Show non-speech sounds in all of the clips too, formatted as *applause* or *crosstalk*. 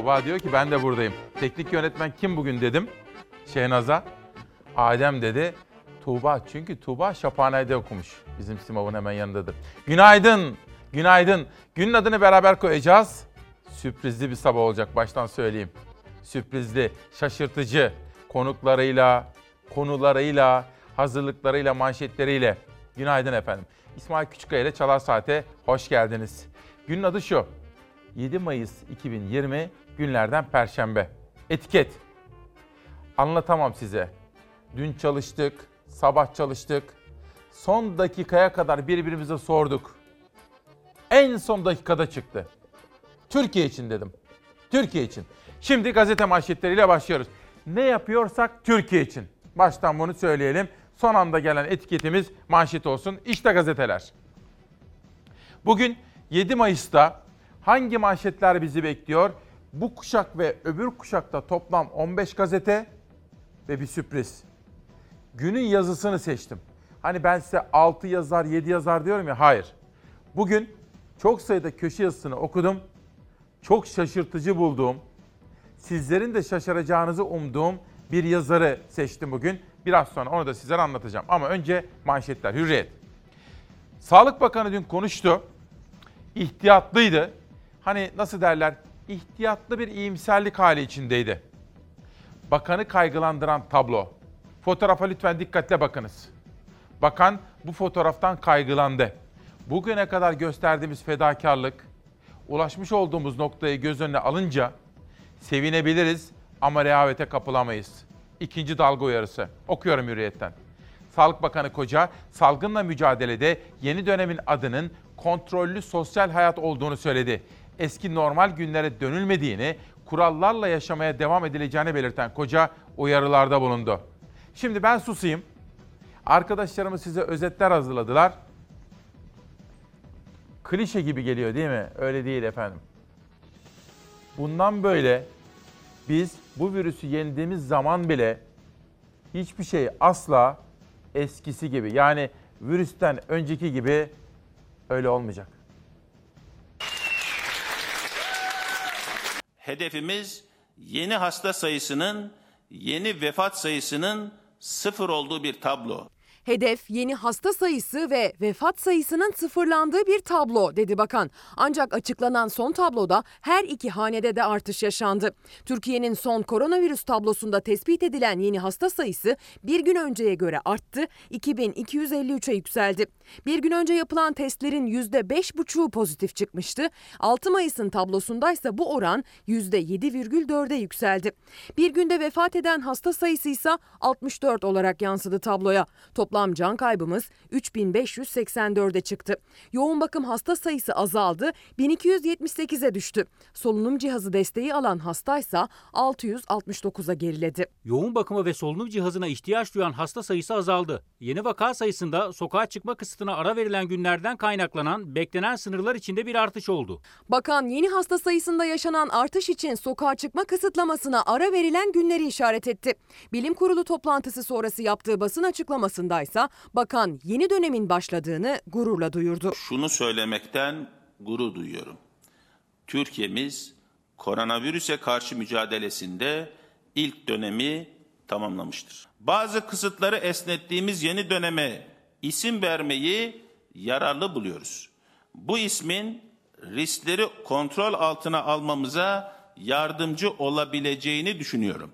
Tuğba diyor ki ben de buradayım. Teknik yönetmen kim bugün dedim. Şehnaz'a. Adem dedi. Tuğba çünkü Tuğba Şaphane'de okumuş. Bizim Simav'ın hemen yanındadır. Günaydın. Günaydın. Günün adını beraber koyacağız. Sürprizli bir sabah olacak baştan söyleyeyim. Sürprizli, şaşırtıcı konuklarıyla, konularıyla, hazırlıklarıyla, manşetleriyle. Günaydın efendim. İsmail Küçükkaya ile Çalar Saat'e hoş geldiniz. Günün adı şu. 7 Mayıs 2020 günlerden Perşembe. Etiket. Anlatamam size. Dün çalıştık, sabah çalıştık. Son dakikaya kadar birbirimize sorduk. En son dakikada çıktı. Türkiye için dedim. Türkiye için. Şimdi gazete manşetleriyle başlıyoruz. Ne yapıyorsak Türkiye için. Baştan bunu söyleyelim. Son anda gelen etiketimiz manşet olsun. İşte gazeteler. Bugün 7 Mayıs'ta hangi manşetler bizi bekliyor? Bu kuşak ve öbür kuşakta toplam 15 gazete ve bir sürpriz. Günün yazısını seçtim. Hani ben size 6 yazar, 7 yazar diyorum ya. Hayır. Bugün çok sayıda köşe yazısını okudum. Çok şaşırtıcı bulduğum, sizlerin de şaşıracağınızı umduğum bir yazarı seçtim bugün. Biraz sonra onu da sizlere anlatacağım. Ama önce manşetler, hürriyet. Sağlık Bakanı dün konuştu. İhtiyatlıydı. Hani nasıl derler? İhtiyatlı bir iyimserlik hali içindeydi. Bakanı kaygılandıran tablo. Fotoğrafa lütfen dikkatle bakınız. Bakan bu fotoğraftan kaygılandı. Bugüne kadar gösterdiğimiz fedakarlık, ulaşmış olduğumuz noktayı göz önüne alınca sevinebiliriz ama rehavete kapılamayız. İkinci dalga uyarısı. Okuyorum hürriyetten. Sağlık Bakanı Koca, salgınla mücadelede yeni dönemin adının kontrollü sosyal hayat olduğunu söyledi. Eski normal günlere dönülmediğini, kurallarla yaşamaya devam edileceğini belirten Koca uyarılarda bulundu. Şimdi ben susayım. Arkadaşlarımız size özetler hazırladılar. Klişe gibi geliyor değil mi? Öyle değil efendim. Bundan böyle biz bu virüsü yendiğimiz zaman bile hiçbir şey asla eskisi gibi yani virüsten önceki gibi öyle olmayacak. Hedefimiz yeni hasta sayısının, yeni vefat sayısının sıfır olduğu bir tablo. Hedef yeni hasta sayısı ve vefat sayısının sıfırlandığı bir tablo dedi bakan. Ancak açıklanan son tabloda her iki hanede de artış yaşandı. Türkiye'nin son koronavirüs tablosunda tespit edilen yeni hasta sayısı bir gün önceye göre arttı, 2253'e yükseldi. Bir gün önce yapılan testlerin %5,5'u pozitif çıkmıştı. 6 Mayıs'ın tablosundaysa bu oran %7,4'e yükseldi. Bir günde vefat eden hasta sayısı ise 64 olarak yansıdı tabloya. Toplam can kaybımız 3584'e çıktı. Yoğun bakım hasta sayısı azaldı, 1278'e düştü. Solunum cihazı desteği alan hastaysa 669'a geriledi. Yoğun bakıma ve solunum cihazına ihtiyaç duyan hasta sayısı azaldı. Yeni vaka sayısında sokağa çıkma kısıtına ara verilen günlerden kaynaklanan beklenen sınırlar içinde bir artış oldu. Bakan yeni hasta sayısında yaşanan artış için sokağa çıkma kısıtlamasına ara verilen günleri işaret etti. Bilim Kurulu toplantısı sonrası yaptığı basın açıklamasında ise bakan yeni dönemin başladığını gururla duyurdu. Şunu söylemekten gurur duyuyorum. Türkiye'miz koronavirüse karşı mücadelesinde ilk dönemi tamamlamıştır. Bazı kısıtları esnettiğimiz yeni döneme isim vermeyi yararlı buluyoruz. Bu ismin riskleri kontrol altına almamıza yardımcı olabileceğini düşünüyorum.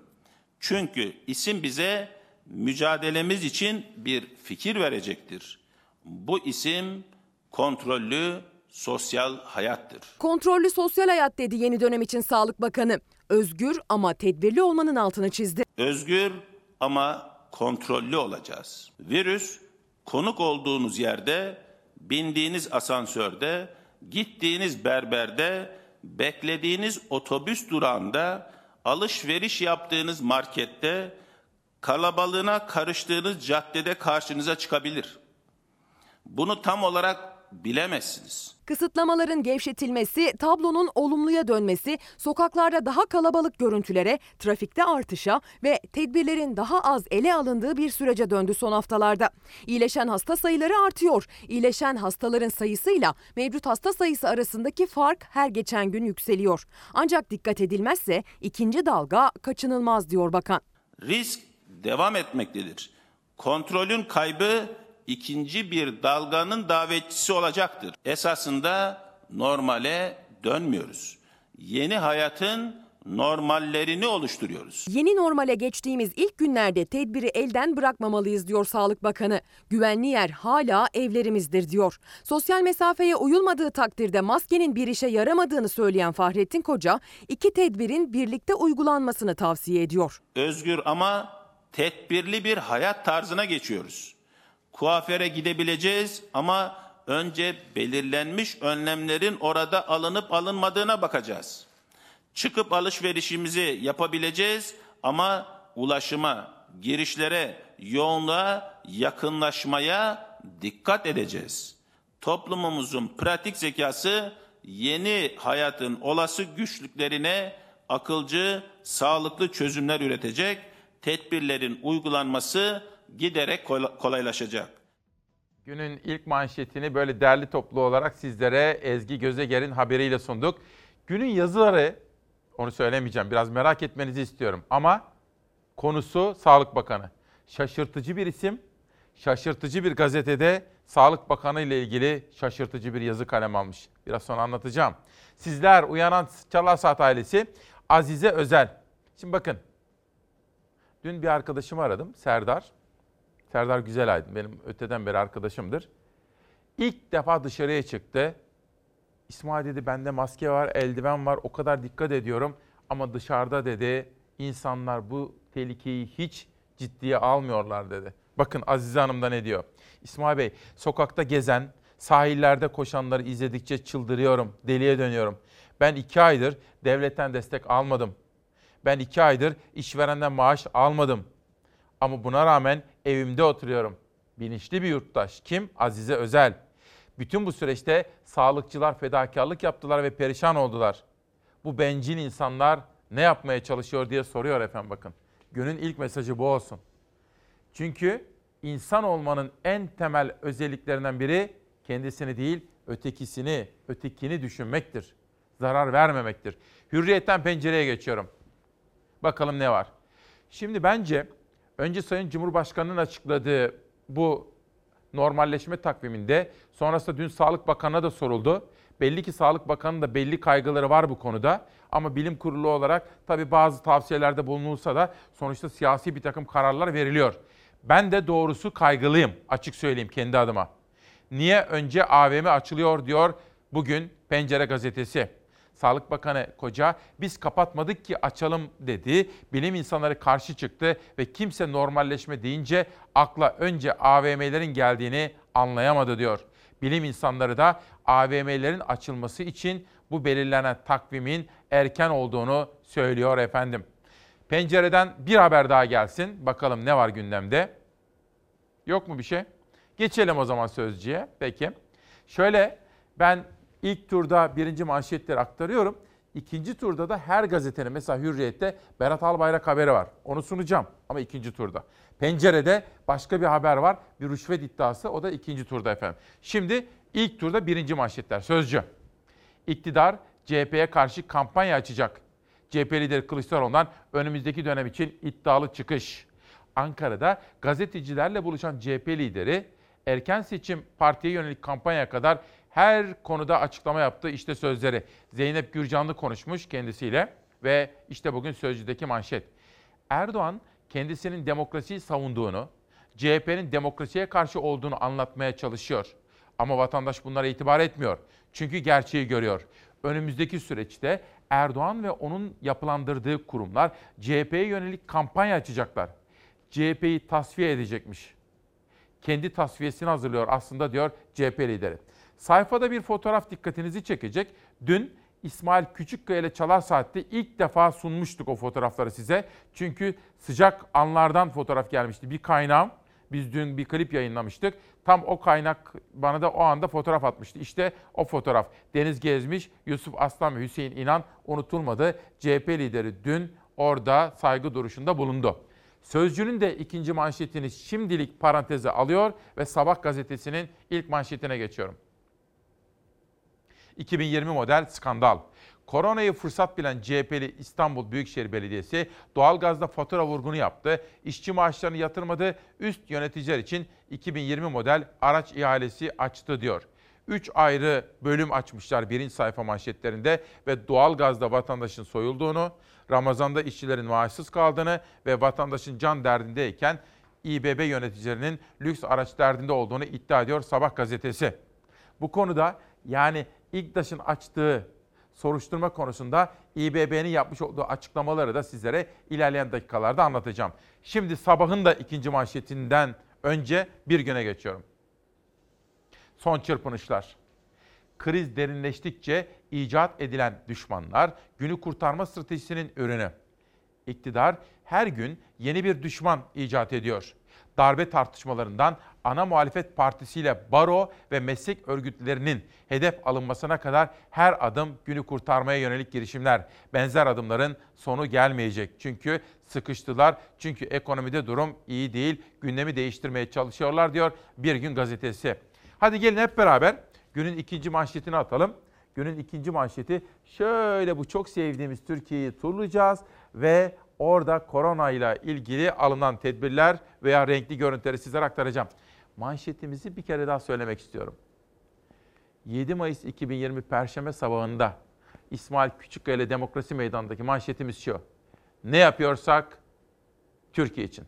Çünkü isim bize mücadelemiz için bir fikir verecektir. Bu isim kontrollü sosyal hayattır. Kontrollü sosyal hayat dedi yeni dönem için Sağlık Bakanı. Özgür ama tedbirli olmanın altını çizdi. Özgür ama kontrollü olacağız. Virüs konuk olduğunuz yerde, bindiğiniz asansörde, gittiğiniz berberde, beklediğiniz otobüs durağında, alışveriş yaptığınız markette, kalabalığına karıştığınız caddede karşınıza çıkabilir. Bunu tam olarak bilemezsiniz. Kısıtlamaların gevşetilmesi, tablonun olumluya dönmesi, sokaklarda daha kalabalık görüntülere, trafikte artışa ve tedbirlerin daha az ele alındığı bir sürece döndü son haftalarda. İyileşen hasta sayıları artıyor. İyileşen hastaların sayısıyla mevcut hasta sayısı arasındaki fark her geçen gün yükseliyor. Ancak dikkat edilmezse ikinci dalga kaçınılmaz diyor bakan. Risk devam etmektedir. Kontrolün kaybı ikinci bir dalganın davetçisi olacaktır. Esasında normale dönmüyoruz. Yeni hayatın normallerini oluşturuyoruz. Yeni normale geçtiğimiz ilk günlerde tedbiri elden bırakmamalıyız diyor Sağlık Bakanı. Güvenli yer hala evlerimizdir diyor. Sosyal mesafeye uyulmadığı takdirde maskenin bir işe yaramadığını söyleyen Fahrettin Koca, iki tedbirin birlikte uygulanmasını tavsiye ediyor. Özgür ama tedbirli bir hayat tarzına geçiyoruz. Kuaföre gidebileceğiz ama önce belirlenmiş önlemlerin orada alınıp alınmadığına bakacağız. Çıkıp alışverişimizi yapabileceğiz ama ulaşıma, girişlere, yoğunluğa, yakınlaşmaya dikkat edeceğiz. Toplumumuzun pratik zekası yeni hayatın olası güçlüklerine akılcı, sağlıklı çözümler üretecek, tedbirlerin uygulanması giderek kola- kolaylaşacak. Günün ilk manşetini böyle derli toplu olarak sizlere Ezgi Gözeger'in haberiyle sunduk. Günün yazıları, onu söylemeyeceğim, biraz merak etmenizi istiyorum. Ama konusu Sağlık Bakanı. Şaşırtıcı bir isim, şaşırtıcı bir gazetede Sağlık Bakanı ile ilgili şaşırtıcı bir yazı kalem almış. Biraz sonra anlatacağım. Sizler Uyanan Çalar Saat ailesi Azize Özel. Şimdi bakın, dün bir arkadaşımı aradım, Serdar. Serdar Güzelaydın benim öteden beri arkadaşımdır. İlk defa dışarıya çıktı. İsmail dedi bende maske var, eldiven var o kadar dikkat ediyorum. Ama dışarıda dedi insanlar bu tehlikeyi hiç ciddiye almıyorlar dedi. Bakın Azize Hanım da ne diyor. İsmail Bey sokakta gezen, sahillerde koşanları izledikçe çıldırıyorum, deliye dönüyorum. Ben iki aydır devletten destek almadım. Ben iki aydır işverenden maaş almadım. Ama buna rağmen evimde oturuyorum. Bilinçli bir yurttaş. Kim? Azize Özel. Bütün bu süreçte sağlıkçılar fedakarlık yaptılar ve perişan oldular. Bu bencil insanlar ne yapmaya çalışıyor diye soruyor efendim bakın. Günün ilk mesajı bu olsun. Çünkü insan olmanın en temel özelliklerinden biri kendisini değil, ötekisini, ötekini düşünmektir. Zarar vermemektir. Hürriyetten pencereye geçiyorum. Bakalım ne var. Şimdi bence önce Sayın Cumhurbaşkanı'nın açıkladığı bu normalleşme takviminde sonrasında dün Sağlık Bakanı'na da soruldu. Belli ki Sağlık Bakanı'nın da belli kaygıları var bu konuda. Ama bilim kurulu olarak tabii bazı tavsiyelerde bulunulsa da sonuçta siyasi bir takım kararlar veriliyor. Ben de doğrusu kaygılıyım açık söyleyeyim kendi adıma. Niye önce AVM açılıyor diyor bugün Pencere gazetesi. Sağlık Bakanı Koca biz kapatmadık ki açalım dedi. Bilim insanları karşı çıktı ve kimse normalleşme deyince akla önce AVM'lerin geldiğini anlayamadı diyor. Bilim insanları da AVM'lerin açılması için bu belirlenen takvimin erken olduğunu söylüyor efendim. Pencereden bir haber daha gelsin. Bakalım ne var gündemde? Yok mu bir şey? Geçelim o zaman sözcüye. Peki. Şöyle ben ilk turda birinci manşetleri aktarıyorum. İkinci turda da her gazetenin mesela Hürriyet'te Berat Albayrak haberi var. Onu sunacağım ama ikinci turda. Pencere'de başka bir haber var. Bir rüşvet iddiası o da ikinci turda efendim. Şimdi ilk turda birinci manşetler. Sözcü. İktidar CHP'ye karşı kampanya açacak. CHP lideri Kılıçdaroğlu'ndan önümüzdeki dönem için iddialı çıkış. Ankara'da gazetecilerle buluşan CHP lideri erken seçim partiye yönelik kampanya kadar her konuda açıklama yaptı. İşte sözleri. Zeynep Gürcanlı konuşmuş kendisiyle ve işte bugün Sözcü'deki manşet. Erdoğan kendisinin demokrasiyi savunduğunu, CHP'nin demokrasiye karşı olduğunu anlatmaya çalışıyor. Ama vatandaş bunlara itibar etmiyor. Çünkü gerçeği görüyor. Önümüzdeki süreçte Erdoğan ve onun yapılandırdığı kurumlar CHP'ye yönelik kampanya açacaklar. CHP'yi tasfiye edecekmiş. Kendi tasfiyesini hazırlıyor aslında diyor CHP lideri. Sayfada bir fotoğraf dikkatinizi çekecek. Dün İsmail Küçükkaya ile Çalar Saat'te ilk defa sunmuştuk o fotoğrafları size. Çünkü sıcak anlardan fotoğraf gelmişti. Bir kaynağım Biz dün bir klip yayınlamıştık. Tam o kaynak bana da o anda fotoğraf atmıştı. İşte o fotoğraf. Deniz Gezmiş, Yusuf Aslan ve Hüseyin İnan unutulmadı. CHP lideri dün orada saygı duruşunda bulundu. Sözcünün de ikinci manşetini şimdilik paranteze alıyor ve Sabah gazetesinin ilk manşetine geçiyorum. 2020 model skandal. Koronayı fırsat bilen CHP'li İstanbul Büyükşehir Belediyesi doğalgazda fatura vurgunu yaptı. İşçi maaşlarını yatırmadı. Üst yöneticiler için 2020 model araç ihalesi açtı diyor. 3 ayrı bölüm açmışlar birinci sayfa manşetlerinde ve doğalgazda vatandaşın soyulduğunu, Ramazan'da işçilerin maaşsız kaldığını ve vatandaşın can derdindeyken İBB yöneticilerinin lüks araç derdinde olduğunu iddia ediyor Sabah gazetesi. Bu konuda yani İGDAŞ'ın açtığı soruşturma konusunda İBB'nin yapmış olduğu açıklamaları da sizlere ilerleyen dakikalarda anlatacağım. Şimdi sabahın da ikinci manşetinden önce bir güne geçiyorum. Son çırpınışlar. Kriz derinleştikçe icat edilen düşmanlar günü kurtarma stratejisinin ürünü. İktidar her gün yeni bir düşman icat ediyor. Darbe tartışmalarından ana muhalefet partisiyle baro ve meslek örgütlerinin hedef alınmasına kadar her adım günü kurtarmaya yönelik girişimler. Benzer adımların sonu gelmeyecek. Çünkü sıkıştılar. Çünkü ekonomide durum iyi değil. Gündemi değiştirmeye çalışıyorlar diyor Bir Gün Gazetesi. Hadi gelin hep beraber günün ikinci manşetini atalım. Günün ikinci manşeti şöyle bu çok sevdiğimiz Türkiye'yi turlayacağız ve orada korona ile ilgili alınan tedbirler veya renkli görüntüleri sizlere aktaracağım. Manşetimizi bir kere daha söylemek istiyorum. 7 Mayıs 2020 Perşembe sabahında İsmail Küçükkaya ile Demokrasi Meydanı'ndaki manşetimiz şu. Ne yapıyorsak Türkiye için.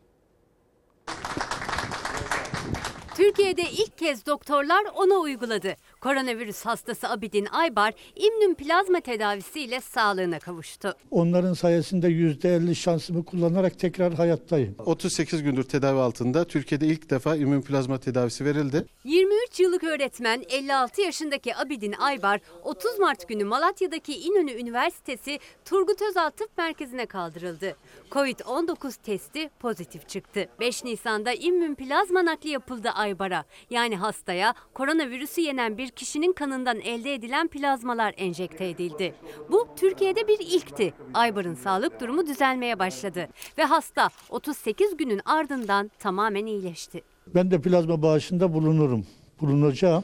Türkiye'de ilk kez doktorlar ona uyguladı. Koronavirüs hastası Abidin Aybar İmmün plazma tedavisiyle sağlığına kavuştu. Onların sayesinde %50 şansımı kullanarak tekrar hayattayım. 38 gündür tedavi altında Türkiye'de ilk defa immün plazma tedavisi verildi. 23 yıllık öğretmen 56 yaşındaki Abidin Aybar 30 Mart günü Malatya'daki İnönü Üniversitesi Turgut Özal Tıp Merkezi'ne kaldırıldı. Covid-19 testi pozitif çıktı. 5 Nisan'da immün plazma nakli yapıldı Aybar'a. Yani hastaya koronavirüsü yenen bir kişinin kanından elde edilen plazmalar enjekte edildi. Bu Türkiye'de bir ilkti. Aybar'ın sağlık durumu düzelmeye başladı ve hasta 38 günün ardından tamamen iyileşti. Ben de plazma bağışında bulunurum, bulunacağım.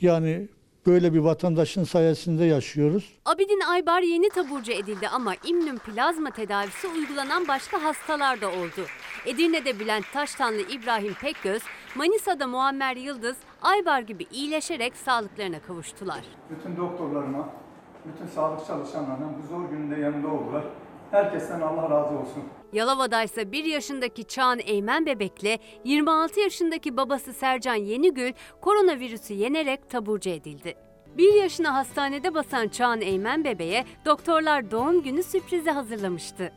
Yani böyle bir vatandaşın sayesinde yaşıyoruz. Abidin Aybar yeni taburcu edildi ama İmmün plazma tedavisi uygulanan başka hastalar da oldu. Edirne'de Bülent Taştanlı İbrahim Pekgöz, Manisa'da Muammer Yıldız, Aybar gibi iyileşerek sağlıklarına kavuştular. bütün doktorlarıma, bütün sağlık çalışanlarına bu zor gününde yanında oldular. Herkesten Allah razı olsun. Yalova'da ise 1 yaşındaki Çağan Eymen bebekle 26 yaşındaki babası Sercan Yenigül koronavirüsü yenerek taburcu edildi. 1 yaşına hastanede basan Çağan Eymen bebeğe doktorlar doğum günü sürprizi hazırlamıştı.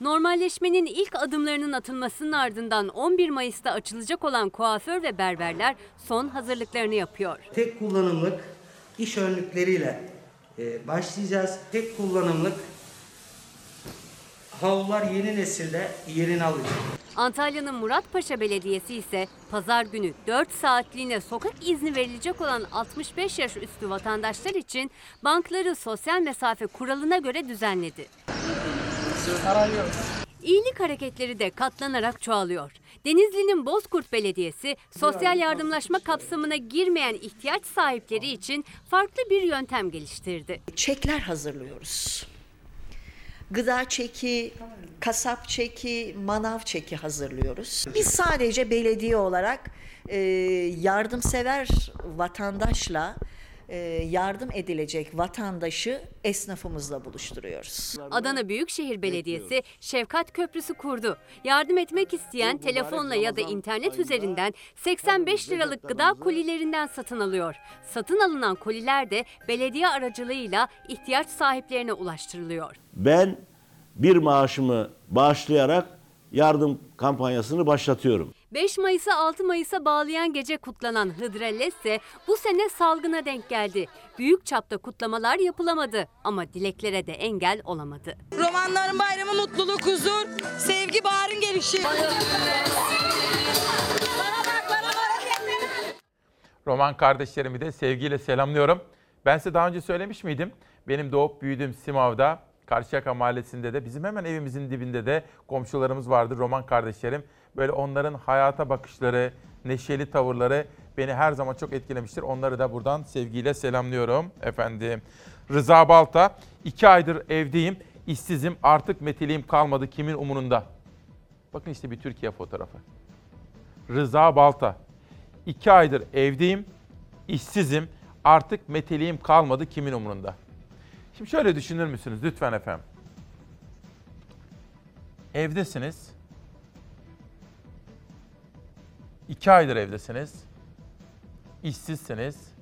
Normalleşmenin ilk adımlarının atılmasının ardından 11 Mayıs'ta açılacak olan kuaför ve berberler son hazırlıklarını yapıyor. Tek kullanımlık iş önlükleriyle e, başlayacağız. Tek kullanımlık havlular yeni nesilde yerini alacak. Antalya'nın Muratpaşa Belediyesi ise pazar günü 4 saatliğine sokak izni verilecek olan 65 yaş üstü vatandaşlar için bankları sosyal mesafe kuralına göre düzenledi. İyilik hareketleri de katlanarak çoğalıyor. Denizli'nin Bozkurt Belediyesi sosyal yardımlaşma kapsamına girmeyen ihtiyaç sahipleri için farklı bir yöntem geliştirdi. çekler hazırlıyoruz. Gıda çeki, kasap çeki, manav çeki hazırlıyoruz. Biz sadece belediye olarak e, yardımsever vatandaşla yardım edilecek vatandaşı esnafımızla buluşturuyoruz. Adana Büyükşehir Belediyesi Şefkat Köprüsü kurdu. Yardım etmek isteyen telefonla ya da internet üzerinden 85 liralık gıda kolilerinden satın alıyor. Satın alınan koliler de belediye aracılığıyla ihtiyaç sahiplerine ulaştırılıyor. Ben bir maaşımı bağışlayarak yardım kampanyasını başlatıyorum. 5 Mayıs'ı 6 Mayıs'a bağlayan gece kutlanan Hıdrellezse bu sene salgına denk geldi. Büyük çapta kutlamalar yapılamadı ama dileklere de engel olamadı. Romanların bayramı mutluluk, huzur, sevgi, baharın gelişi. Roman kardeşlerimi de sevgiyle selamlıyorum. Ben size daha önce söylemiş miydim? Benim doğup büyüdüğüm Simav'da, Karşıyaka Mahallesi'nde de bizim hemen evimizin dibinde de komşularımız vardı Roman kardeşlerim. Böyle onların hayata bakışları, neşeli tavırları beni her zaman çok etkilemiştir. Onları da buradan sevgiyle selamlıyorum efendim. Rıza Balta, iki aydır evdeyim, işsizim, artık meteliğim kalmadı kimin umurunda? Bakın işte bir Türkiye fotoğrafı. Rıza Balta, İki aydır evdeyim, işsizim, artık meteliğim kalmadı kimin umurunda? Şimdi şöyle düşünür müsünüz lütfen efendim? Evdesiniz. İki aydır evdesiniz. işsizsiniz.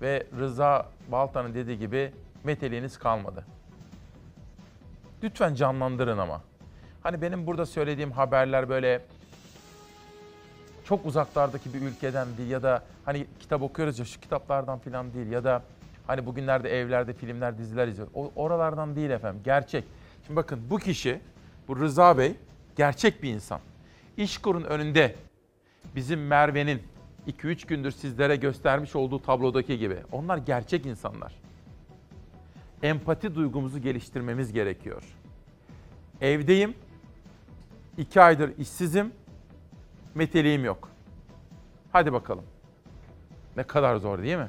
Ve Rıza Balta'nın dediği gibi meteliğiniz kalmadı. Lütfen canlandırın ama. Hani benim burada söylediğim haberler böyle çok uzaklardaki bir ülkeden değil ya da hani kitap okuyoruz ya şu kitaplardan falan değil ya da hani bugünlerde evlerde filmler diziler izliyoruz. O, oralardan değil efendim gerçek. Şimdi bakın bu kişi bu Rıza Bey gerçek bir insan. İşkur'un önünde bizim Merve'nin 2-3 gündür sizlere göstermiş olduğu tablodaki gibi. Onlar gerçek insanlar. Empati duygumuzu geliştirmemiz gerekiyor. Evdeyim, iki aydır işsizim, meteliğim yok. Hadi bakalım. Ne kadar zor değil mi?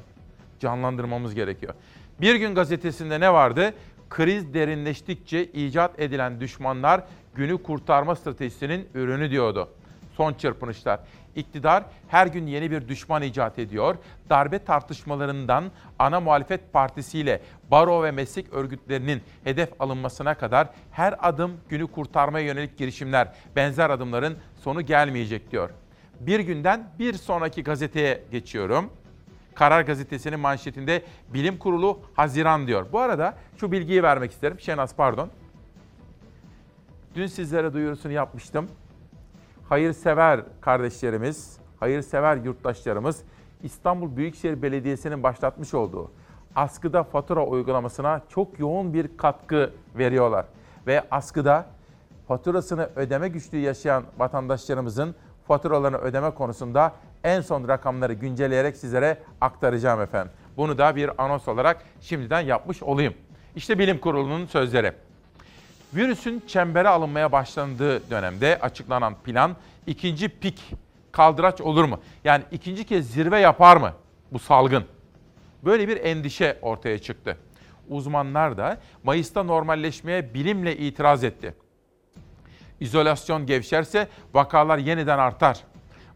Canlandırmamız gerekiyor. Bir gün gazetesinde ne vardı? Kriz derinleştikçe icat edilen düşmanlar günü kurtarma stratejisinin ürünü diyordu. Son çırpınışlar. İktidar her gün yeni bir düşman icat ediyor. Darbe tartışmalarından ana muhalefet partisiyle baro ve meslek örgütlerinin hedef alınmasına kadar her adım günü kurtarmaya yönelik girişimler, benzer adımların sonu gelmeyecek diyor. Bir günden bir sonraki gazeteye geçiyorum. Karar Gazetesi'nin manşetinde Bilim Kurulu Haziran diyor. Bu arada şu bilgiyi vermek isterim. Şenaz pardon. Dün sizlere duyurusunu yapmıştım. Hayırsever kardeşlerimiz, hayırsever yurttaşlarımız İstanbul Büyükşehir Belediyesi'nin başlatmış olduğu askıda fatura uygulamasına çok yoğun bir katkı veriyorlar. Ve askıda faturasını ödeme güçlüğü yaşayan vatandaşlarımızın faturalarını ödeme konusunda en son rakamları güncelleyerek sizlere aktaracağım efendim. Bunu da bir anons olarak şimdiden yapmış olayım. İşte bilim kurulunun sözleri. Virüsün çembere alınmaya başlandığı dönemde açıklanan plan ikinci pik kaldıraç olur mu? Yani ikinci kez zirve yapar mı bu salgın? Böyle bir endişe ortaya çıktı. Uzmanlar da Mayıs'ta normalleşmeye bilimle itiraz etti. İzolasyon gevşerse vakalar yeniden artar.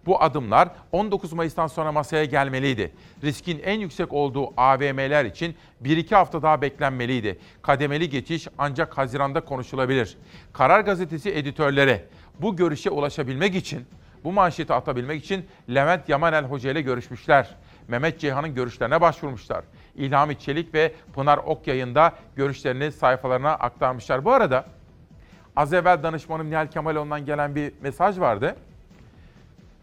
Bu adımlar 19 Mayıs'tan sonra masaya gelmeliydi. Riskin en yüksek olduğu AVM'ler için 1-2 hafta daha beklenmeliydi. Kademeli geçiş ancak Haziran'da konuşulabilir. Karar Gazetesi editörleri bu görüşe ulaşabilmek için, bu manşeti atabilmek için Levent Yamanel Hoca ile görüşmüşler. Mehmet Ceyhan'ın görüşlerine başvurmuşlar. İlhami Çelik ve Pınar Okyay'ın görüşlerini sayfalarına aktarmışlar. Bu arada az evvel danışmanım Nihal Kemaloğlu'ndan gelen bir mesaj vardı.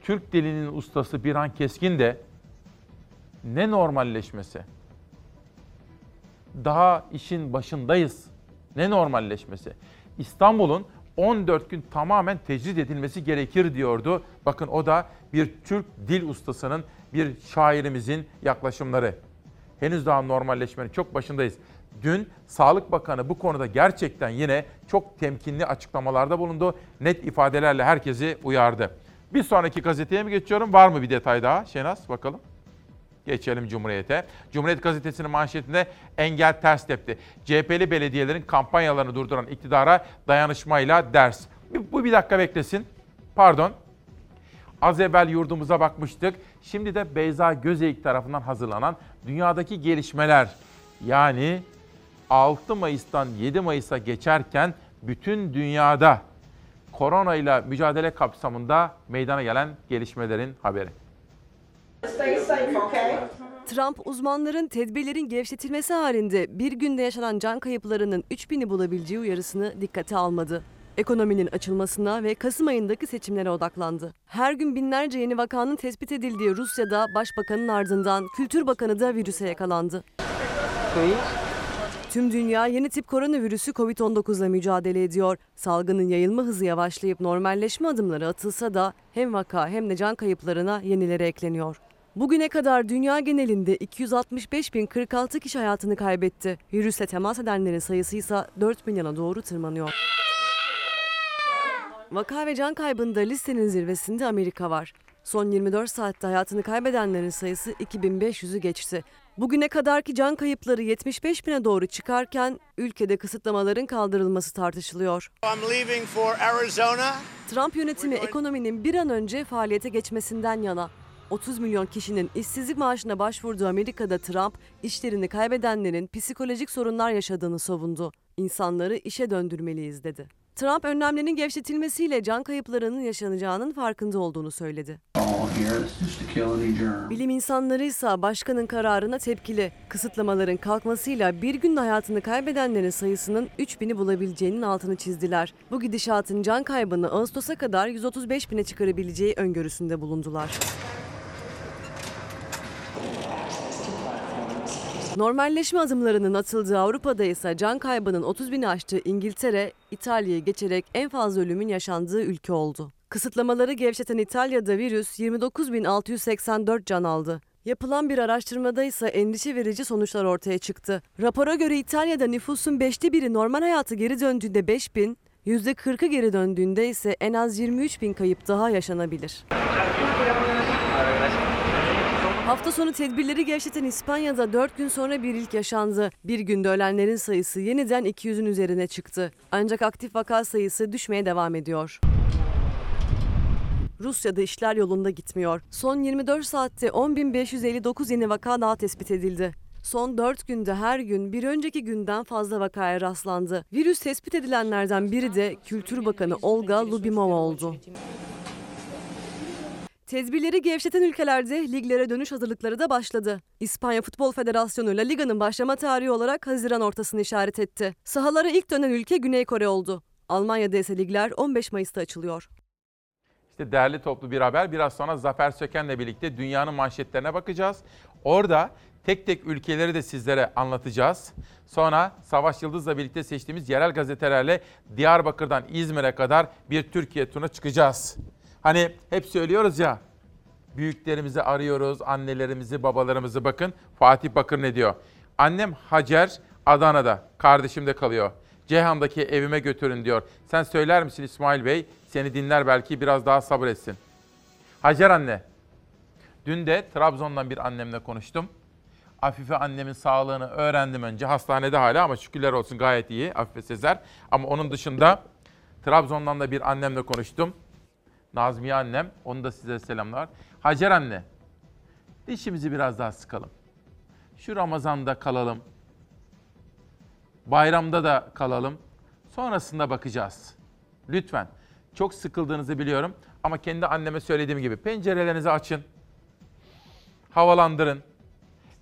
Türk dilinin ustası Birhan Keskin de ne normalleşmesi? Daha işin başındayız. Ne normalleşmesi? İstanbul'un 14 gün tamamen tecrid edilmesi gerekir diyordu. Bakın o da bir Türk dil ustasının, bir şairimizin yaklaşımları. Henüz daha normalleşmenin çok başındayız. Dün Sağlık Bakanı bu konuda gerçekten yine çok temkinli açıklamalarda bulundu. Net ifadelerle herkesi uyardı. Bir sonraki gazeteye mi geçiyorum? Var mı bir detay daha? Şenaz bakalım. Geçelim Cumhuriyet'e. Cumhuriyet Gazetesi'nin manşetinde engel ters tepti. CHP'li belediyelerin kampanyalarını durduran iktidara dayanışmayla ders. Bu bir dakika beklesin. Pardon. Az evvel yurdumuza bakmıştık. Şimdi de Beyza Gözeyik tarafından hazırlanan dünyadaki gelişmeler. Yani 6 Mayıs'tan 7 Mayıs'a geçerken bütün dünyada korona ile mücadele kapsamında meydana gelen gelişmelerin haberi. Trump uzmanların tedbirlerin gevşetilmesi halinde bir günde yaşanan can kayıplarının 3000'i bulabileceği uyarısını dikkate almadı. Ekonominin açılmasına ve Kasım ayındaki seçimlere odaklandı. Her gün binlerce yeni vakanın tespit edildiği Rusya'da Başbakanın ardından Kültür Bakanı da virüse yakalandı. Tüm dünya yeni tip koronavirüsü Covid-19 ile mücadele ediyor. Salgının yayılma hızı yavaşlayıp normalleşme adımları atılsa da hem vaka hem de can kayıplarına yenileri ekleniyor. Bugüne kadar dünya genelinde 265.046 kişi hayatını kaybetti. Virüsle temas edenlerin sayısı ise 4 milyona doğru tırmanıyor. Vaka ve can kaybında listenin zirvesinde Amerika var. Son 24 saatte hayatını kaybedenlerin sayısı 2500'ü geçti. Bugüne kadarki can kayıpları 75 bine doğru çıkarken ülkede kısıtlamaların kaldırılması tartışılıyor. Trump yönetimi ekonominin bir an önce faaliyete geçmesinden yana. 30 milyon kişinin işsizlik maaşına başvurduğu Amerika'da Trump, işlerini kaybedenlerin psikolojik sorunlar yaşadığını savundu. İnsanları işe döndürmeliyiz dedi. Trump önlemlerin gevşetilmesiyle can kayıplarının yaşanacağının farkında olduğunu söyledi. Bilim insanları ise başkanın kararına tepkili. Kısıtlamaların kalkmasıyla bir günde hayatını kaybedenlerin sayısının 3000'i bulabileceğinin altını çizdiler. Bu gidişatın can kaybını Ağustos'a kadar 135 bine çıkarabileceği öngörüsünde bulundular. Normalleşme adımlarının atıldığı Avrupa'da ise can kaybının 30 bini aştığı İngiltere, İtalya'yı geçerek en fazla ölümün yaşandığı ülke oldu. Kısıtlamaları gevşeten İtalya'da virüs 29.684 can aldı. Yapılan bir araştırmada ise endişe verici sonuçlar ortaya çıktı. Rapora göre İtalya'da nüfusun beşte biri normal hayatı geri döndüğünde 5 bin, %40'ı geri döndüğünde ise en az 23 bin kayıp daha yaşanabilir. Hafta sonu tedbirleri gevşeten İspanya'da 4 gün sonra bir ilk yaşandı. Bir günde ölenlerin sayısı yeniden 200'ün üzerine çıktı. Ancak aktif vaka sayısı düşmeye devam ediyor. Rusya'da işler yolunda gitmiyor. Son 24 saatte 10.559 yeni vaka daha tespit edildi. Son 4 günde her gün bir önceki günden fazla vakaya rastlandı. Virüs tespit edilenlerden biri de Kültür Bakanı Olga Lubimova oldu. Tedbirleri gevşeten ülkelerde liglere dönüş hazırlıkları da başladı. İspanya Futbol Federasyonu La Liga'nın başlama tarihi olarak Haziran ortasını işaret etti. Sahalara ilk dönen ülke Güney Kore oldu. Almanya'da ise ligler 15 Mayıs'ta açılıyor. İşte değerli toplu bir haber. Biraz sonra Zafer Söken'le birlikte dünyanın manşetlerine bakacağız. Orada tek tek ülkeleri de sizlere anlatacağız. Sonra Savaş Yıldız'la birlikte seçtiğimiz yerel gazetelerle Diyarbakır'dan İzmir'e kadar bir Türkiye turuna çıkacağız. Hani hep söylüyoruz ya büyüklerimizi arıyoruz, annelerimizi, babalarımızı bakın. Fatih Bakır ne diyor? Annem Hacer Adana'da, kardeşim de kalıyor. Ceyhan'daki evime götürün diyor. Sen söyler misin İsmail Bey? Seni dinler belki biraz daha sabretsin. Hacer anne, dün de Trabzon'dan bir annemle konuştum. Afife annemin sağlığını öğrendim önce. Hastanede hala ama şükürler olsun gayet iyi Afife Sezer. Ama onun dışında Trabzon'dan da bir annemle konuştum. Nazmiye annem, onu da size selamlar. Hacer anne, dişimizi biraz daha sıkalım. Şu Ramazan'da kalalım. Bayramda da kalalım. Sonrasında bakacağız. Lütfen. Çok sıkıldığınızı biliyorum ama kendi anneme söylediğim gibi pencerelerinizi açın. Havalandırın.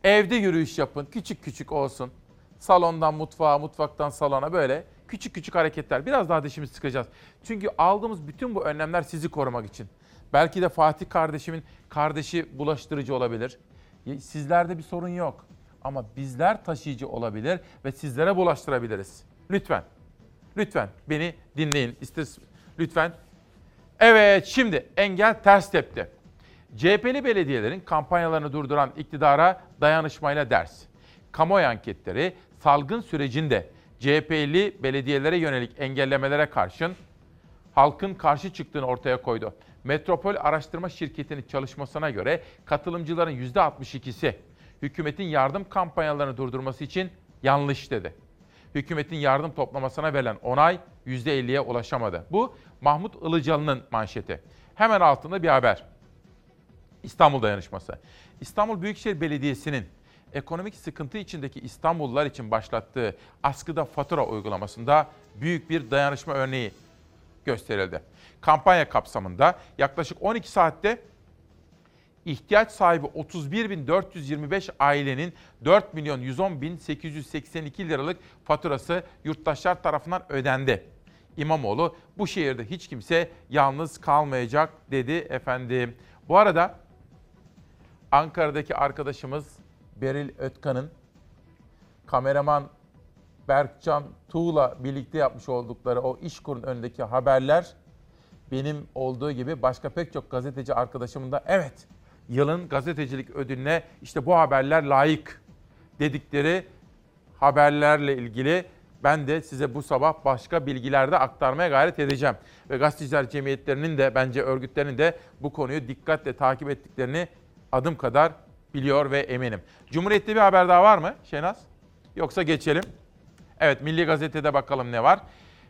Evde yürüyüş yapın. Küçük küçük olsun. Salondan mutfağa, mutfaktan salona böyle küçük küçük hareketler. Biraz daha dişimizi sıkacağız. Çünkü aldığımız bütün bu önlemler sizi korumak için. Belki de Fatih kardeşimin kardeşi bulaştırıcı olabilir. Sizlerde bir sorun yok. Ama bizler taşıyıcı olabilir ve sizlere bulaştırabiliriz. Lütfen. Lütfen beni dinleyin. İsteriz. Lütfen. Evet şimdi engel ters tepti. CHP'li belediyelerin kampanyalarını durduran iktidara dayanışmayla ders. Kamuoyu anketleri salgın sürecinde CHP'li belediyelere yönelik engellemelere karşın halkın karşı çıktığını ortaya koydu. Metropol Araştırma Şirketi'nin çalışmasına göre katılımcıların %62'si hükümetin yardım kampanyalarını durdurması için yanlış dedi. Hükümetin yardım toplamasına verilen onay %50'ye ulaşamadı. Bu Mahmut Ilıcalı'nın manşeti. Hemen altında bir haber. İstanbul Dayanışması. İstanbul Büyükşehir Belediyesi'nin ekonomik sıkıntı içindeki İstanbullular için başlattığı askıda fatura uygulamasında büyük bir dayanışma örneği gösterildi. Kampanya kapsamında yaklaşık 12 saatte ihtiyaç sahibi 31.425 ailenin 4 milyon 110 bin 882 liralık faturası yurttaşlar tarafından ödendi. İmamoğlu bu şehirde hiç kimse yalnız kalmayacak dedi efendim. Bu arada Ankara'daki arkadaşımız Beril Ötkan'ın kameraman Berkcan Tuğ'la birlikte yapmış oldukları o İşkur'un önündeki haberler benim olduğu gibi başka pek çok gazeteci arkadaşımın da evet yılın gazetecilik ödülüne işte bu haberler layık dedikleri haberlerle ilgili ben de size bu sabah başka bilgiler de aktarmaya gayret edeceğim. Ve gazeteciler cemiyetlerinin de bence örgütlerinin de bu konuyu dikkatle takip ettiklerini adım kadar biliyor ve eminim. Cumhuriyet'te bir haber daha var mı Şenaz? Yoksa geçelim. Evet Milli Gazete'de bakalım ne var.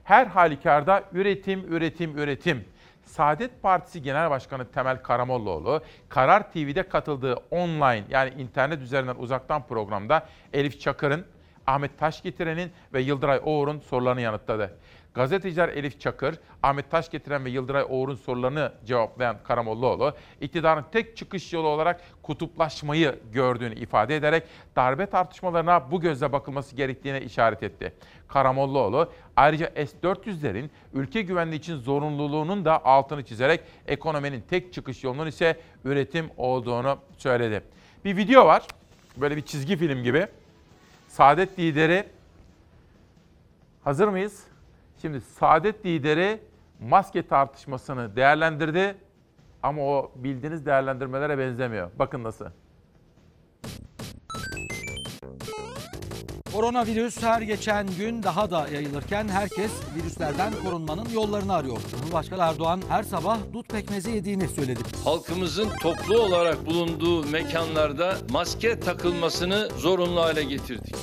Her halükarda üretim, üretim, üretim. Saadet Partisi Genel Başkanı Temel Karamollaoğlu, Karar TV'de katıldığı online yani internet üzerinden uzaktan programda Elif Çakır'ın, Ahmet Taşgetiren'in ve Yıldıray Oğur'un sorularını yanıtladı. Gazeteciler Elif Çakır, Ahmet Taşgetiren ve Yıldıray Oğur'un sorularını cevaplayan Karamollaoğlu, iktidarın tek çıkış yolu olarak kutuplaşmayı gördüğünü ifade ederek darbe tartışmalarına bu gözle bakılması gerektiğine işaret etti. Karamollaoğlu ayrıca S-400'lerin ülke güvenliği için zorunluluğunun da altını çizerek ekonominin tek çıkış yolunun ise üretim olduğunu söyledi. Bir video var, böyle bir çizgi film gibi. Saadet lideri hazır mıyız? Şimdi Saadet lideri maske tartışmasını değerlendirdi ama o bildiğiniz değerlendirmelere benzemiyor. Bakın nasıl. Koronavirüs her geçen gün daha da yayılırken herkes virüslerden korunmanın yollarını arıyor. Cumhurbaşkanı Erdoğan her sabah dut pekmezi yediğini söyledi. Halkımızın toplu olarak bulunduğu mekanlarda maske takılmasını zorunlu hale getirdik.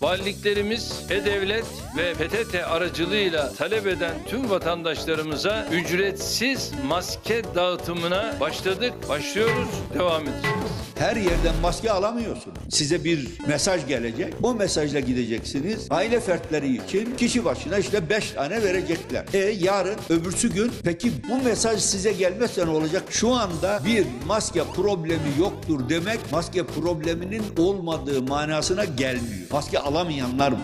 Valiliklerimiz E-Devlet ve PTT aracılığıyla talep eden tüm vatandaşlarımıza ücretsiz maske dağıtımına başladık, başlıyoruz, devam edeceğiz. Her yerden maske alamıyorsunuz. Size bir mesaj gelecek. O mesajla gideceksiniz. Aile fertleri için kişi başına işte 5 tane verecekler. E yarın öbürsü gün peki bu mesaj size gelmezse ne olacak? Şu anda bir maske problemi yoktur demek maske probleminin olmadığı manasına gelmiyor. Maske alamayanlar mı?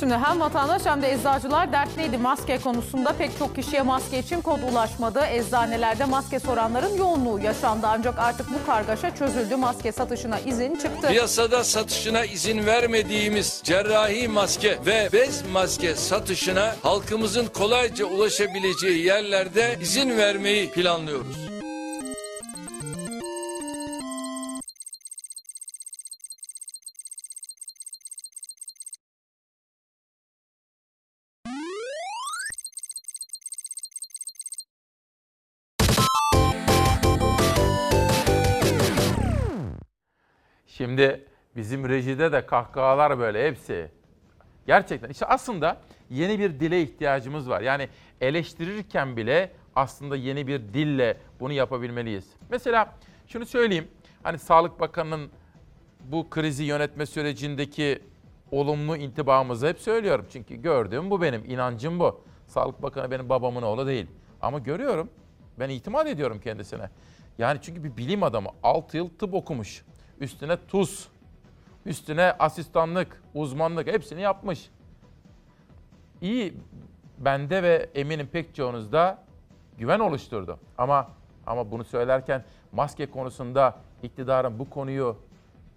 Şimdi hem vatandaş hem de eczacılar dertliydi maske konusunda. Pek çok kişiye maske için kod ulaşmadı. Eczanelerde maske soranların yoğunluğu yaşandı. Ancak artık bu kargaşa çözüldü. Maske satışına izin çıktı. Piyasada satışına izin vermediğimiz cerrahi maske ve bez maske satışına halkımızın kolayca ulaşabileceği yerlerde izin vermeyi planlıyoruz. Şimdi bizim rejide de kahkahalar böyle hepsi. Gerçekten işte aslında yeni bir dile ihtiyacımız var. Yani eleştirirken bile aslında yeni bir dille bunu yapabilmeliyiz. Mesela şunu söyleyeyim. Hani Sağlık Bakanı'nın bu krizi yönetme sürecindeki olumlu intibamızı hep söylüyorum. Çünkü gördüğüm bu benim, inancım bu. Sağlık Bakanı benim babamın oğlu değil. Ama görüyorum, ben itimat ediyorum kendisine. Yani çünkü bir bilim adamı 6 yıl tıp okumuş. Üstüne tuz, üstüne asistanlık, uzmanlık hepsini yapmış. İyi, bende ve eminim pek çoğunuzda güven oluşturdu. Ama ama bunu söylerken maske konusunda iktidarın bu konuyu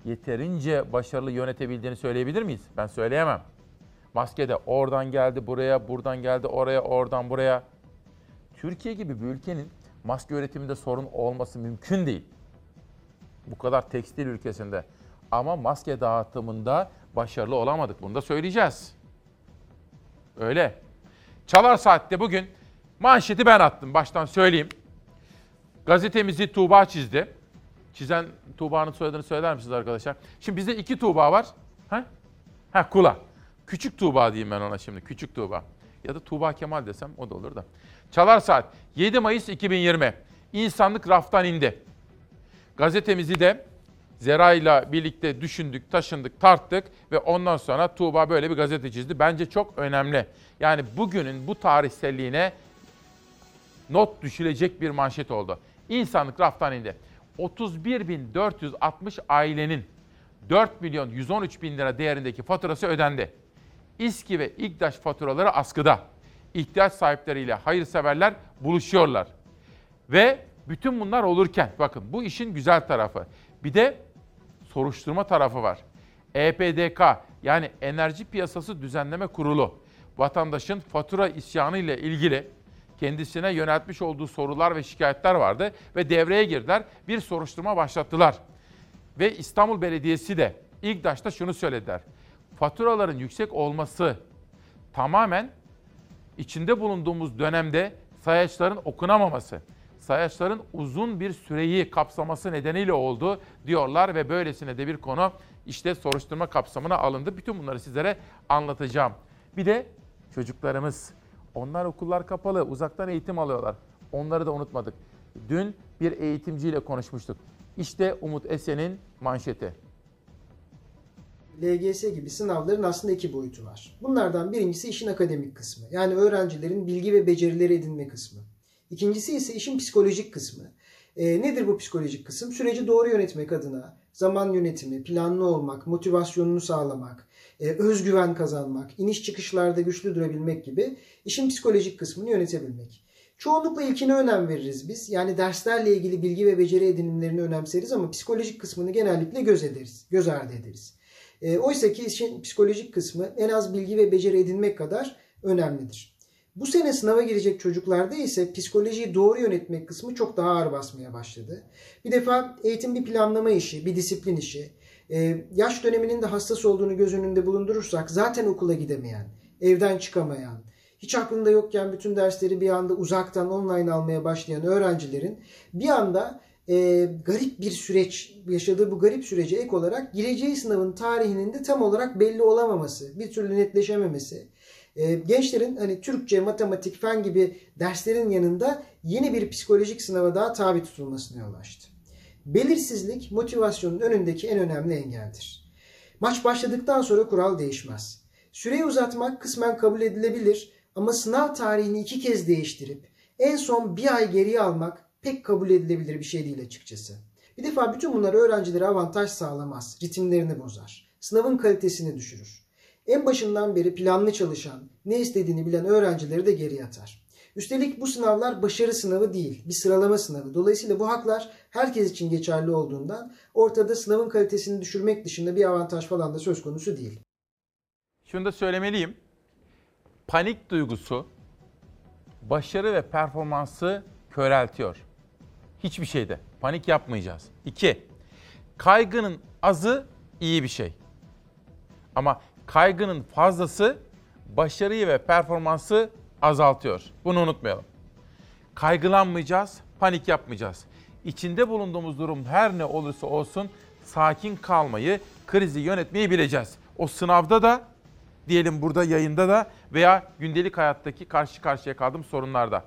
yeterince başarılı yönetebildiğini söyleyebilir miyiz? Ben söyleyemem. Maske de oradan geldi buraya, buradan geldi oraya, oradan buraya. Türkiye gibi bir ülkenin maske üretiminde sorun olması mümkün değil. Bu kadar tekstil ülkesinde. Ama maske dağıtımında başarılı olamadık. Bunu da söyleyeceğiz. Öyle. Çalar Saat'te bugün manşeti ben attım. Baştan söyleyeyim. Gazetemizi Tuğba çizdi. Çizen Tuğba'nın soyadını söyler misiniz arkadaşlar? Şimdi bizde iki Tuğba var. Ha? Ha Kula. Küçük Tuğba diyeyim ben ona şimdi. Küçük Tuğba. Ya da Tuğba Kemal desem o da olur da. Çalar Saat 7 Mayıs 2020. İnsanlık raftan indi. Gazetemizi de Zera ile birlikte düşündük, taşındık, tarttık ve ondan sonra Tuğba böyle bir gazete çizdi. Bence çok önemli. Yani bugünün bu tarihselliğine not düşülecek bir manşet oldu. İnsanlık raftan indi. 31.460 ailenin 4 milyon 113 bin lira değerindeki faturası ödendi. İSKİ ve İGDAŞ faturaları askıda. İhtiyaç sahipleriyle hayırseverler buluşuyorlar. Ve bütün bunlar olurken bakın bu işin güzel tarafı. Bir de soruşturma tarafı var. EPDK yani Enerji Piyasası Düzenleme Kurulu vatandaşın fatura isyanı ile ilgili kendisine yöneltmiş olduğu sorular ve şikayetler vardı ve devreye girdiler. Bir soruşturma başlattılar. Ve İstanbul Belediyesi de ilk başta şunu söylediler. Faturaların yüksek olması tamamen içinde bulunduğumuz dönemde sayaçların okunamaması, sayaçların uzun bir süreyi kapsaması nedeniyle oldu diyorlar ve böylesine de bir konu işte soruşturma kapsamına alındı. Bütün bunları sizlere anlatacağım. Bir de çocuklarımız, onlar okullar kapalı, uzaktan eğitim alıyorlar. Onları da unutmadık. Dün bir eğitimciyle konuşmuştuk. İşte Umut Esen'in manşeti. LGS gibi sınavların aslında iki boyutu var. Bunlardan birincisi işin akademik kısmı. Yani öğrencilerin bilgi ve becerileri edinme kısmı. İkincisi ise işin psikolojik kısmı. E, nedir bu psikolojik kısım? Süreci doğru yönetmek adına zaman yönetimi, planlı olmak, motivasyonunu sağlamak, e, özgüven kazanmak, iniş çıkışlarda güçlü durabilmek gibi işin psikolojik kısmını yönetebilmek. Çoğunlukla ilkine önem veririz biz. Yani derslerle ilgili bilgi ve beceri edinimlerini önemseriz ama psikolojik kısmını genellikle göz ederiz, göz ardı ederiz. E, Oysa ki işin psikolojik kısmı en az bilgi ve beceri edinmek kadar önemlidir. Bu sene sınava girecek çocuklarda ise psikolojiyi doğru yönetmek kısmı çok daha ağır basmaya başladı. Bir defa eğitim bir planlama işi, bir disiplin işi. Ee, yaş döneminin de hassas olduğunu göz önünde bulundurursak zaten okula gidemeyen, evden çıkamayan, hiç aklında yokken bütün dersleri bir anda uzaktan online almaya başlayan öğrencilerin bir anda e, garip bir süreç, yaşadığı bu garip sürece ek olarak gireceği sınavın tarihinin de tam olarak belli olamaması, bir türlü netleşememesi, e, gençlerin hani Türkçe, matematik, fen gibi derslerin yanında yeni bir psikolojik sınava daha tabi tutulmasına yol açtı. Belirsizlik motivasyonun önündeki en önemli engeldir. Maç başladıktan sonra kural değişmez. Süreyi uzatmak kısmen kabul edilebilir ama sınav tarihini iki kez değiştirip en son bir ay geriye almak pek kabul edilebilir bir şey değil açıkçası. Bir defa bütün bunlar öğrencilere avantaj sağlamaz, ritimlerini bozar, sınavın kalitesini düşürür. En başından beri planlı çalışan, ne istediğini bilen öğrencileri de geriye atar. Üstelik bu sınavlar başarı sınavı değil, bir sıralama sınavı. Dolayısıyla bu haklar herkes için geçerli olduğundan ortada sınavın kalitesini düşürmek dışında bir avantaj falan da söz konusu değil. Şunu da söylemeliyim. Panik duygusu başarı ve performansı köreltiyor. Hiçbir şeyde panik yapmayacağız. İki, kaygının azı iyi bir şey. Ama kaygının fazlası başarıyı ve performansı azaltıyor. Bunu unutmayalım. Kaygılanmayacağız, panik yapmayacağız. İçinde bulunduğumuz durum her ne olursa olsun sakin kalmayı, krizi yönetmeyi bileceğiz. O sınavda da diyelim burada yayında da veya gündelik hayattaki karşı karşıya kaldığım sorunlarda.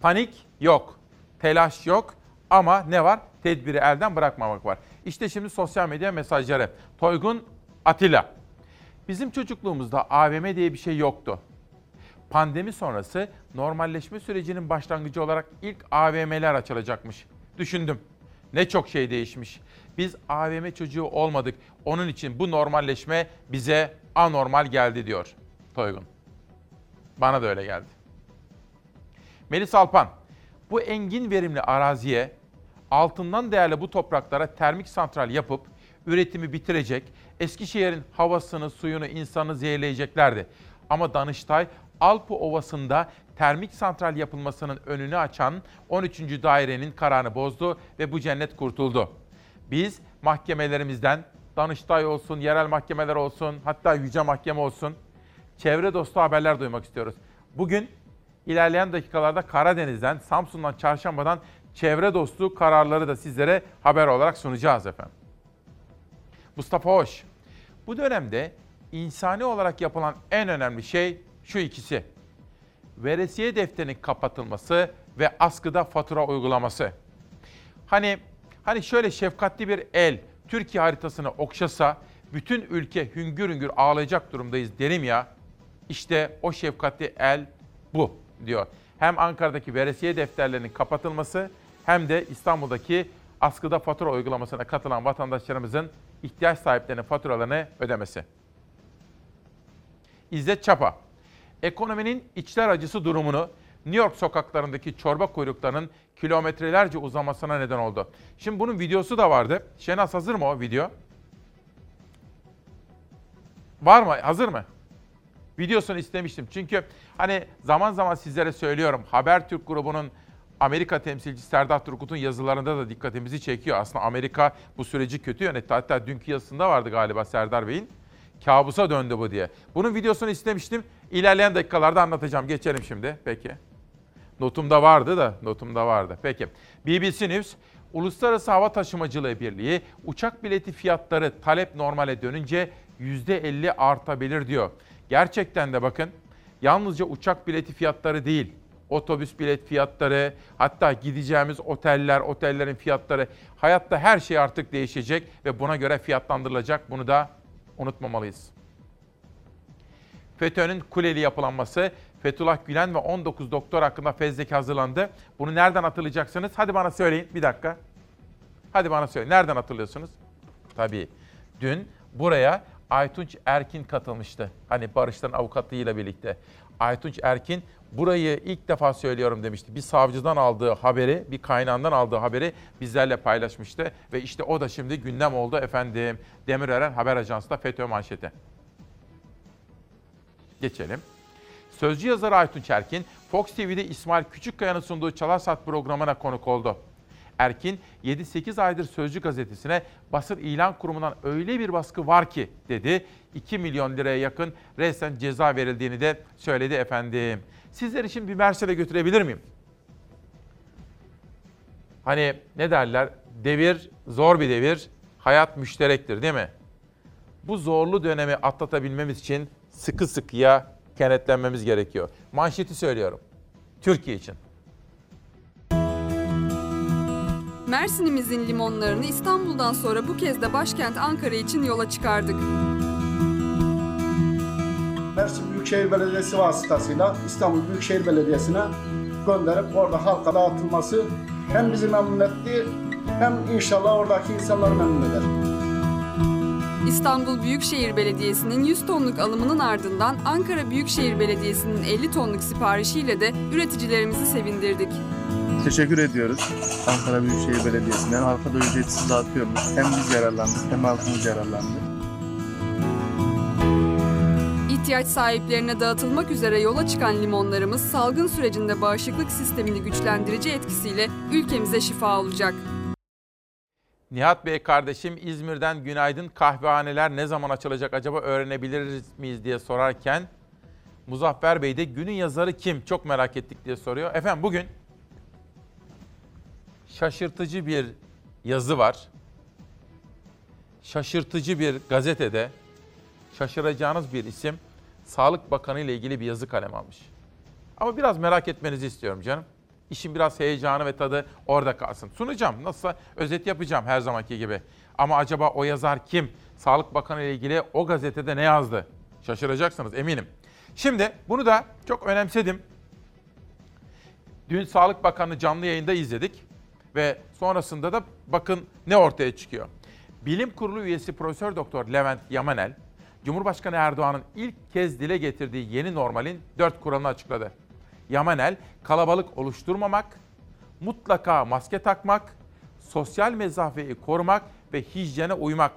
Panik yok, telaş yok ama ne var? Tedbiri elden bırakmamak var. İşte şimdi sosyal medya mesajları. Toygun Atilla. Bizim çocukluğumuzda AVM diye bir şey yoktu. Pandemi sonrası normalleşme sürecinin başlangıcı olarak ilk AVM'ler açılacakmış. Düşündüm. Ne çok şey değişmiş. Biz AVM çocuğu olmadık. Onun için bu normalleşme bize anormal geldi diyor Toygun. Bana da öyle geldi. Melis Alpan, bu engin verimli araziye altından değerli bu topraklara termik santral yapıp üretimi bitirecek, Eskişehir'in havasını, suyunu, insanı zehirleyeceklerdi. Ama Danıştay Alpı Ovası'nda termik santral yapılmasının önünü açan 13. dairenin kararını bozdu ve bu cennet kurtuldu. Biz mahkemelerimizden Danıştay olsun, yerel mahkemeler olsun, hatta yüce mahkeme olsun çevre dostu haberler duymak istiyoruz. Bugün ilerleyen dakikalarda Karadeniz'den, Samsun'dan, Çarşamba'dan çevre dostu kararları da sizlere haber olarak sunacağız efendim. Mustafa Hoş, bu dönemde insani olarak yapılan en önemli şey şu ikisi. Veresiye defterinin kapatılması ve askıda fatura uygulaması. Hani hani şöyle şefkatli bir el Türkiye haritasını okşasa bütün ülke hüngür hüngür ağlayacak durumdayız derim ya. İşte o şefkatli el bu diyor. Hem Ankara'daki veresiye defterlerinin kapatılması hem de İstanbul'daki askıda fatura uygulamasına katılan vatandaşlarımızın ihtiyaç sahiplerinin faturalarını ödemesi. İzzet Çapa. Ekonominin içler acısı durumunu New York sokaklarındaki çorba kuyruklarının kilometrelerce uzamasına neden oldu. Şimdi bunun videosu da vardı. Şenaz hazır mı o video? Var mı? Hazır mı? Videosunu istemiştim. Çünkü hani zaman zaman sizlere söylüyorum. Habertürk grubunun Amerika temsilcisi Serdar Turgut'un yazılarında da dikkatimizi çekiyor. Aslında Amerika bu süreci kötü yönetti. Hatta dünkü yazısında vardı galiba Serdar Bey'in. Kabusa döndü bu diye. Bunun videosunu istemiştim. İlerleyen dakikalarda anlatacağım. Geçelim şimdi. Peki. Notumda vardı da, notumda vardı. Peki. BBC News, Uluslararası Hava Taşımacılığı Birliği uçak bileti fiyatları talep normale dönünce %50 artabilir diyor. Gerçekten de bakın yalnızca uçak bileti fiyatları değil, otobüs bilet fiyatları, hatta gideceğimiz oteller, otellerin fiyatları, hayatta her şey artık değişecek ve buna göre fiyatlandırılacak. Bunu da unutmamalıyız. FETÖ'nün Kuleli yapılanması, Fethullah Gülen ve 19 doktor hakkında fezleke hazırlandı. Bunu nereden hatırlayacaksınız? Hadi bana söyleyin bir dakika. Hadi bana söyleyin. Nereden hatırlıyorsunuz? Tabii. Dün buraya Aytunç Erkin katılmıştı. Hani Barış'tan avukatıyla birlikte. Aytunç Erkin burayı ilk defa söylüyorum demişti. Bir savcıdan aldığı haberi, bir kaynağından aldığı haberi bizlerle paylaşmıştı. Ve işte o da şimdi gündem oldu efendim. Demirören Haber Ajansı'da FETÖ manşeti. Geçelim. Sözcü yazarı Aytunç Erkin, Fox TV'de İsmail Küçükkaya'nın sunduğu Çalarsat programına konuk oldu. Erkin, 7-8 aydır Sözcü gazetesine basın ilan kurumundan öyle bir baskı var ki dedi. 2 milyon liraya yakın resen ceza verildiğini de söyledi efendim. Sizler için bir Mersin'e götürebilir miyim? Hani ne derler? Devir zor bir devir, hayat müşterektir değil mi? Bu zorlu dönemi atlatabilmemiz için sıkı sıkıya kenetlenmemiz gerekiyor. Manşeti söylüyorum. Türkiye için. Mersin'imizin limonlarını İstanbul'dan sonra bu kez de başkent Ankara için yola çıkardık. Mersin Büyükşehir Belediyesi vasıtasıyla İstanbul Büyükşehir Belediyesi'ne gönderip orada halka dağıtılması hem bizi memnun etti hem inşallah oradaki insanları memnun eder. İstanbul Büyükşehir Belediyesi'nin 100 tonluk alımının ardından Ankara Büyükşehir Belediyesi'nin 50 tonluk siparişiyle de üreticilerimizi sevindirdik. Teşekkür ediyoruz Ankara Büyükşehir Belediyesi'ne. Halka da ücretsiz dağıtıyoruz. Hem biz yararlandık hem halkımız yararlandı. İhtiyaç sahiplerine dağıtılmak üzere yola çıkan limonlarımız salgın sürecinde bağışıklık sistemini güçlendirici etkisiyle ülkemize şifa olacak. Nihat Bey kardeşim İzmir'den günaydın kahvehaneler ne zaman açılacak acaba öğrenebilir miyiz diye sorarken Muzaffer Bey de günün yazarı kim çok merak ettik diye soruyor. Efendim bugün şaşırtıcı bir yazı var. Şaşırtıcı bir gazetede şaşıracağınız bir isim Sağlık Bakanı ile ilgili bir yazı kalem almış. Ama biraz merak etmenizi istiyorum canım. İşin biraz heyecanı ve tadı orada kalsın. Sunacağım. Nasılsa özet yapacağım her zamanki gibi. Ama acaba o yazar kim? Sağlık Bakanı ile ilgili o gazetede ne yazdı? Şaşıracaksınız eminim. Şimdi bunu da çok önemsedim. Dün Sağlık Bakanı canlı yayında izledik ve sonrasında da bakın ne ortaya çıkıyor. Bilim Kurulu üyesi Profesör Doktor Levent Yamanel, Cumhurbaşkanı Erdoğan'ın ilk kez dile getirdiği yeni normalin dört kuralını açıkladı. Yamanel, kalabalık oluşturmamak, mutlaka maske takmak, sosyal mesafeyi korumak ve hijyene uymak.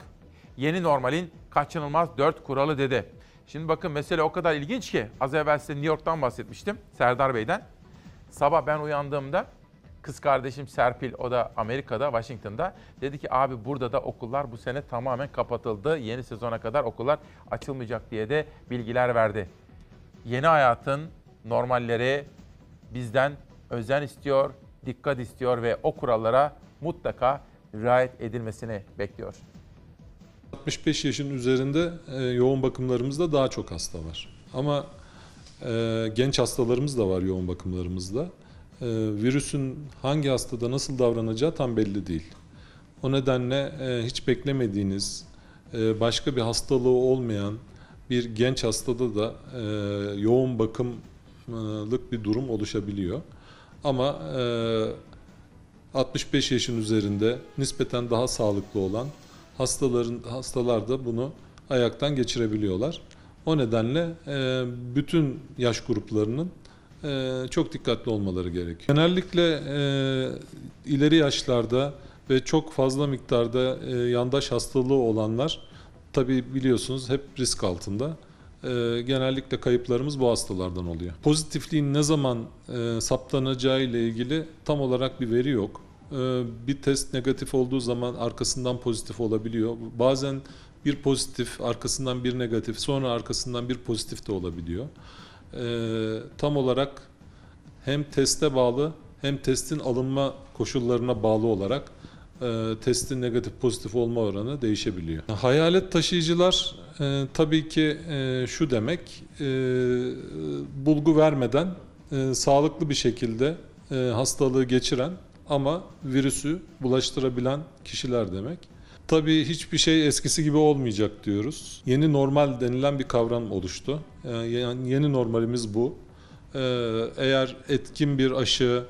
Yeni normalin kaçınılmaz dört kuralı dedi. Şimdi bakın mesele o kadar ilginç ki az evvel size New York'tan bahsetmiştim Serdar Bey'den. Sabah ben uyandığımda kız kardeşim Serpil o da Amerika'da Washington'da dedi ki abi burada da okullar bu sene tamamen kapatıldı. Yeni sezona kadar okullar açılmayacak diye de bilgiler verdi. Yeni hayatın normalleri bizden özen istiyor, dikkat istiyor ve o kurallara mutlaka riayet edilmesini bekliyor. 65 yaşın üzerinde e, yoğun bakımlarımızda daha çok hasta var. Ama e, genç hastalarımız da var yoğun bakımlarımızda. E, virüsün hangi hastada nasıl davranacağı tam belli değil. O nedenle e, hiç beklemediğiniz, e, başka bir hastalığı olmayan bir genç hastada da e, yoğun bakımlık bir durum oluşabiliyor. Ama e, 65 yaşın üzerinde nispeten daha sağlıklı olan hastaların hastalar da bunu ayaktan geçirebiliyorlar. O nedenle bütün yaş gruplarının e, çok dikkatli olmaları gerekiyor. Genellikle e, ileri yaşlarda ve çok fazla miktarda e, yandaş hastalığı olanlar tabi biliyorsunuz hep risk altında. E, genellikle kayıplarımız bu hastalardan oluyor. Pozitifliğin ne zaman e, saptanacağı ile ilgili tam olarak bir veri yok. E, bir test negatif olduğu zaman arkasından pozitif olabiliyor. Bazen bir pozitif, arkasından bir negatif, sonra arkasından bir pozitif de olabiliyor. E, tam olarak hem teste bağlı hem testin alınma koşullarına bağlı olarak e, testin negatif pozitif olma oranı değişebiliyor. Hayalet taşıyıcılar e, tabii ki e, şu demek e, bulgu vermeden e, sağlıklı bir şekilde e, hastalığı geçiren ama virüsü bulaştırabilen kişiler demek. Tabii hiçbir şey eskisi gibi olmayacak diyoruz. Yeni normal denilen bir kavram oluştu. E, Yani yeni normalimiz bu. E, Eğer etkin bir aşı,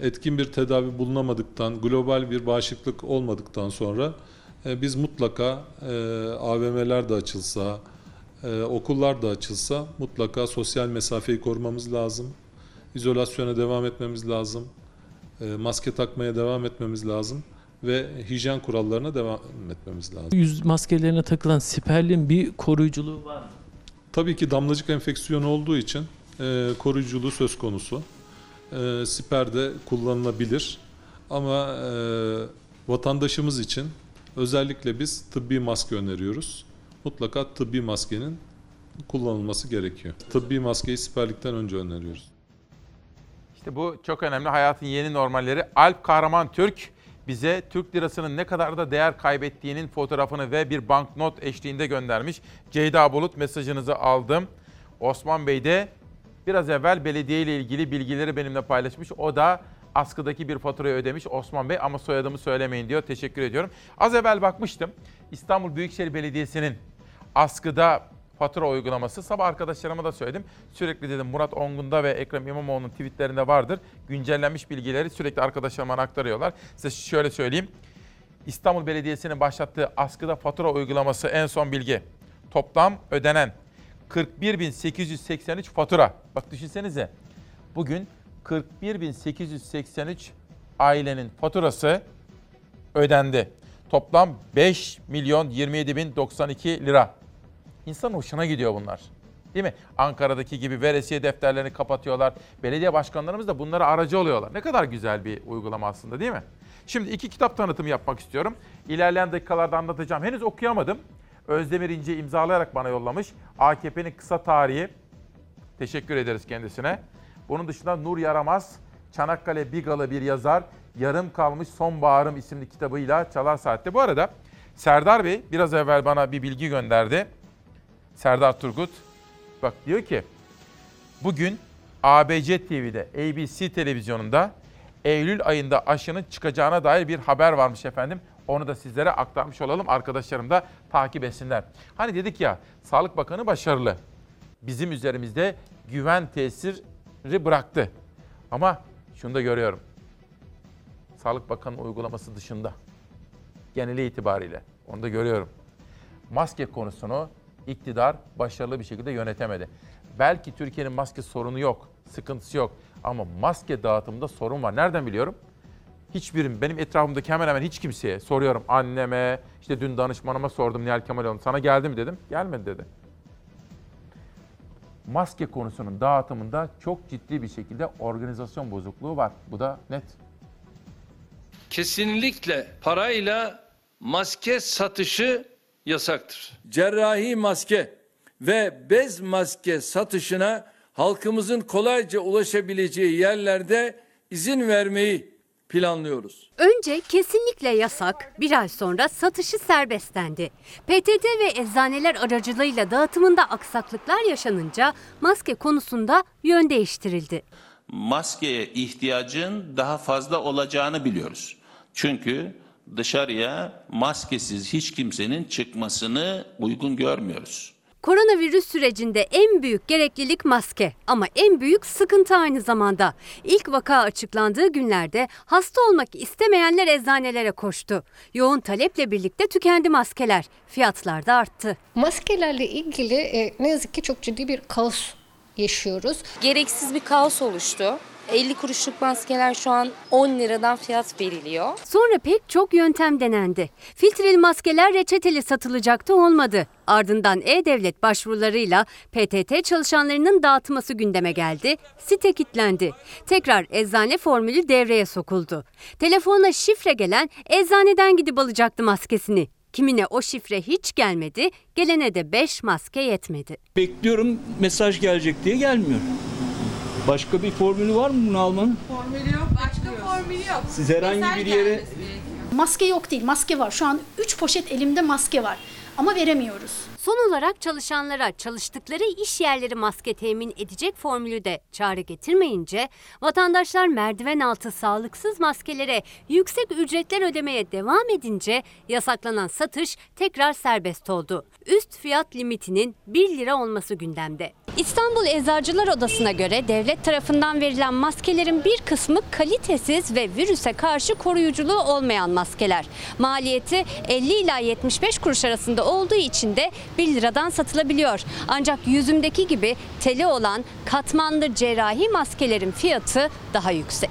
etkin bir tedavi bulunamadıktan, global bir bağışıklık olmadıktan sonra e, biz mutlaka e, AVM'ler de açılsa, e, okullar da açılsa mutlaka sosyal mesafeyi korumamız lazım. İzolasyona devam etmemiz lazım. Maske takmaya devam etmemiz lazım ve hijyen kurallarına devam etmemiz lazım. Yüz maskelerine takılan siperlin bir koruyuculuğu var mı? Tabii ki damlacık enfeksiyonu olduğu için e, koruyuculuğu söz konusu. E, siper de kullanılabilir ama e, vatandaşımız için özellikle biz tıbbi maske öneriyoruz. Mutlaka tıbbi maskenin kullanılması gerekiyor. Tıbbi maskeyi siperlikten önce öneriyoruz. İşte bu çok önemli. Hayatın yeni normalleri. Alp Kahraman Türk bize Türk lirasının ne kadar da değer kaybettiğinin fotoğrafını ve bir banknot eşliğinde göndermiş. Ceyda Bulut mesajınızı aldım. Osman Bey de biraz evvel belediye ile ilgili bilgileri benimle paylaşmış. O da askıdaki bir faturayı ödemiş Osman Bey ama soyadımı söylemeyin diyor. Teşekkür ediyorum. Az evvel bakmıştım. İstanbul Büyükşehir Belediyesi'nin askıda fatura uygulaması. Sabah arkadaşlarıma da söyledim. Sürekli dedim Murat Ongun'da ve Ekrem İmamoğlu'nun tweetlerinde vardır. Güncellenmiş bilgileri sürekli arkadaşlarıma aktarıyorlar. Size şöyle söyleyeyim. İstanbul Belediyesi'nin başlattığı askıda fatura uygulaması en son bilgi. Toplam ödenen 41.883 fatura. Bak düşünsenize. Bugün 41.883 ailenin faturası ödendi. Toplam 5 milyon 27 bin 92 lira. İnsanın hoşuna gidiyor bunlar. Değil mi? Ankara'daki gibi veresiye defterlerini kapatıyorlar. Belediye başkanlarımız da bunlara aracı oluyorlar. Ne kadar güzel bir uygulama aslında değil mi? Şimdi iki kitap tanıtımı yapmak istiyorum. İlerleyen dakikalarda anlatacağım. Henüz okuyamadım. Özdemir İnce imzalayarak bana yollamış. AKP'nin kısa tarihi. Teşekkür ederiz kendisine. Bunun dışında Nur Yaramaz, Çanakkale Bigalı bir yazar. Yarım kalmış Sonbaharım isimli kitabıyla Çalar Saat'te. Bu arada Serdar Bey biraz evvel bana bir bilgi gönderdi. Serdar Turgut. Bak diyor ki bugün ABC TV'de, ABC televizyonunda Eylül ayında aşının çıkacağına dair bir haber varmış efendim. Onu da sizlere aktarmış olalım. Arkadaşlarım da takip etsinler. Hani dedik ya Sağlık Bakanı başarılı. Bizim üzerimizde güven tesiri bıraktı. Ama şunu da görüyorum. Sağlık Bakanı uygulaması dışında geneli itibariyle onu da görüyorum. Maske konusunu iktidar başarılı bir şekilde yönetemedi. Belki Türkiye'nin maske sorunu yok, sıkıntısı yok ama maske dağıtımında sorun var. Nereden biliyorum? Hiçbirim, benim etrafımdaki hemen hemen hiç kimseye soruyorum. Anneme, işte dün danışmanıma sordum Nihal Kemaloğlu. Sana geldi mi dedim. Gelmedi dedi. Maske konusunun dağıtımında çok ciddi bir şekilde organizasyon bozukluğu var. Bu da net. Kesinlikle parayla maske satışı yasaktır. Cerrahi maske ve bez maske satışına halkımızın kolayca ulaşabileceği yerlerde izin vermeyi planlıyoruz. Önce kesinlikle yasak, bir ay sonra satışı serbest dendi. PTT ve eczaneler aracılığıyla dağıtımında aksaklıklar yaşanınca maske konusunda yön değiştirildi. Maskeye ihtiyacın daha fazla olacağını biliyoruz. Çünkü dışarıya maskesiz hiç kimsenin çıkmasını uygun görmüyoruz. Koronavirüs sürecinde en büyük gereklilik maske ama en büyük sıkıntı aynı zamanda. İlk vaka açıklandığı günlerde hasta olmak istemeyenler eczanelere koştu. Yoğun taleple birlikte tükendi maskeler. Fiyatlar da arttı. Maskelerle ilgili e, ne yazık ki çok ciddi bir kaos yaşıyoruz. Gereksiz bir kaos oluştu. 50 kuruşluk maskeler şu an 10 liradan fiyat veriliyor. Sonra pek çok yöntem denendi. Filtreli maskeler reçeteli satılacaktı olmadı. Ardından E-Devlet başvurularıyla PTT çalışanlarının dağıtması gündeme geldi. Site kilitlendi. Tekrar eczane formülü devreye sokuldu. Telefona şifre gelen eczaneden gidip alacaktı maskesini. Kimine o şifre hiç gelmedi, gelene de 5 maske yetmedi. Bekliyorum mesaj gelecek diye gelmiyor. Başka bir formülü var mı bunu almanın? Formülü yok. Başka formülü yok. Siz herhangi bir yere Maske yok değil, maske var. Şu an 3 poşet elimde maske var ama veremiyoruz. Son olarak çalışanlara çalıştıkları iş yerleri maske temin edecek formülü de çare getirmeyince vatandaşlar merdiven altı sağlıksız maskelere yüksek ücretler ödemeye devam edince yasaklanan satış tekrar serbest oldu. Üst fiyat limitinin 1 lira olması gündemde. İstanbul Eczacılar Odası'na göre devlet tarafından verilen maskelerin bir kısmı kalitesiz ve virüse karşı koruyuculuğu olmayan maskeler. Maliyeti 50 ila 75 kuruş arasında olduğu için de 1 liradan satılabiliyor. Ancak yüzümdeki gibi teli olan katmanlı cerrahi maskelerin fiyatı daha yüksek.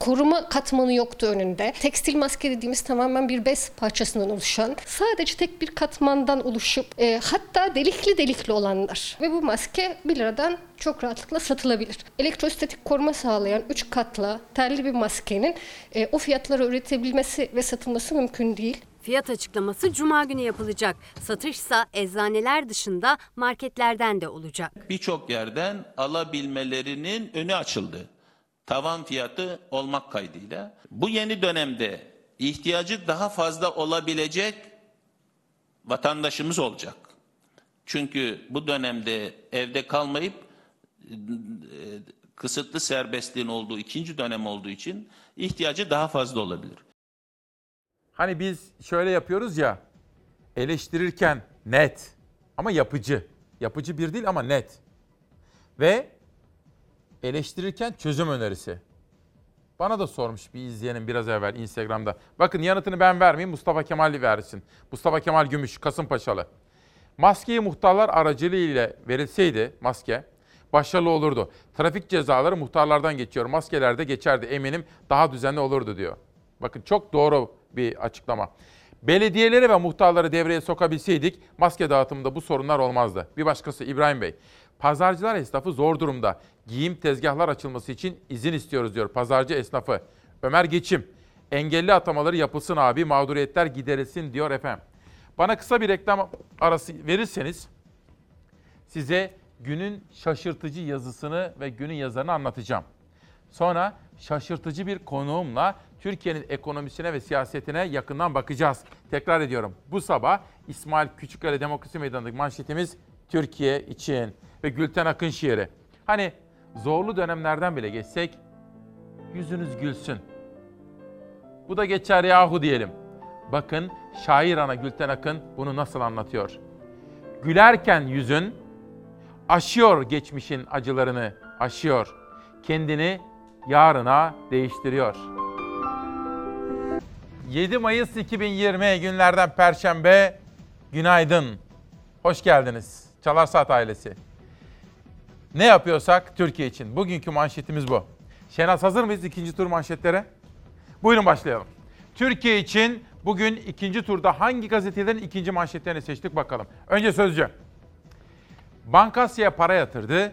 Koruma katmanı yoktu önünde. Tekstil maske dediğimiz tamamen bir bez parçasından oluşan, sadece tek bir katmandan oluşup e, hatta delikli delikli olanlar. Ve bu maske 1 liradan çok rahatlıkla satılabilir. Elektrostatik koruma sağlayan 3 katlı telli bir maskenin e, o fiyatlara üretebilmesi ve satılması mümkün değil. Fiyat açıklaması cuma günü yapılacak. Satışsa eczaneler dışında marketlerden de olacak. Birçok yerden alabilmelerinin önü açıldı. Tavan fiyatı olmak kaydıyla. Bu yeni dönemde ihtiyacı daha fazla olabilecek vatandaşımız olacak. Çünkü bu dönemde evde kalmayıp e, kısıtlı serbestliğin olduğu ikinci dönem olduğu için ihtiyacı daha fazla olabilir. Hani biz şöyle yapıyoruz ya, eleştirirken net ama yapıcı. Yapıcı bir değil ama net. Ve eleştirirken çözüm önerisi. Bana da sormuş bir izleyenim biraz evvel Instagram'da. Bakın yanıtını ben vermeyeyim Mustafa Kemal versin. Mustafa Kemal Gümüş, Kasımpaşalı. Maskeyi muhtarlar aracılığıyla verilseydi maske başarılı olurdu. Trafik cezaları muhtarlardan geçiyor. Maskeler de geçerdi eminim daha düzenli olurdu diyor. Bakın çok doğru bir açıklama. Belediyeleri ve muhtarları devreye sokabilseydik maske dağıtımında bu sorunlar olmazdı. Bir başkası İbrahim Bey. Pazarcılar esnafı zor durumda. Giyim tezgahlar açılması için izin istiyoruz diyor pazarcı esnafı. Ömer Geçim. Engelli atamaları yapılsın abi mağduriyetler giderilsin diyor efendim. Bana kısa bir reklam arası verirseniz size günün şaşırtıcı yazısını ve günün yazarını anlatacağım. Sonra şaşırtıcı bir konuğumla Türkiye'nin ekonomisine ve siyasetine yakından bakacağız. Tekrar ediyorum. Bu sabah İsmail Küçükkale Demokrasi Meydanı'ndaki manşetimiz Türkiye için ve Gülten Akın şiiri. Hani zorlu dönemlerden bile geçsek yüzünüz gülsün. Bu da geçer yahu diyelim. Bakın şair ana Gülten Akın bunu nasıl anlatıyor. Gülerken yüzün aşıyor geçmişin acılarını, aşıyor. Kendini yarına değiştiriyor. 7 Mayıs 2020 günlerden Perşembe. Günaydın. Hoş geldiniz. Çalar Saat ailesi. Ne yapıyorsak Türkiye için. Bugünkü manşetimiz bu. Şenaz hazır mıyız ikinci tur manşetlere? Buyurun başlayalım. Türkiye için bugün ikinci turda hangi gazetelerin ikinci manşetlerini seçtik bakalım. Önce Sözcü. Bankasya'ya para yatırdı.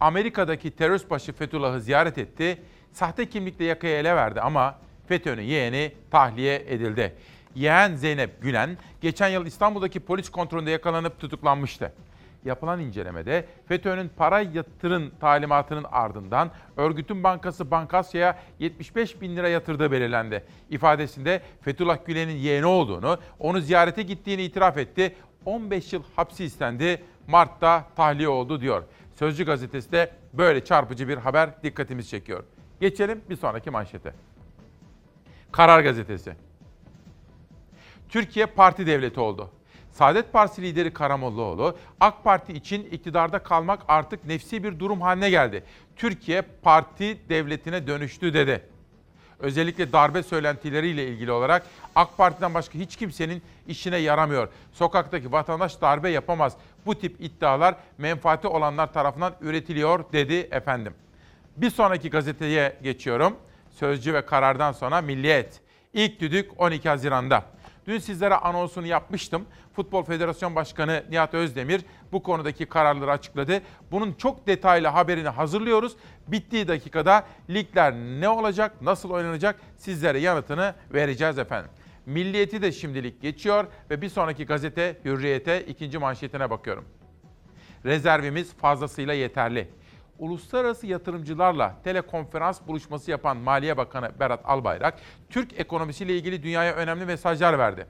Amerika'daki terörist başı Fethullah'ı ziyaret etti. Sahte kimlikle yakayı ele verdi ama FETÖ'nün yeğeni tahliye edildi. Yeğen Zeynep Gülen geçen yıl İstanbul'daki polis kontrolünde yakalanıp tutuklanmıştı. Yapılan incelemede FETÖ'nün para yatırın talimatının ardından örgütün bankası Bankasya'ya 75 bin lira yatırdığı belirlendi. İfadesinde Fethullah Gülen'in yeğeni olduğunu, onu ziyarete gittiğini itiraf etti. 15 yıl hapsi istendi. Mart'ta tahliye oldu diyor. Sözcü gazetesi de böyle çarpıcı bir haber dikkatimizi çekiyor. Geçelim bir sonraki manşete. Karar gazetesi. Türkiye parti devleti oldu. Saadet Partisi lideri Karamollaoğlu, AK Parti için iktidarda kalmak artık nefsi bir durum haline geldi. Türkiye parti devletine dönüştü dedi. Özellikle darbe söylentileriyle ilgili olarak AK Parti'den başka hiç kimsenin işine yaramıyor. Sokaktaki vatandaş darbe yapamaz. Bu tip iddialar menfaati olanlar tarafından üretiliyor dedi efendim. Bir sonraki gazeteye geçiyorum. Sözcü ve karardan sonra Milliyet. İlk düdük 12 Haziran'da. Dün sizlere anonsunu yapmıştım. Futbol Federasyon Başkanı Nihat Özdemir bu konudaki kararları açıkladı. Bunun çok detaylı haberini hazırlıyoruz. Bittiği dakikada ligler ne olacak, nasıl oynanacak sizlere yanıtını vereceğiz efendim. Milliyeti de şimdilik geçiyor ve bir sonraki gazete Hürriyet'e ikinci manşetine bakıyorum. Rezervimiz fazlasıyla yeterli. Uluslararası yatırımcılarla telekonferans buluşması yapan Maliye Bakanı Berat Albayrak, Türk ekonomisiyle ilgili dünyaya önemli mesajlar verdi.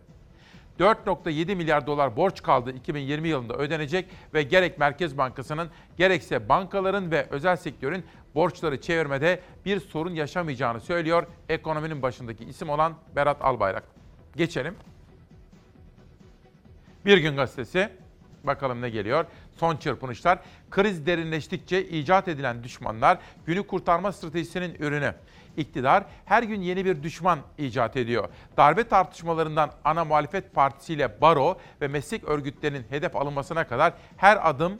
4.7 milyar dolar borç kaldı 2020 yılında ödenecek ve gerek Merkez Bankası'nın gerekse bankaların ve özel sektörün borçları çevirmede bir sorun yaşamayacağını söylüyor ekonominin başındaki isim olan Berat Albayrak. Geçelim. Bir gün gazetesi. Bakalım ne geliyor? Son çırpınışlar. Kriz derinleştikçe icat edilen düşmanlar günü kurtarma stratejisinin ürünü. İktidar her gün yeni bir düşman icat ediyor. Darbe tartışmalarından ana muhalefet partisiyle baro ve meslek örgütlerinin hedef alınmasına kadar her adım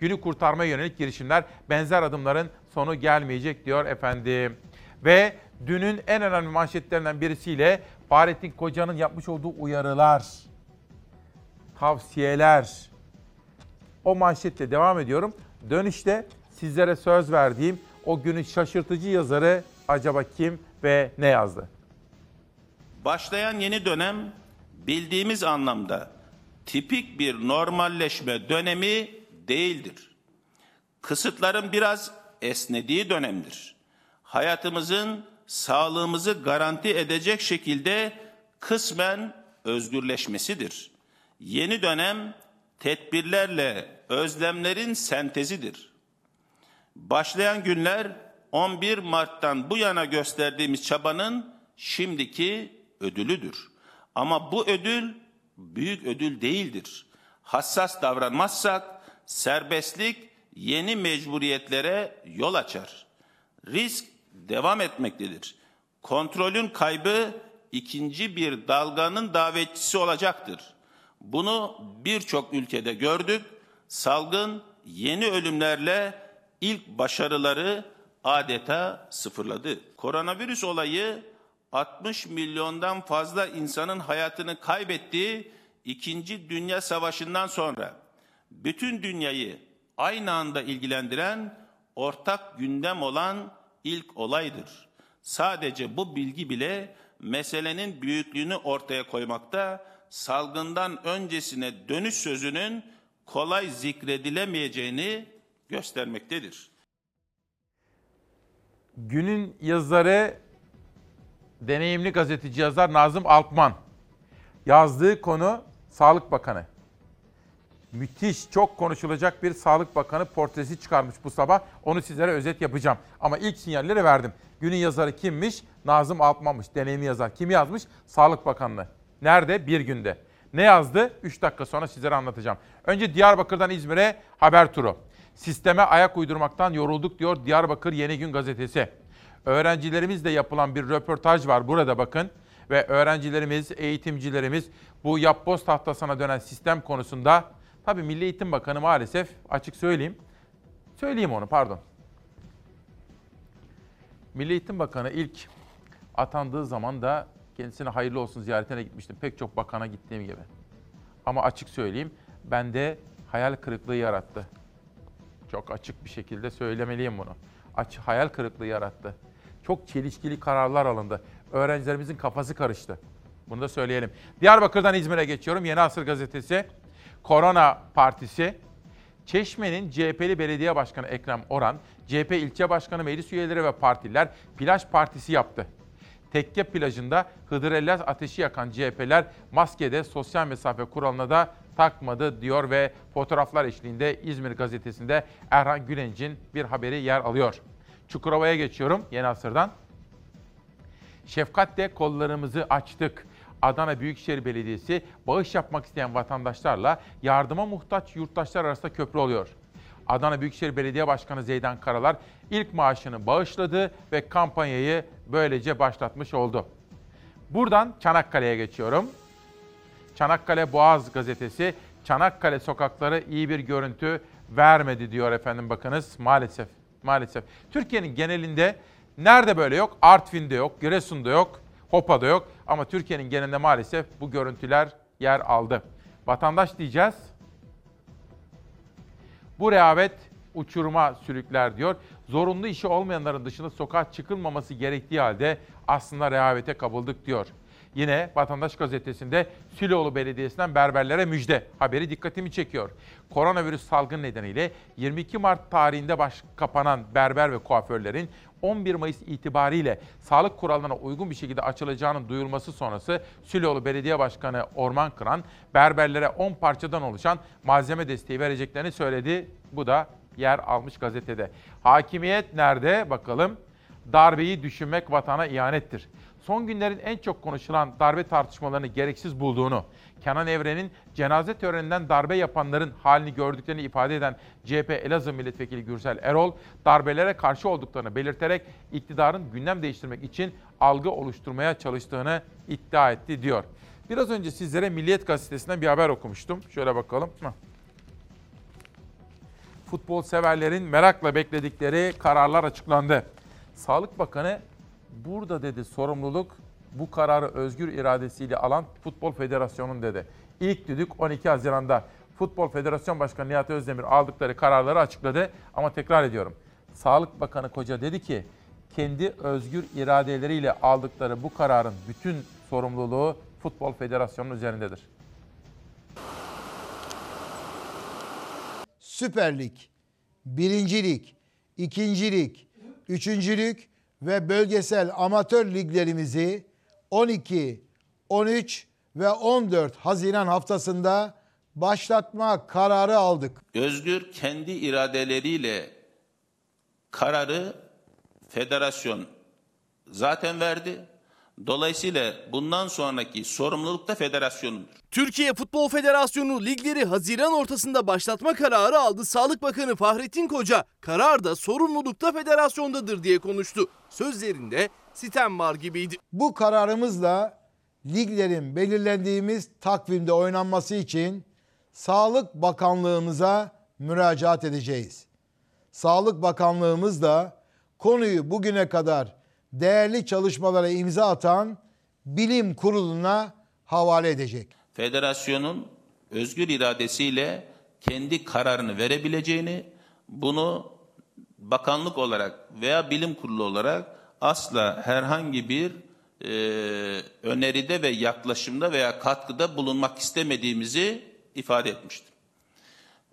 günü kurtarmaya yönelik girişimler benzer adımların sonu gelmeyecek diyor efendim. Ve dünün en önemli manşetlerinden birisiyle Fahrettin Koca'nın yapmış olduğu uyarılar, tavsiyeler. O manşetle devam ediyorum. Dönüşte sizlere söz verdiğim o günün şaşırtıcı yazarı acaba kim ve ne yazdı? Başlayan yeni dönem bildiğimiz anlamda tipik bir normalleşme dönemi değildir. Kısıtların biraz esnediği dönemdir. Hayatımızın sağlığımızı garanti edecek şekilde kısmen özgürleşmesidir. Yeni dönem tedbirlerle özlemlerin sentezidir. Başlayan günler 11 Mart'tan bu yana gösterdiğimiz çabanın şimdiki ödülüdür. Ama bu ödül büyük ödül değildir. Hassas davranmazsak serbestlik yeni mecburiyetlere yol açar. Risk devam etmektedir. Kontrolün kaybı ikinci bir dalganın davetçisi olacaktır. Bunu birçok ülkede gördük. Salgın yeni ölümlerle ilk başarıları adeta sıfırladı. Koronavirüs olayı 60 milyondan fazla insanın hayatını kaybettiği İkinci Dünya Savaşı'ndan sonra bütün dünyayı aynı anda ilgilendiren ortak gündem olan ilk olaydır. Sadece bu bilgi bile meselenin büyüklüğünü ortaya koymakta, salgından öncesine dönüş sözünün kolay zikredilemeyeceğini göstermektedir. Günün yazarı deneyimli gazeteci yazar Nazım Altman. Yazdığı konu Sağlık Bakanı. Müthiş, çok konuşulacak bir Sağlık Bakanı portresi çıkarmış bu sabah. Onu sizlere özet yapacağım. Ama ilk sinyalleri verdim. Günün yazarı kimmiş? Nazım Altman'mış, deneyimli yazar. Kim yazmış? Sağlık Bakanlığı. Nerede? Bir günde. Ne yazdı? 3 dakika sonra sizlere anlatacağım. Önce Diyarbakır'dan İzmir'e haber turu. Sisteme ayak uydurmaktan yorulduk diyor Diyarbakır Yeni Gün gazetesi. Öğrencilerimizle yapılan bir röportaj var burada bakın. Ve öğrencilerimiz, eğitimcilerimiz bu yapboz tahtasına dönen sistem konusunda tabii Milli Eğitim Bakanı maalesef açık söyleyeyim. Söyleyeyim onu pardon. Milli Eğitim Bakanı ilk atandığı zaman da kendisine hayırlı olsun ziyaretine gitmiştim. Pek çok bakana gittiğim gibi. Ama açık söyleyeyim bende hayal kırıklığı yarattı. Çok açık bir şekilde söylemeliyim bunu. Aç, hayal kırıklığı yarattı. Çok çelişkili kararlar alındı. Öğrencilerimizin kafası karıştı. Bunu da söyleyelim. Diyarbakır'dan İzmir'e geçiyorum. Yeni Asır Gazetesi, Korona Partisi, Çeşme'nin CHP'li belediye başkanı Ekrem Oran, CHP ilçe başkanı meclis üyeleri ve partiler plaj partisi yaptı. Tekke plajında Hıdrellez ateşi yakan CHP'ler maskede sosyal mesafe kuralına da takmadı diyor ve fotoğraflar eşliğinde İzmir gazetesinde Erhan Gülenc'in bir haberi yer alıyor. Çukurova'ya geçiyorum Yeni Asır'dan. Şefkatle kollarımızı açtık. Adana Büyükşehir Belediyesi bağış yapmak isteyen vatandaşlarla yardıma muhtaç yurttaşlar arasında köprü oluyor. Adana Büyükşehir Belediye Başkanı Zeydan Karalar ilk maaşını bağışladı ve kampanyayı böylece başlatmış oldu. Buradan Çanakkale'ye geçiyorum. Çanakkale Boğaz gazetesi Çanakkale sokakları iyi bir görüntü vermedi diyor efendim bakınız maalesef. Maalesef. Türkiye'nin genelinde nerede böyle yok? Artvin'de yok, Giresun'da yok, Hopa'da yok ama Türkiye'nin genelinde maalesef bu görüntüler yer aldı. Vatandaş diyeceğiz. Bu rehavet uçuruma sürükler diyor. Zorunlu işi olmayanların dışında sokağa çıkılmaması gerektiği halde aslında rehavete kapıldık diyor. Yine Vatandaş Gazetesi'nde Süloğlu Belediyesi'nden berberlere müjde haberi dikkatimi çekiyor. Koronavirüs salgın nedeniyle 22 Mart tarihinde baş kapanan berber ve kuaförlerin 11 Mayıs itibariyle sağlık kurallarına uygun bir şekilde açılacağının duyurulması sonrası Süloğlu Belediye Başkanı Orman Kıran berberlere 10 parçadan oluşan malzeme desteği vereceklerini söyledi. Bu da yer almış gazetede. Hakimiyet nerede bakalım? Darbeyi düşünmek vatana ihanettir son günlerin en çok konuşulan darbe tartışmalarını gereksiz bulduğunu, Kenan Evren'in cenaze töreninden darbe yapanların halini gördüklerini ifade eden CHP Elazığ Milletvekili Gürsel Erol, darbelere karşı olduklarını belirterek iktidarın gündem değiştirmek için algı oluşturmaya çalıştığını iddia etti diyor. Biraz önce sizlere Milliyet Gazetesi'nden bir haber okumuştum. Şöyle bakalım. Futbol severlerin merakla bekledikleri kararlar açıklandı. Sağlık Bakanı burada dedi sorumluluk bu kararı özgür iradesiyle alan Futbol Federasyonu'nun dedi. İlk düdük 12 Haziran'da Futbol Federasyon Başkanı Nihat Özdemir aldıkları kararları açıkladı. Ama tekrar ediyorum. Sağlık Bakanı Koca dedi ki kendi özgür iradeleriyle aldıkları bu kararın bütün sorumluluğu Futbol Federasyonu'nun üzerindedir. Süper Lig, Birinci Lig, İkinci Lig, Üçüncü Lig ve bölgesel amatör liglerimizi 12, 13 ve 14 Haziran haftasında başlatma kararı aldık. Özgür kendi iradeleriyle kararı federasyon zaten verdi. Dolayısıyla bundan sonraki sorumluluk da federasyonundur. Türkiye Futbol Federasyonu ligleri Haziran ortasında başlatma kararı aldı. Sağlık Bakanı Fahrettin Koca karar da sorumluluk da federasyondadır diye konuştu. Sözlerinde sitem var gibiydi. Bu kararımızla liglerin belirlendiğimiz takvimde oynanması için Sağlık Bakanlığımıza müracaat edeceğiz. Sağlık Bakanlığımız da konuyu bugüne kadar değerli çalışmalara imza atan bilim kuruluna havale edecek. Federasyonun özgür iradesiyle kendi kararını verebileceğini, bunu bakanlık olarak veya bilim kurulu olarak asla herhangi bir e, öneride ve yaklaşımda veya katkıda bulunmak istemediğimizi ifade etmiştim.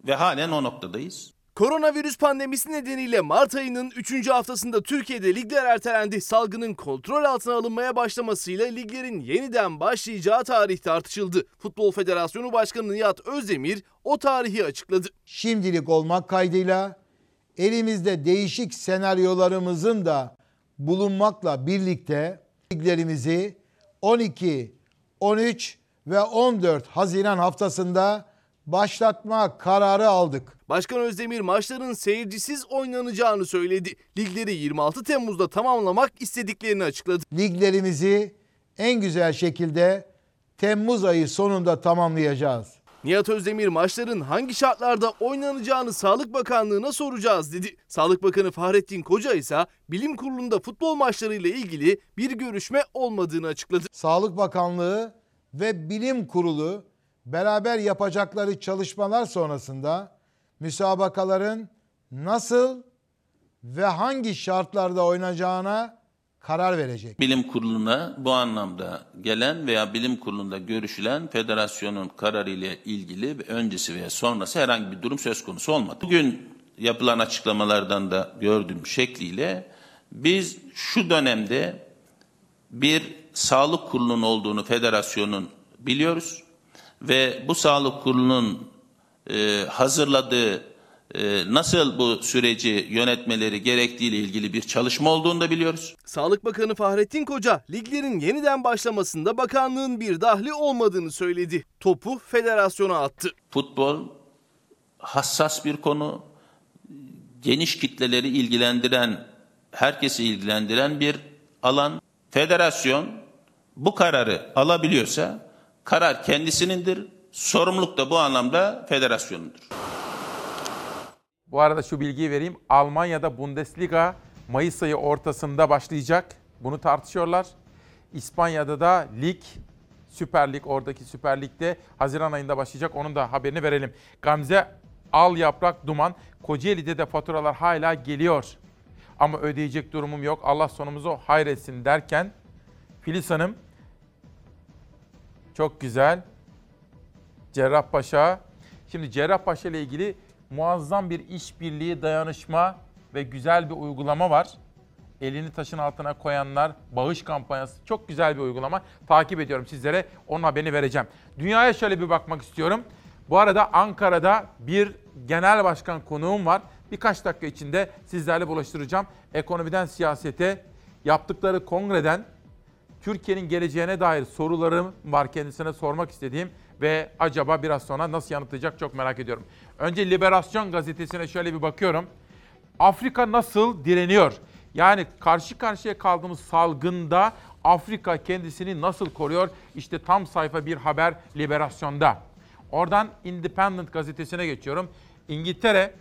Ve halen o noktadayız. Koronavirüs pandemisi nedeniyle Mart ayının 3. haftasında Türkiye'de ligler ertelendi. Salgının kontrol altına alınmaya başlamasıyla liglerin yeniden başlayacağı tarih tartışıldı. Futbol Federasyonu Başkanı Nihat Özdemir o tarihi açıkladı. Şimdilik olmak kaydıyla elimizde değişik senaryolarımızın da bulunmakla birlikte liglerimizi 12, 13 ve 14 Haziran haftasında başlatma kararı aldık. Başkan Özdemir maçların seyircisiz oynanacağını söyledi. Ligleri 26 Temmuz'da tamamlamak istediklerini açıkladı. Liglerimizi en güzel şekilde Temmuz ayı sonunda tamamlayacağız. Nihat Özdemir maçların hangi şartlarda oynanacağını Sağlık Bakanlığı'na soracağız dedi. Sağlık Bakanı Fahrettin Koca ise bilim kurulunda futbol maçlarıyla ilgili bir görüşme olmadığını açıkladı. Sağlık Bakanlığı ve Bilim Kurulu beraber yapacakları çalışmalar sonrasında müsabakaların nasıl ve hangi şartlarda oynayacağına karar verecek. Bilim kuruluna bu anlamda gelen veya bilim kurulunda görüşülen federasyonun kararı ile ilgili öncesi veya sonrası herhangi bir durum söz konusu olmadı. Bugün yapılan açıklamalardan da gördüğüm şekliyle biz şu dönemde bir sağlık kurulunun olduğunu federasyonun biliyoruz ve bu sağlık kurulunun e, hazırladığı e, nasıl bu süreci yönetmeleri gerektiğiyle ilgili bir çalışma olduğunu da biliyoruz. Sağlık Bakanı Fahrettin Koca, liglerin yeniden başlamasında bakanlığın bir dahli olmadığını söyledi. Topu federasyona attı. Futbol hassas bir konu, geniş kitleleri ilgilendiren, herkesi ilgilendiren bir alan. Federasyon bu kararı alabiliyorsa karar kendisinindir. Sorumluluk da bu anlamda federasyonundur. Bu arada şu bilgiyi vereyim. Almanya'da Bundesliga Mayıs ayı ortasında başlayacak. Bunu tartışıyorlar. İspanya'da da lig, Süper Lig, oradaki Süper Lig'de Haziran ayında başlayacak. Onun da haberini verelim. Gamze Al Yaprak Duman, Kocaeli'de de faturalar hala geliyor. Ama ödeyecek durumum yok. Allah sonumuzu hayretsin derken Filiz Hanım çok güzel. Cerrahpaşa. Şimdi Cerrahpaşa ile ilgili muazzam bir işbirliği, dayanışma ve güzel bir uygulama var. Elini taşın altına koyanlar, bağış kampanyası çok güzel bir uygulama. Takip ediyorum sizlere. Onun haberini vereceğim. Dünyaya şöyle bir bakmak istiyorum. Bu arada Ankara'da bir genel başkan konuğum var. Birkaç dakika içinde sizlerle bulaştıracağım. Ekonomiden siyasete, yaptıkları kongreden Türkiye'nin geleceğine dair sorularım var kendisine sormak istediğim ve acaba biraz sonra nasıl yanıtlayacak çok merak ediyorum. Önce Liberasyon gazetesine şöyle bir bakıyorum. Afrika nasıl direniyor? Yani karşı karşıya kaldığımız salgında Afrika kendisini nasıl koruyor? İşte tam sayfa bir haber Liberasyon'da. Oradan Independent gazetesine geçiyorum. İngiltere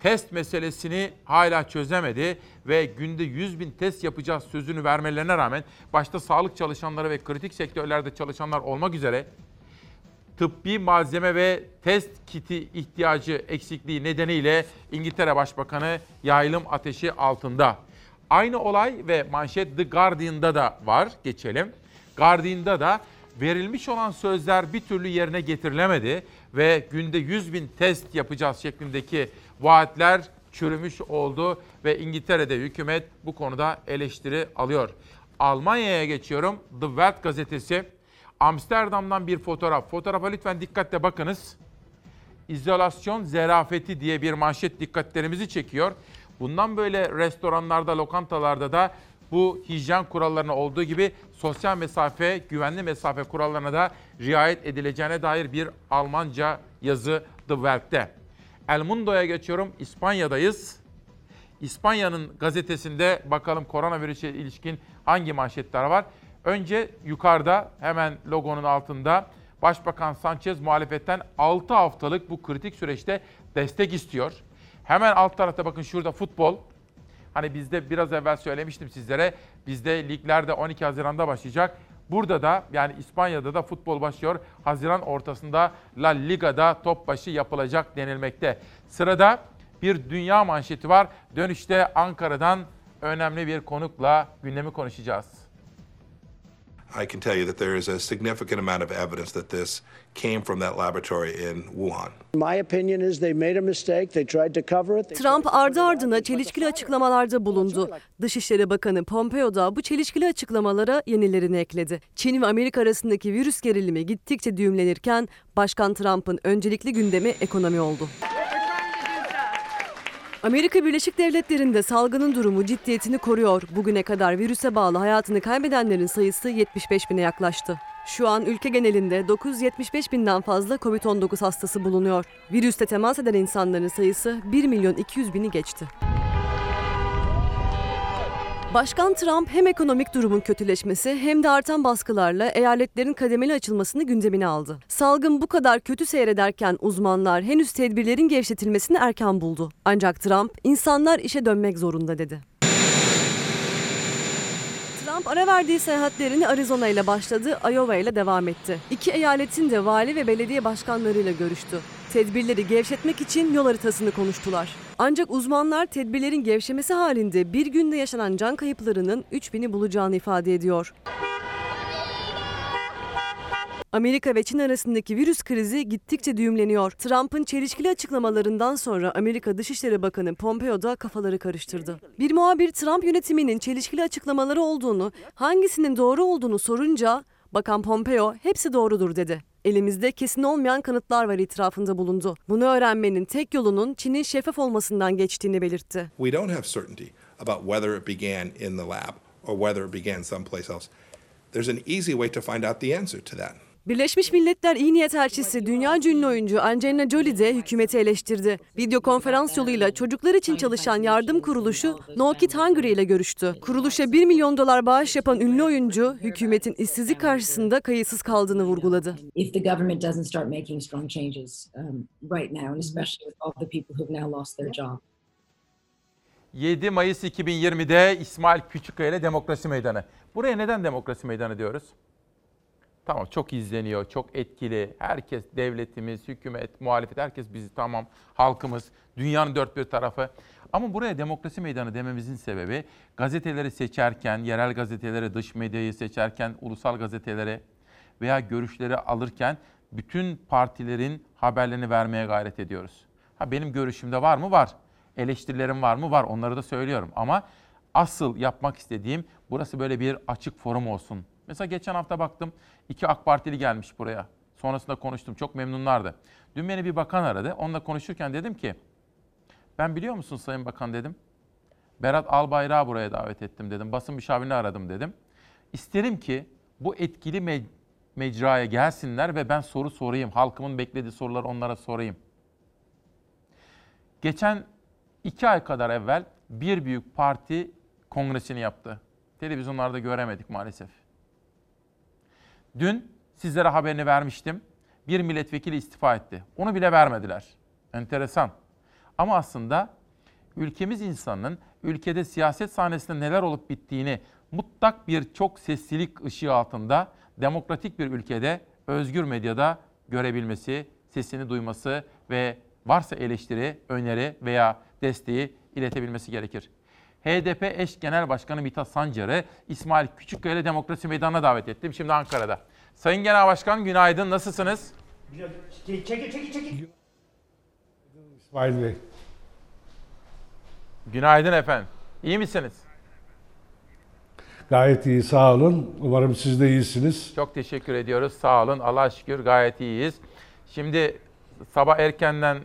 test meselesini hala çözemedi ve günde 100 bin test yapacağız sözünü vermelerine rağmen başta sağlık çalışanları ve kritik sektörlerde çalışanlar olmak üzere tıbbi malzeme ve test kiti ihtiyacı eksikliği nedeniyle İngiltere Başbakanı yaylım ateşi altında. Aynı olay ve manşet The Guardian'da da var. Geçelim. Guardian'da da verilmiş olan sözler bir türlü yerine getirilemedi ve günde 100 bin test yapacağız şeklindeki vaatler çürümüş oldu ve İngiltere'de hükümet bu konuda eleştiri alıyor. Almanya'ya geçiyorum. The Welt gazetesi Amsterdam'dan bir fotoğraf. Fotoğrafa lütfen dikkatle bakınız. İzolasyon zerafeti diye bir manşet dikkatlerimizi çekiyor. Bundan böyle restoranlarda, lokantalarda da bu hijyen kurallarına olduğu gibi sosyal mesafe, güvenli mesafe kurallarına da riayet edileceğine dair bir Almanca yazı The Welt'te. El Mundo'ya geçiyorum. İspanya'dayız. İspanya'nın gazetesinde bakalım koronavirüse ilişkin hangi manşetler var? Önce yukarıda hemen logonun altında Başbakan Sanchez muhalefetten 6 haftalık bu kritik süreçte destek istiyor. Hemen alt tarafta bakın şurada futbol. Hani bizde biraz evvel söylemiştim sizlere. Bizde liglerde 12 Haziran'da başlayacak. Burada da yani İspanya'da da futbol başlıyor. Haziran ortasında La Liga'da top başı yapılacak denilmekte. Sırada bir dünya manşeti var. Dönüşte Ankara'dan önemli bir konukla gündemi konuşacağız. I can tell you that there is a significant amount of evidence that this came from that laboratory in Wuhan. My opinion is they made a mistake. They tried to cover it. Trump ardı ardına çelişkili açıklamalarda bulundu. Dışişleri Bakanı Pompeo da bu çelişkili açıklamalara yenilerini ekledi. Çin ve Amerika arasındaki virüs gerilimi gittikçe düğümlenirken Başkan Trump'ın öncelikli gündemi ekonomi oldu. Amerika Birleşik Devletleri'nde salgının durumu ciddiyetini koruyor. Bugüne kadar virüse bağlı hayatını kaybedenlerin sayısı 75 bine yaklaştı. Şu an ülke genelinde 975 binden fazla COVID-19 hastası bulunuyor. Virüste temas eden insanların sayısı 1 milyon 200 bini geçti. Başkan Trump hem ekonomik durumun kötüleşmesi hem de artan baskılarla eyaletlerin kademeli açılmasını gündemine aldı. Salgın bu kadar kötü seyrederken uzmanlar henüz tedbirlerin gevşetilmesini erken buldu. Ancak Trump insanlar işe dönmek zorunda dedi. Trump ara verdiği seyahatlerini Arizona ile başladı, Iowa ile devam etti. İki eyaletin de vali ve belediye başkanlarıyla görüştü. Tedbirleri gevşetmek için yol haritasını konuştular. Ancak uzmanlar tedbirlerin gevşemesi halinde bir günde yaşanan can kayıplarının 3000'i bulacağını ifade ediyor. Amerika ve Çin arasındaki virüs krizi gittikçe düğümleniyor. Trump'ın çelişkili açıklamalarından sonra Amerika Dışişleri Bakanı Pompeo da kafaları karıştırdı. Bir muhabir Trump yönetiminin çelişkili açıklamaları olduğunu, hangisinin doğru olduğunu sorunca Bakan Pompeo hepsi doğrudur dedi. Elimizde kesin olmayan kanıtlar var itirafında bulundu. Bunu öğrenmenin tek yolunun Çin'in şeffaf olmasından geçtiğini belirtti. We don't have certainty about whether it began in the lab or whether it began someplace else. There's an easy way to find out the answer to that. Birleşmiş Milletler İyi Niyet Elçisi dünya ünlü oyuncu Angelina Jolie de hükümeti eleştirdi. Video konferans yoluyla çocuklar için çalışan yardım kuruluşu No Kid Hungry ile görüştü. Kuruluşa 1 milyon dolar bağış yapan ünlü oyuncu hükümetin işsizlik karşısında kayıtsız kaldığını vurguladı. if the government doesn't start making strong changes um, right now, and especially with all the people who've now lost their job. 7 Mayıs 2020'de İsmail Küçükkaya ile Demokrasi Meydanı. Buraya neden Demokrasi Meydanı diyoruz? Tamam çok izleniyor, çok etkili. Herkes, devletimiz, hükümet, muhalefet, herkes bizi tamam, halkımız, dünyanın dört bir tarafı. Ama buraya demokrasi meydanı dememizin sebebi gazeteleri seçerken, yerel gazeteleri, dış medyayı seçerken, ulusal gazeteleri veya görüşleri alırken bütün partilerin haberlerini vermeye gayret ediyoruz. Ha benim görüşümde var mı? Var. Eleştirilerim var mı? Var. Onları da söylüyorum. Ama asıl yapmak istediğim burası böyle bir açık forum olsun. Mesela geçen hafta baktım iki AK Partili gelmiş buraya. Sonrasında konuştum. Çok memnunlardı. Dün beni bir bakan aradı. Onunla konuşurken dedim ki ben biliyor musun Sayın Bakan dedim. Berat Albayrak'ı buraya davet ettim dedim. Basın müşavirini aradım dedim. İsterim ki bu etkili me- mecraya gelsinler ve ben soru sorayım. Halkımın beklediği soruları onlara sorayım. Geçen iki ay kadar evvel bir büyük parti kongresini yaptı. Televizyonlarda göremedik maalesef. Dün sizlere haberini vermiştim. Bir milletvekili istifa etti. Onu bile vermediler. Enteresan. Ama aslında ülkemiz insanının ülkede siyaset sahnesinde neler olup bittiğini mutlak bir çok seslilik ışığı altında demokratik bir ülkede özgür medyada görebilmesi, sesini duyması ve varsa eleştiri, öneri veya desteği iletebilmesi gerekir. HDP eş genel başkanı Mithat Sancar'ı İsmail Küçükkaya ile Demokrasi Meydanı'na davet ettim. Şimdi Ankara'da. Sayın Genel Başkan günaydın. Nasılsınız? Çekil çekil çekil. İsmail Bey. Günaydın efendim. İyi misiniz? Gayet iyi sağ olun. Umarım siz de iyisiniz. Çok teşekkür ediyoruz. Sağ olun. Allah'a şükür gayet iyiyiz. Şimdi sabah erkenden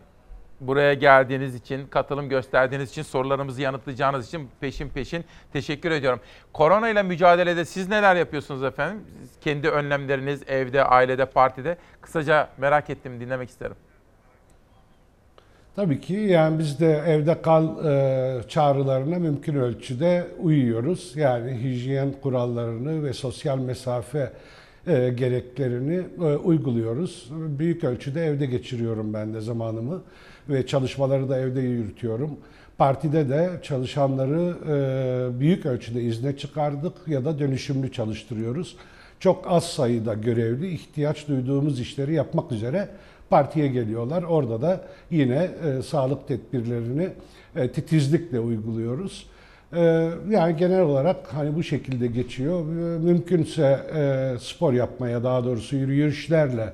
buraya geldiğiniz için, katılım gösterdiğiniz için, sorularımızı yanıtlayacağınız için peşin peşin teşekkür ediyorum. Korona ile mücadelede siz neler yapıyorsunuz efendim? Kendi önlemleriniz evde, ailede, partide. Kısaca merak ettim, dinlemek isterim. Tabii ki yani biz de evde kal e, çağrılarına mümkün ölçüde uyuyoruz. Yani hijyen kurallarını ve sosyal mesafe e, gereklerini e, uyguluyoruz. Büyük ölçüde evde geçiriyorum ben de zamanımı ve çalışmaları da evde yürütüyorum. Partide de çalışanları e, büyük ölçüde izne çıkardık ya da dönüşümlü çalıştırıyoruz. Çok az sayıda görevli ihtiyaç duyduğumuz işleri yapmak üzere partiye geliyorlar. Orada da yine e, sağlık tedbirlerini e, titizlikle uyguluyoruz. Yani genel olarak hani bu şekilde geçiyor. Mümkünse spor yapmaya daha doğrusu yürüyüşlerle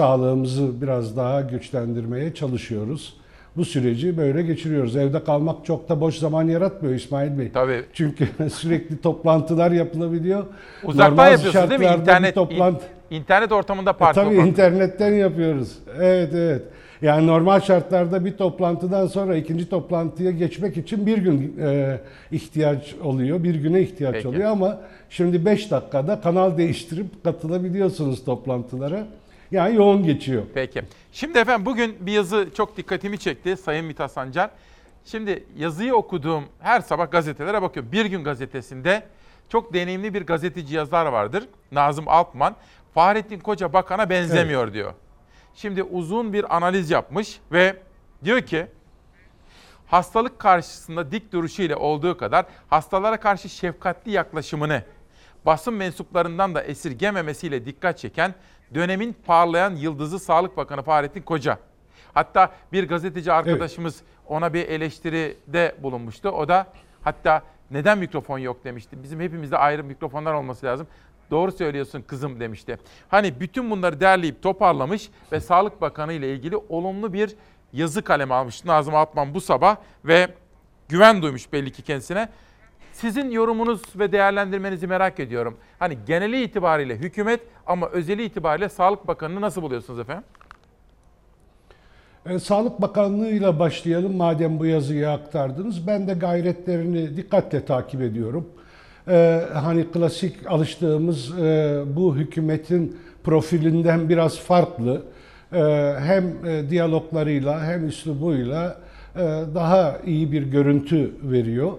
sağlığımızı biraz daha güçlendirmeye çalışıyoruz. Bu süreci böyle geçiriyoruz. Evde kalmak çok da boş zaman yaratmıyor İsmail Bey. Tabii. Çünkü *laughs* sürekli toplantılar yapılabiliyor. Uzaktan Normal yapıyorsunuz değil mi? İnternet, toplantı... in- internet ortamında E, parti tabii toplantısı. internetten yapıyoruz. Evet evet. Yani normal şartlarda bir toplantıdan sonra ikinci toplantıya geçmek için bir gün e, ihtiyaç oluyor. Bir güne ihtiyaç Peki. oluyor ama şimdi 5 dakikada kanal değiştirip katılabiliyorsunuz toplantılara. Yani yoğun geçiyor. Peki. Şimdi efendim bugün bir yazı çok dikkatimi çekti Sayın Mithat Sancar. Şimdi yazıyı okuduğum her sabah gazetelere bakıyorum. Bir gün gazetesinde çok deneyimli bir gazeteci yazar vardır. Nazım Altman. Fahrettin Koca bakana benzemiyor diyor. Şimdi uzun bir analiz yapmış ve diyor ki hastalık karşısında dik duruşuyla olduğu kadar hastalara karşı şefkatli yaklaşımını basın mensuplarından da esirgememesiyle dikkat çeken dönemin parlayan yıldızı Sağlık Bakanı Fahrettin Koca. Hatta bir gazeteci arkadaşımız ona bir eleştiride bulunmuştu. O da hatta neden mikrofon yok demişti. Bizim hepimizde ayrı mikrofonlar olması lazım. Doğru söylüyorsun kızım demişti. Hani bütün bunları derleyip toparlamış ve Sağlık Bakanı ile ilgili olumlu bir yazı kaleme almış Nazım Altman bu sabah ve güven duymuş belli ki kendisine. Sizin yorumunuz ve değerlendirmenizi merak ediyorum. Hani geneli itibariyle hükümet ama özeli itibariyle Sağlık Bakanı'nı nasıl buluyorsunuz efendim? E, Sağlık Bakanlığı'yla başlayalım madem bu yazıyı aktardınız. Ben de gayretlerini dikkatle takip ediyorum. E, hani klasik alıştığımız e, bu hükümetin profilinden biraz farklı. E, hem e, diyaloglarıyla hem üslubuyla e, daha iyi bir görüntü veriyor.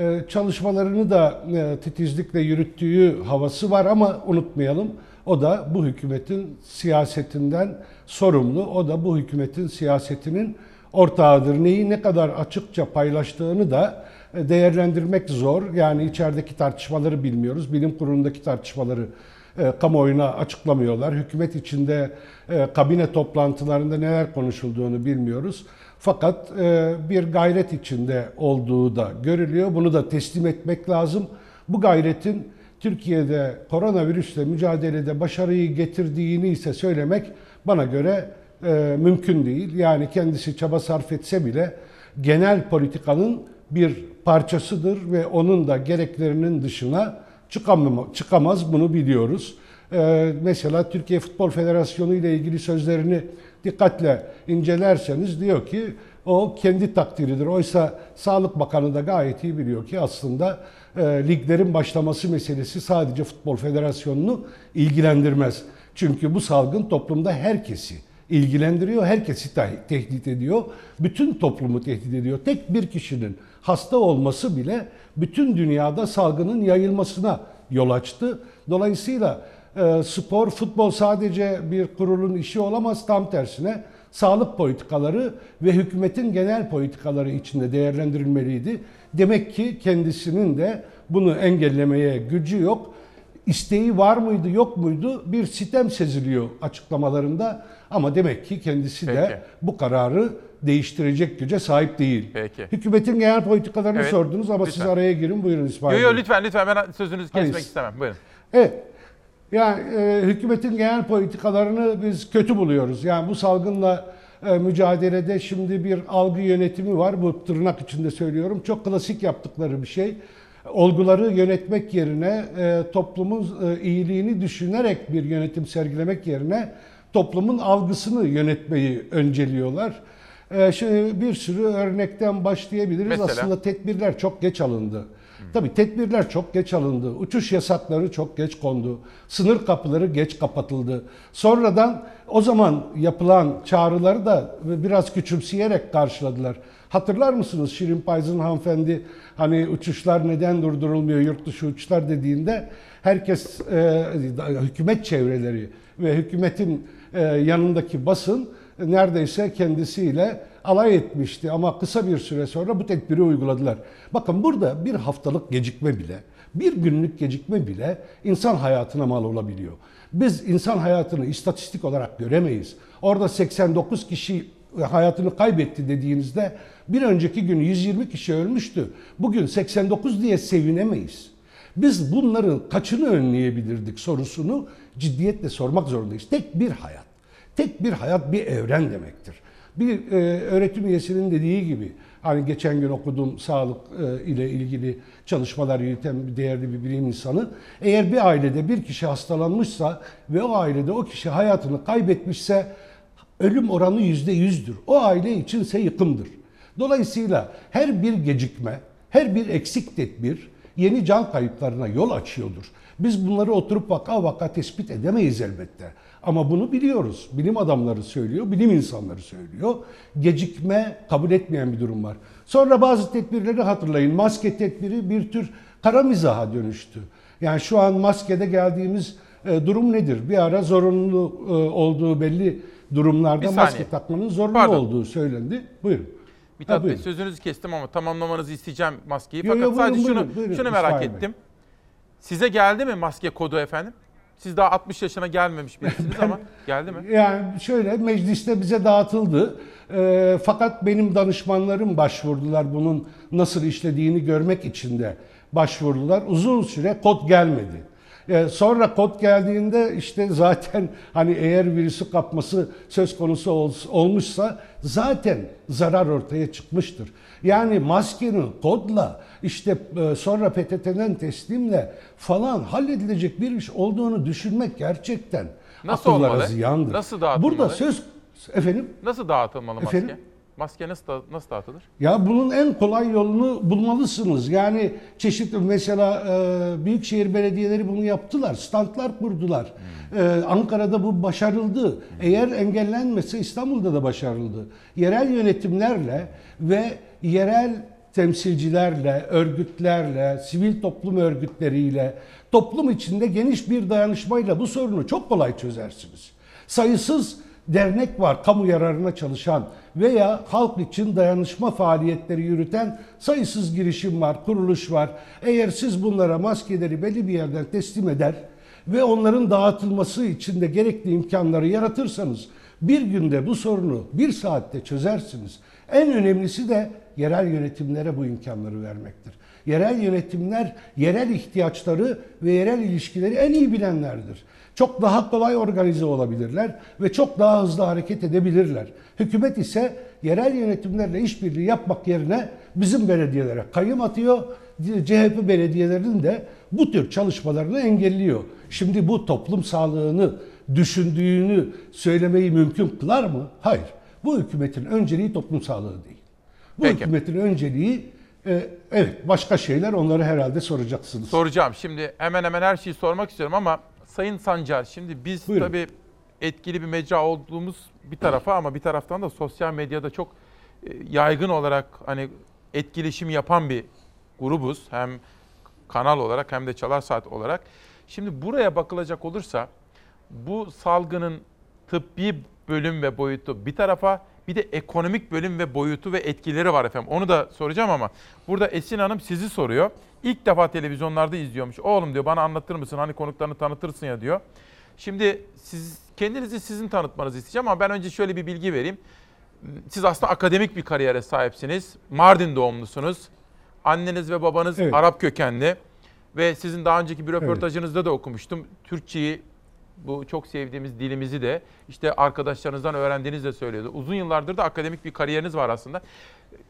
E, çalışmalarını da e, titizlikle yürüttüğü havası var ama unutmayalım o da bu hükümetin siyasetinden sorumlu. O da bu hükümetin siyasetinin ortağıdır. Neyi ne kadar açıkça paylaştığını da e, değerlendirmek zor. Yani içerideki tartışmaları bilmiyoruz. Bilim kurulundaki tartışmaları e, kamuoyuna açıklamıyorlar. Hükümet içinde kabine toplantılarında neler konuşulduğunu bilmiyoruz. Fakat e, bir gayret içinde olduğu da görülüyor. Bunu da teslim etmek lazım. Bu gayretin Türkiye'de koronavirüsle mücadelede başarıyı getirdiğini ise söylemek bana göre e, mümkün değil. Yani kendisi çaba sarf etse bile genel politikanın bir parçasıdır ve onun da gereklerinin dışına çıkamaz bunu biliyoruz. E, mesela Türkiye Futbol Federasyonu ile ilgili sözlerini dikkatle incelerseniz diyor ki o kendi takdiridir. Oysa Sağlık Bakanı da gayet iyi biliyor ki aslında e, liglerin başlaması meselesi sadece Futbol Federasyonu'nu ilgilendirmez. Çünkü bu salgın toplumda herkesi ilgilendiriyor, herkesi te- tehdit ediyor. Bütün toplumu tehdit ediyor. Tek bir kişinin hasta olması bile bütün dünyada salgının yayılmasına yol açtı. Dolayısıyla spor, futbol sadece bir kurulun işi olamaz. Tam tersine sağlık politikaları ve hükümetin genel politikaları içinde değerlendirilmeliydi. Demek ki kendisinin de bunu engellemeye gücü yok. İsteği var mıydı yok muydu bir sitem seziliyor açıklamalarında ama demek ki kendisi de Peki. bu kararı değiştirecek güce sahip değil. Peki. Hükümetin genel politikalarını Evet, sordunuz ama siz lütfen. araya girin buyurun İsmail Yok yok lütfen lütfen ben sözünüzü kesmek Hayır. istemem. Buyurun. Evet. Yani e, hükümetin genel politikalarını biz kötü buluyoruz. Yani bu salgınla e, mücadelede şimdi bir algı yönetimi var. Bu tırnak içinde söylüyorum. Çok klasik yaptıkları bir şey. Olguları yönetmek yerine e, toplumun e, iyiliğini düşünerek bir yönetim sergilemek yerine toplumun algısını yönetmeyi önceliyorlar. E, şimdi bir sürü örnekten başlayabiliriz. Mesela? Aslında tedbirler çok geç alındı. Tabii tedbirler çok geç alındı. Uçuş yasakları çok geç kondu. Sınır kapıları geç kapatıldı. Sonradan o zaman yapılan çağrıları da biraz küçümseyerek karşıladılar. Hatırlar mısınız Şirin Payzın hanımefendi hani uçuşlar neden durdurulmuyor yurt dışı uçuşlar dediğinde herkes e, hükümet çevreleri ve hükümetin e, yanındaki basın neredeyse kendisiyle alay etmişti ama kısa bir süre sonra bu tedbiri uyguladılar. Bakın burada bir haftalık gecikme bile, bir günlük gecikme bile insan hayatına mal olabiliyor. Biz insan hayatını istatistik olarak göremeyiz. Orada 89 kişi hayatını kaybetti dediğinizde bir önceki gün 120 kişi ölmüştü. Bugün 89 diye sevinemeyiz. Biz bunların kaçını önleyebilirdik sorusunu ciddiyetle sormak zorundayız. Tek bir hayat. Tek bir hayat bir evren demektir. Bir e, öğretim üyesinin dediği gibi hani geçen gün okudum sağlık e, ile ilgili çalışmalar yürüten değerli bir bilim insanı. Eğer bir ailede bir kişi hastalanmışsa ve o ailede o kişi hayatını kaybetmişse ölüm oranı yüzde yüzdür. O aile içinse yıkımdır. Dolayısıyla her bir gecikme, her bir eksik tedbir yeni can kayıplarına yol açıyordur. Biz bunları oturup vaka vaka tespit edemeyiz elbette. Ama bunu biliyoruz. Bilim adamları söylüyor, bilim insanları söylüyor. Gecikme kabul etmeyen bir durum var. Sonra bazı tedbirleri hatırlayın. Maske tedbiri bir tür kara mizaha dönüştü. Yani şu an maskede geldiğimiz e, durum nedir? Bir ara zorunlu e, olduğu belli durumlarda maske takmanın zorunlu Pardon. olduğu söylendi. Buyurun. Mithat Ha, Bey sözünüzü kestim ama tamamlamanızı isteyeceğim maskeyi. Yo, Fakat yo, buyurun, sadece şunu, buyurun, şunu merak Bey. ettim. Size geldi mi maske kodu efendim? Siz daha 60 yaşına gelmemiş birisiniz ama *laughs* geldi mi? Yani şöyle mecliste bize dağıtıldı. Ee, fakat benim danışmanlarım başvurdular bunun nasıl işlediğini görmek için de başvurdular. Uzun süre kod gelmedi. E, sonra kod geldiğinde işte zaten hani eğer virüsü kapması söz konusu ol- olmuşsa zaten zarar ortaya çıkmıştır. Yani maskenin kodla işte e, sonra PTT'den teslimle falan halledilecek bir iş olduğunu düşünmek gerçekten Nasıl akıllara olmalı? ziyandır. Nasıl dağıtılmalı? Burada söz efendim Nasıl dağıtılmalı maske? Efendim? Maske nasıl, da- nasıl dağıtılır? Ya bunun en kolay yolunu bulmalısınız. Yani çeşitli mesela e, büyükşehir belediyeleri bunu yaptılar. Standlar kurdular. E, Ankara'da bu başarıldı. Eğer engellenmese İstanbul'da da başarıldı. Yerel yönetimlerle ve yerel temsilcilerle, örgütlerle, sivil toplum örgütleriyle, toplum içinde geniş bir dayanışmayla bu sorunu çok kolay çözersiniz. Sayısız dernek var kamu yararına çalışan veya halk için dayanışma faaliyetleri yürüten sayısız girişim var, kuruluş var. Eğer siz bunlara maskeleri belli bir yerden teslim eder ve onların dağıtılması için de gerekli imkanları yaratırsanız bir günde bu sorunu bir saatte çözersiniz. En önemlisi de yerel yönetimlere bu imkanları vermektir. Yerel yönetimler yerel ihtiyaçları ve yerel ilişkileri en iyi bilenlerdir. Çok daha kolay organize olabilirler ve çok daha hızlı hareket edebilirler. Hükümet ise yerel yönetimlerle işbirliği yapmak yerine bizim belediyelere kayyum atıyor. CHP belediyelerinin de bu tür çalışmalarını engelliyor. Şimdi bu toplum sağlığını düşündüğünü söylemeyi mümkün kılar mı? Hayır. Bu hükümetin önceliği toplum sağlığı değil. Bu Peki. hükümetin önceliği e, evet başka şeyler onları herhalde soracaksınız. Soracağım. Şimdi hemen hemen her şeyi sormak istiyorum ama Sayın Sancar şimdi biz Buyurun. tabii etkili bir mecra olduğumuz bir tarafa ama bir taraftan da sosyal medyada çok e, yaygın olarak hani etkileşim yapan bir grubuz. Hem kanal olarak hem de çalar saat olarak. Şimdi buraya bakılacak olursa bu salgının tıbbi bölüm ve boyutu bir tarafa bir de ekonomik bölüm ve boyutu ve etkileri var efendim. Onu da soracağım ama burada Esin Hanım sizi soruyor. İlk defa televizyonlarda izliyormuş. Oğlum diyor bana anlatır mısın? Hani konuklarını tanıtırsın ya diyor. Şimdi siz kendinizi sizin tanıtmanızı isteyeceğim ama ben önce şöyle bir bilgi vereyim. Siz aslında akademik bir kariyere sahipsiniz. Mardin doğumlusunuz. Anneniz ve babanız Evet. Arap kökenli ve sizin daha önceki bir röportajınızda da okumuştum. Türkçeyi bu çok sevdiğimiz dilimizi de işte arkadaşlarınızdan öğrendiğinizi de söylüyordu. Uzun yıllardır da akademik bir kariyeriniz var aslında.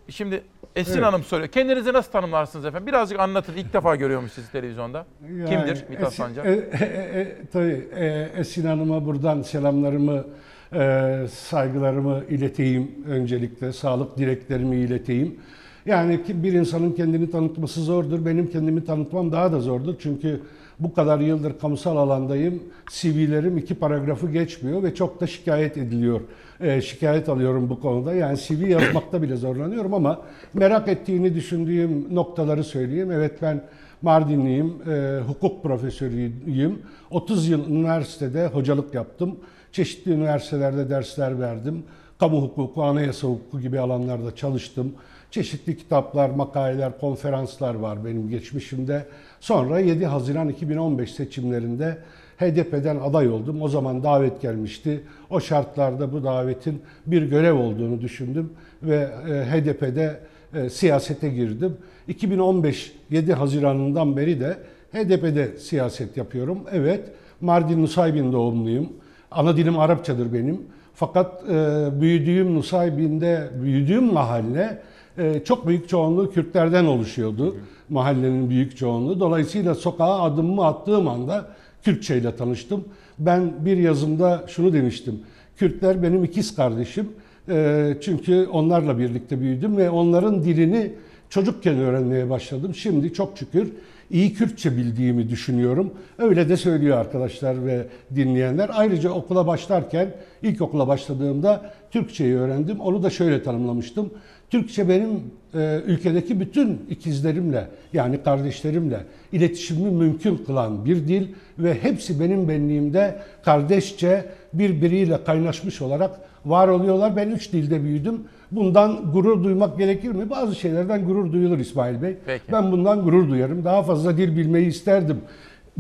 Şimdi Esin Evet. Hanım soruyor. Kendinizi nasıl tanımlarsınız efendim? Birazcık anlatın. İlk defa görüyormuş sizi televizyonda. Yani Kimdir Mithat Esin- Sancar? E, e, e, tabii e, Esin Hanım'a buradan selamlarımı, e, saygılarımı ileteyim öncelikle. Sağlık dileklerimi ileteyim. Yani ki bir insanın kendini tanıtması zordur. Benim kendimi tanıtmam daha da zordur. Çünkü bu kadar yıldır kamusal alandayım. CV'lerim iki paragrafı geçmiyor ve çok da şikayet ediliyor. E, şikayet alıyorum bu konuda. Yani CV yazmakta bile zorlanıyorum ama merak ettiğini düşündüğüm noktaları söyleyeyim. Evet ben Mardinliyim, e, hukuk profesörüyüm. 30 yıl üniversitede hocalık yaptım. Çeşitli üniversitelerde dersler verdim. Kamu hukuku, anayasa hukuku gibi alanlarda çalıştım. Çeşitli kitaplar, makaleler, konferanslar var benim geçmişimde. Sonra 7 Haziran 2015 seçimlerinde HDP'den aday oldum. O zaman davet gelmişti. O şartlarda bu davetin bir görev olduğunu düşündüm ve e, HDP'de e, siyasete girdim. 2015 7 Haziran'ından beri de HDP'de siyaset yapıyorum. Evet, Mardin Nusaybin doğumluyum. Ana dilim Arapçadır benim. Fakat e, büyüdüğüm Nusaybin'de, büyüdüğüm mahalle e, çok büyük çoğunluğu Kürtlerden oluşuyordu. Mahallenin büyük çoğunluğu. Dolayısıyla sokağa adımımı attığım anda Kürtçe ile tanıştım. Ben bir yazımda şunu demiştim. Kürtler benim ikiz kardeşim. E, çünkü onlarla birlikte büyüdüm ve onların dilini çocukken öğrenmeye başladım. Şimdi çok şükür iyi Kürtçe bildiğimi düşünüyorum. Öyle de söylüyor arkadaşlar ve dinleyenler. Ayrıca okula başlarken, ilk okula başladığımda Türkçeyi öğrendim. Onu da şöyle tanımlamıştım. Türkçe benim e, ülkedeki bütün ikizlerimle yani kardeşlerimle iletişimimi mümkün kılan bir dil ve hepsi benim benliğimde kardeşçe birbiriyle kaynaşmış olarak var oluyorlar. Ben üç dilde büyüdüm. Bundan gurur duymak gerekir mi? Bazı şeylerden gurur duyulur İsmail Bey. Peki. Ben bundan gurur duyarım. Daha fazla dil bilmeyi isterdim.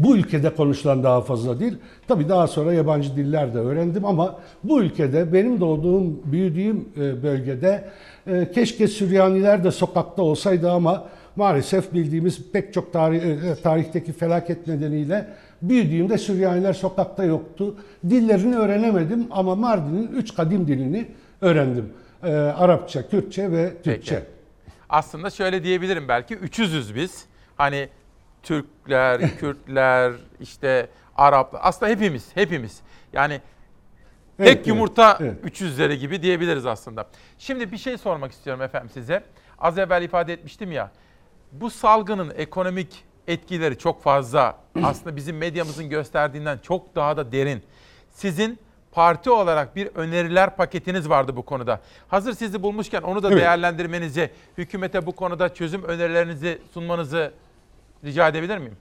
Bu ülkede konuşulan daha fazla dil. Tabii daha sonra yabancı diller de öğrendim ama bu ülkede benim doğduğum, büyüdüğüm e, bölgede e, keşke Süryaniler de sokakta olsaydı ama maalesef bildiğimiz pek çok tarih, e, tarihteki felaket nedeniyle büyüdüğümde Süryaniler sokakta yoktu. Dillerini öğrenemedim ama Mardin'in üç kadim dilini öğrendim. Arapça, Kürtçe ve Türkçe. Peki. Aslında şöyle diyebilirim belki 300'üz biz. Hani Türkler, *laughs* Kürtler, işte Araplar. Aslında hepimiz, hepimiz. Yani Evet, tek evet, yumurta evet. 300'leri gibi diyebiliriz aslında. Şimdi bir şey sormak istiyorum efendim size. Az evvel ifade etmiştim ya. Bu salgının ekonomik etkileri çok fazla. *clears throat* Aslında bizim medyamızın gösterdiğinden çok daha da derin. Sizin parti olarak bir öneriler paketiniz vardı bu konuda. Hazır sizi bulmuşken onu da Evet. değerlendirmenizi, hükümete bu konuda çözüm önerilerinizi sunmanızı rica edebilir miyim?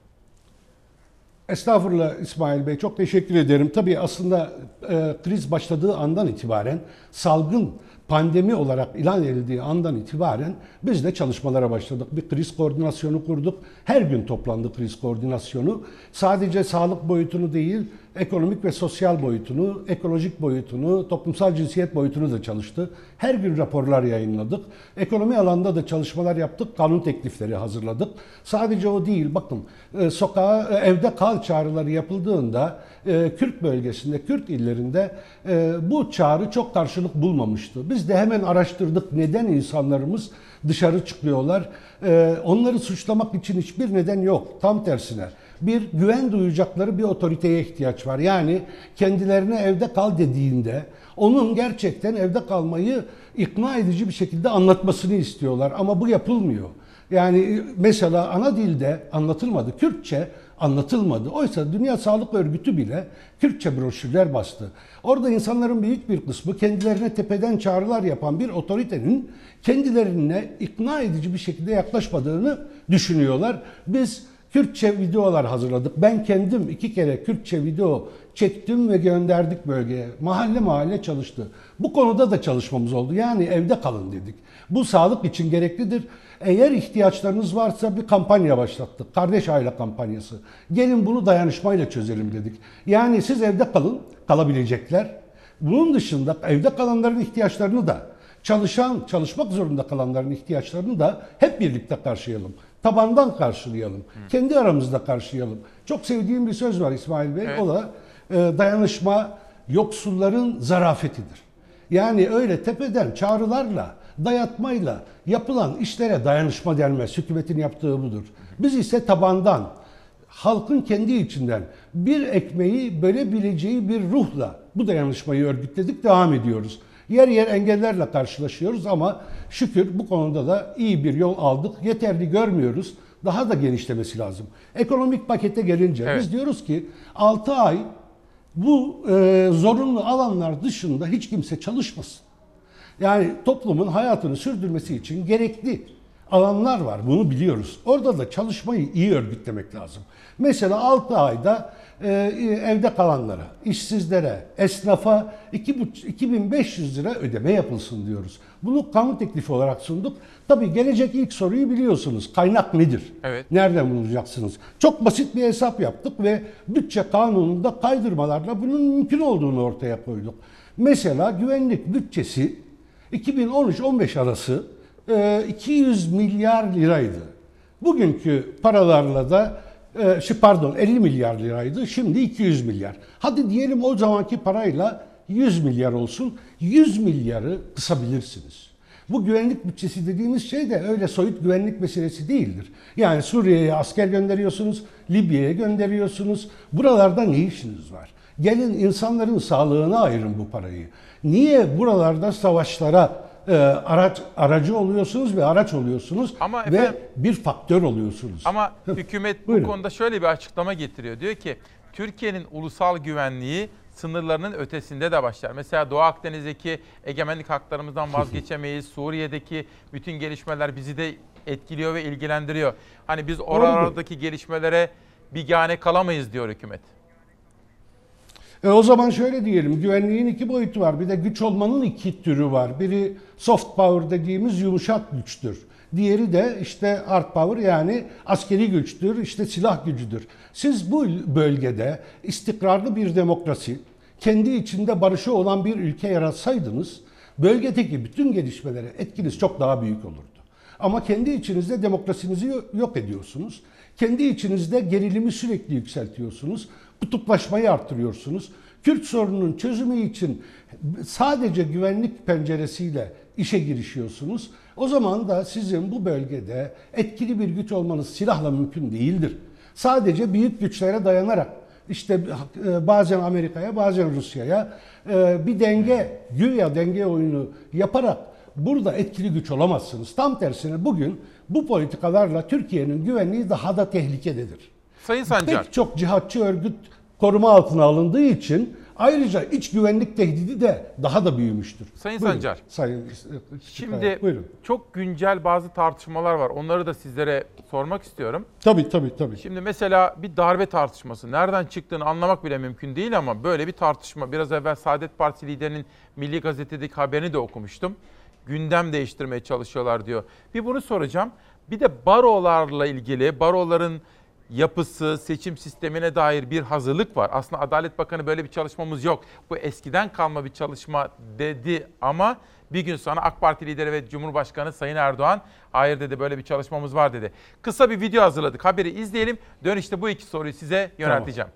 Estağfurullah İsmail Bey çok teşekkür ederim. Tabii aslında e, kriz başladığı andan itibaren salgın pandemi olarak ilan edildiği andan itibaren biz de çalışmalara başladık. Bir kriz koordinasyonu kurduk. Her gün toplandı kriz koordinasyonu. Sadece sağlık boyutunu değil, ekonomik ve sosyal boyutunu, ekolojik boyutunu, toplumsal cinsiyet boyutunu da çalıştı. Her gün raporlar yayınladık. Ekonomi alanda da çalışmalar yaptık, kanun teklifleri hazırladık. Sadece o değil, bakın e, sokağa, e, evde kal çağrıları yapıldığında e, Kürt bölgesinde, Kürt illerinde bu çağrı çok karşılık bulmamıştı. Biz de hemen araştırdık neden insanlarımız dışarı çıkıyorlar. Onları suçlamak için hiçbir neden yok. Tam tersine bir güven duyacakları bir otoriteye ihtiyaç var. Yani kendilerine evde kal dediğinde onun gerçekten evde kalmayı ikna edici bir şekilde anlatmasını istiyorlar ama bu yapılmıyor. Yani mesela ana dilde anlatılmadı. Kürtçe anlatılmadı. Oysa Dünya Sağlık Örgütü bile Kürtçe broşürler bastı. Orada insanların büyük bir kısmı kendilerine tepeden çağrılar yapan bir otoritenin kendilerine ikna edici bir şekilde yaklaşmadığını düşünüyorlar. Biz Kürtçe videolar hazırladık. Ben kendim iki kere Kürtçe video çektim ve gönderdik bölgeye. Mahalle mahalle çalıştı. Bu konuda da çalışmamız oldu. Yani evde kalın dedik. Bu sağlık için gereklidir. Eğer ihtiyaçlarınız varsa bir kampanya başlattık. Kardeş aile kampanyası. Gelin bunu dayanışmayla çözelim dedik. Yani siz evde kalın, kalabilecekler. Bunun dışında evde kalanların ihtiyaçlarını da çalışan, çalışmak zorunda kalanların ihtiyaçlarını da hep birlikte karşılayalım. Tabandan karşılayalım. Kendi aramızda karşılayalım. Çok sevdiğim bir söz var İsmail Bey. Evet. O da e, dayanışma yoksulların zarafetidir. Yani öyle tepeden çağrılarla, dayatmayla yapılan işlere dayanışma denmez. Hükümetin yaptığı budur. Biz ise tabandan, halkın kendi içinden bir ekmeği bölebileceği bir ruhla bu dayanışmayı örgütledik, devam ediyoruz. Yer yer engellerle karşılaşıyoruz ama şükür bu konuda da iyi bir yol aldık. Yeterli görmüyoruz. Daha da genişlemesi lazım. Ekonomik pakete gelince Evet. biz diyoruz ki 6 ay bu e, zorunlu alanlar dışında hiç kimse çalışmasın. Yani toplumun hayatını sürdürmesi için gerekli alanlar var. Bunu biliyoruz. Orada da çalışmayı iyi örgütlemek lazım. Mesela 6 ayda e, evde kalanlara, işsizlere, esnafa 2,5 2500 lira ödeme yapılsın diyoruz. Bunu kanun teklifi olarak sunduk. Tabii gelecek ilk soruyu biliyorsunuz. Kaynak nedir? Evet. Nereden bulacaksınız? Çok basit bir hesap yaptık ve bütçe kanununda kaydırmalarla bunun mümkün olduğunu ortaya koyduk. Mesela güvenlik bütçesi 2013-15 arası e, 200 milyar liraydı. Bugünkü paralarla da e, pardon 50 milyar liraydı. Şimdi 200 milyar. Hadi diyelim o zamanki parayla 100 milyar olsun. 100 milyarı kısabilirsiniz. Bu güvenlik bütçesi dediğimiz şey de öyle soyut güvenlik meselesi değildir. Yani Suriye'ye asker gönderiyorsunuz, Libya'ya gönderiyorsunuz. Buralarda ne işiniz var? Gelin insanların sağlığına ayırın bu parayı. Niye buralarda savaşlara e, araç aracı oluyorsunuz ve araç oluyorsunuz Ama ve efendim- bir faktör oluyorsunuz? Ama *laughs* hükümet bu konuda şöyle bir açıklama getiriyor. Diyor ki Türkiye'nin ulusal güvenliği sınırlarının ötesinde de başlar. Mesela Doğu Akdeniz'deki egemenlik haklarımızdan vazgeçemeyiz. Suriye'deki bütün gelişmeler bizi de etkiliyor ve ilgilendiriyor. Hani biz oralardaki gelişmelere bigane kalamayız diyor hükümet. E o zaman şöyle diyelim, güvenliğin iki boyutu var. Bir de güç olmanın iki türü var. Biri soft power dediğimiz yumuşak güçtür. Diğeri de işte hard power yani askeri güçtür, işte silah gücüdür. Siz bu bölgede istikrarlı bir demokrasi, kendi içinde barışı olan bir ülke yaratsaydınız, bölgedeki bütün gelişmelere etkiniz çok daha büyük olurdu. Ama kendi içinizde demokrasinizi yo- yok ediyorsunuz. Kendi içinizde gerilimi sürekli yükseltiyorsunuz. Kutuplaşmayı arttırıyorsunuz. Kürt sorununun çözümü için sadece güvenlik penceresiyle işe girişiyorsunuz. O zaman da sizin bu bölgede etkili bir güç olmanız silahla mümkün değildir. Sadece büyük güçlere dayanarak işte e, bazen Amerika'ya bazen Rusya'ya e, bir denge, güya denge oyunu yaparak burada etkili güç olamazsınız. Tam tersine bugün bu politikalarla Türkiye'nin güvenliği daha da tehlikededir. Sayın Sancar. Pek çok cihatçı örgüt koruma altına alındığı için ayrıca iç güvenlik tehdidi de daha da büyümüştür. Sayın Buyurun, Sancar. Sayın Şimdi Buyurun. çok güncel bazı tartışmalar var. Onları da sizlere sormak istiyorum. Tabii tabii tabii. Şimdi mesela bir darbe tartışması. Nereden çıktığını anlamak bile mümkün değil ama böyle bir tartışma. Biraz evvel Saadet Partisi liderinin Milli Gazete'deki haberini de okumuştum. Gündem değiştirmeye çalışıyorlar diyor. Bir bunu soracağım. Bir de barolarla ilgili, baroların yapısı, seçim sistemine dair bir hazırlık var. Aslında Adalet Bakanı böyle bir çalışmamız yok. Bu eskiden kalma bir çalışma dedi ama bir gün sonra AK Parti lideri ve Cumhurbaşkanı Sayın Erdoğan hayır dedi böyle bir çalışmamız var dedi. Kısa bir video hazırladık. Haberi izleyelim. Dönüşte bu iki soruyu size yönelteceğim.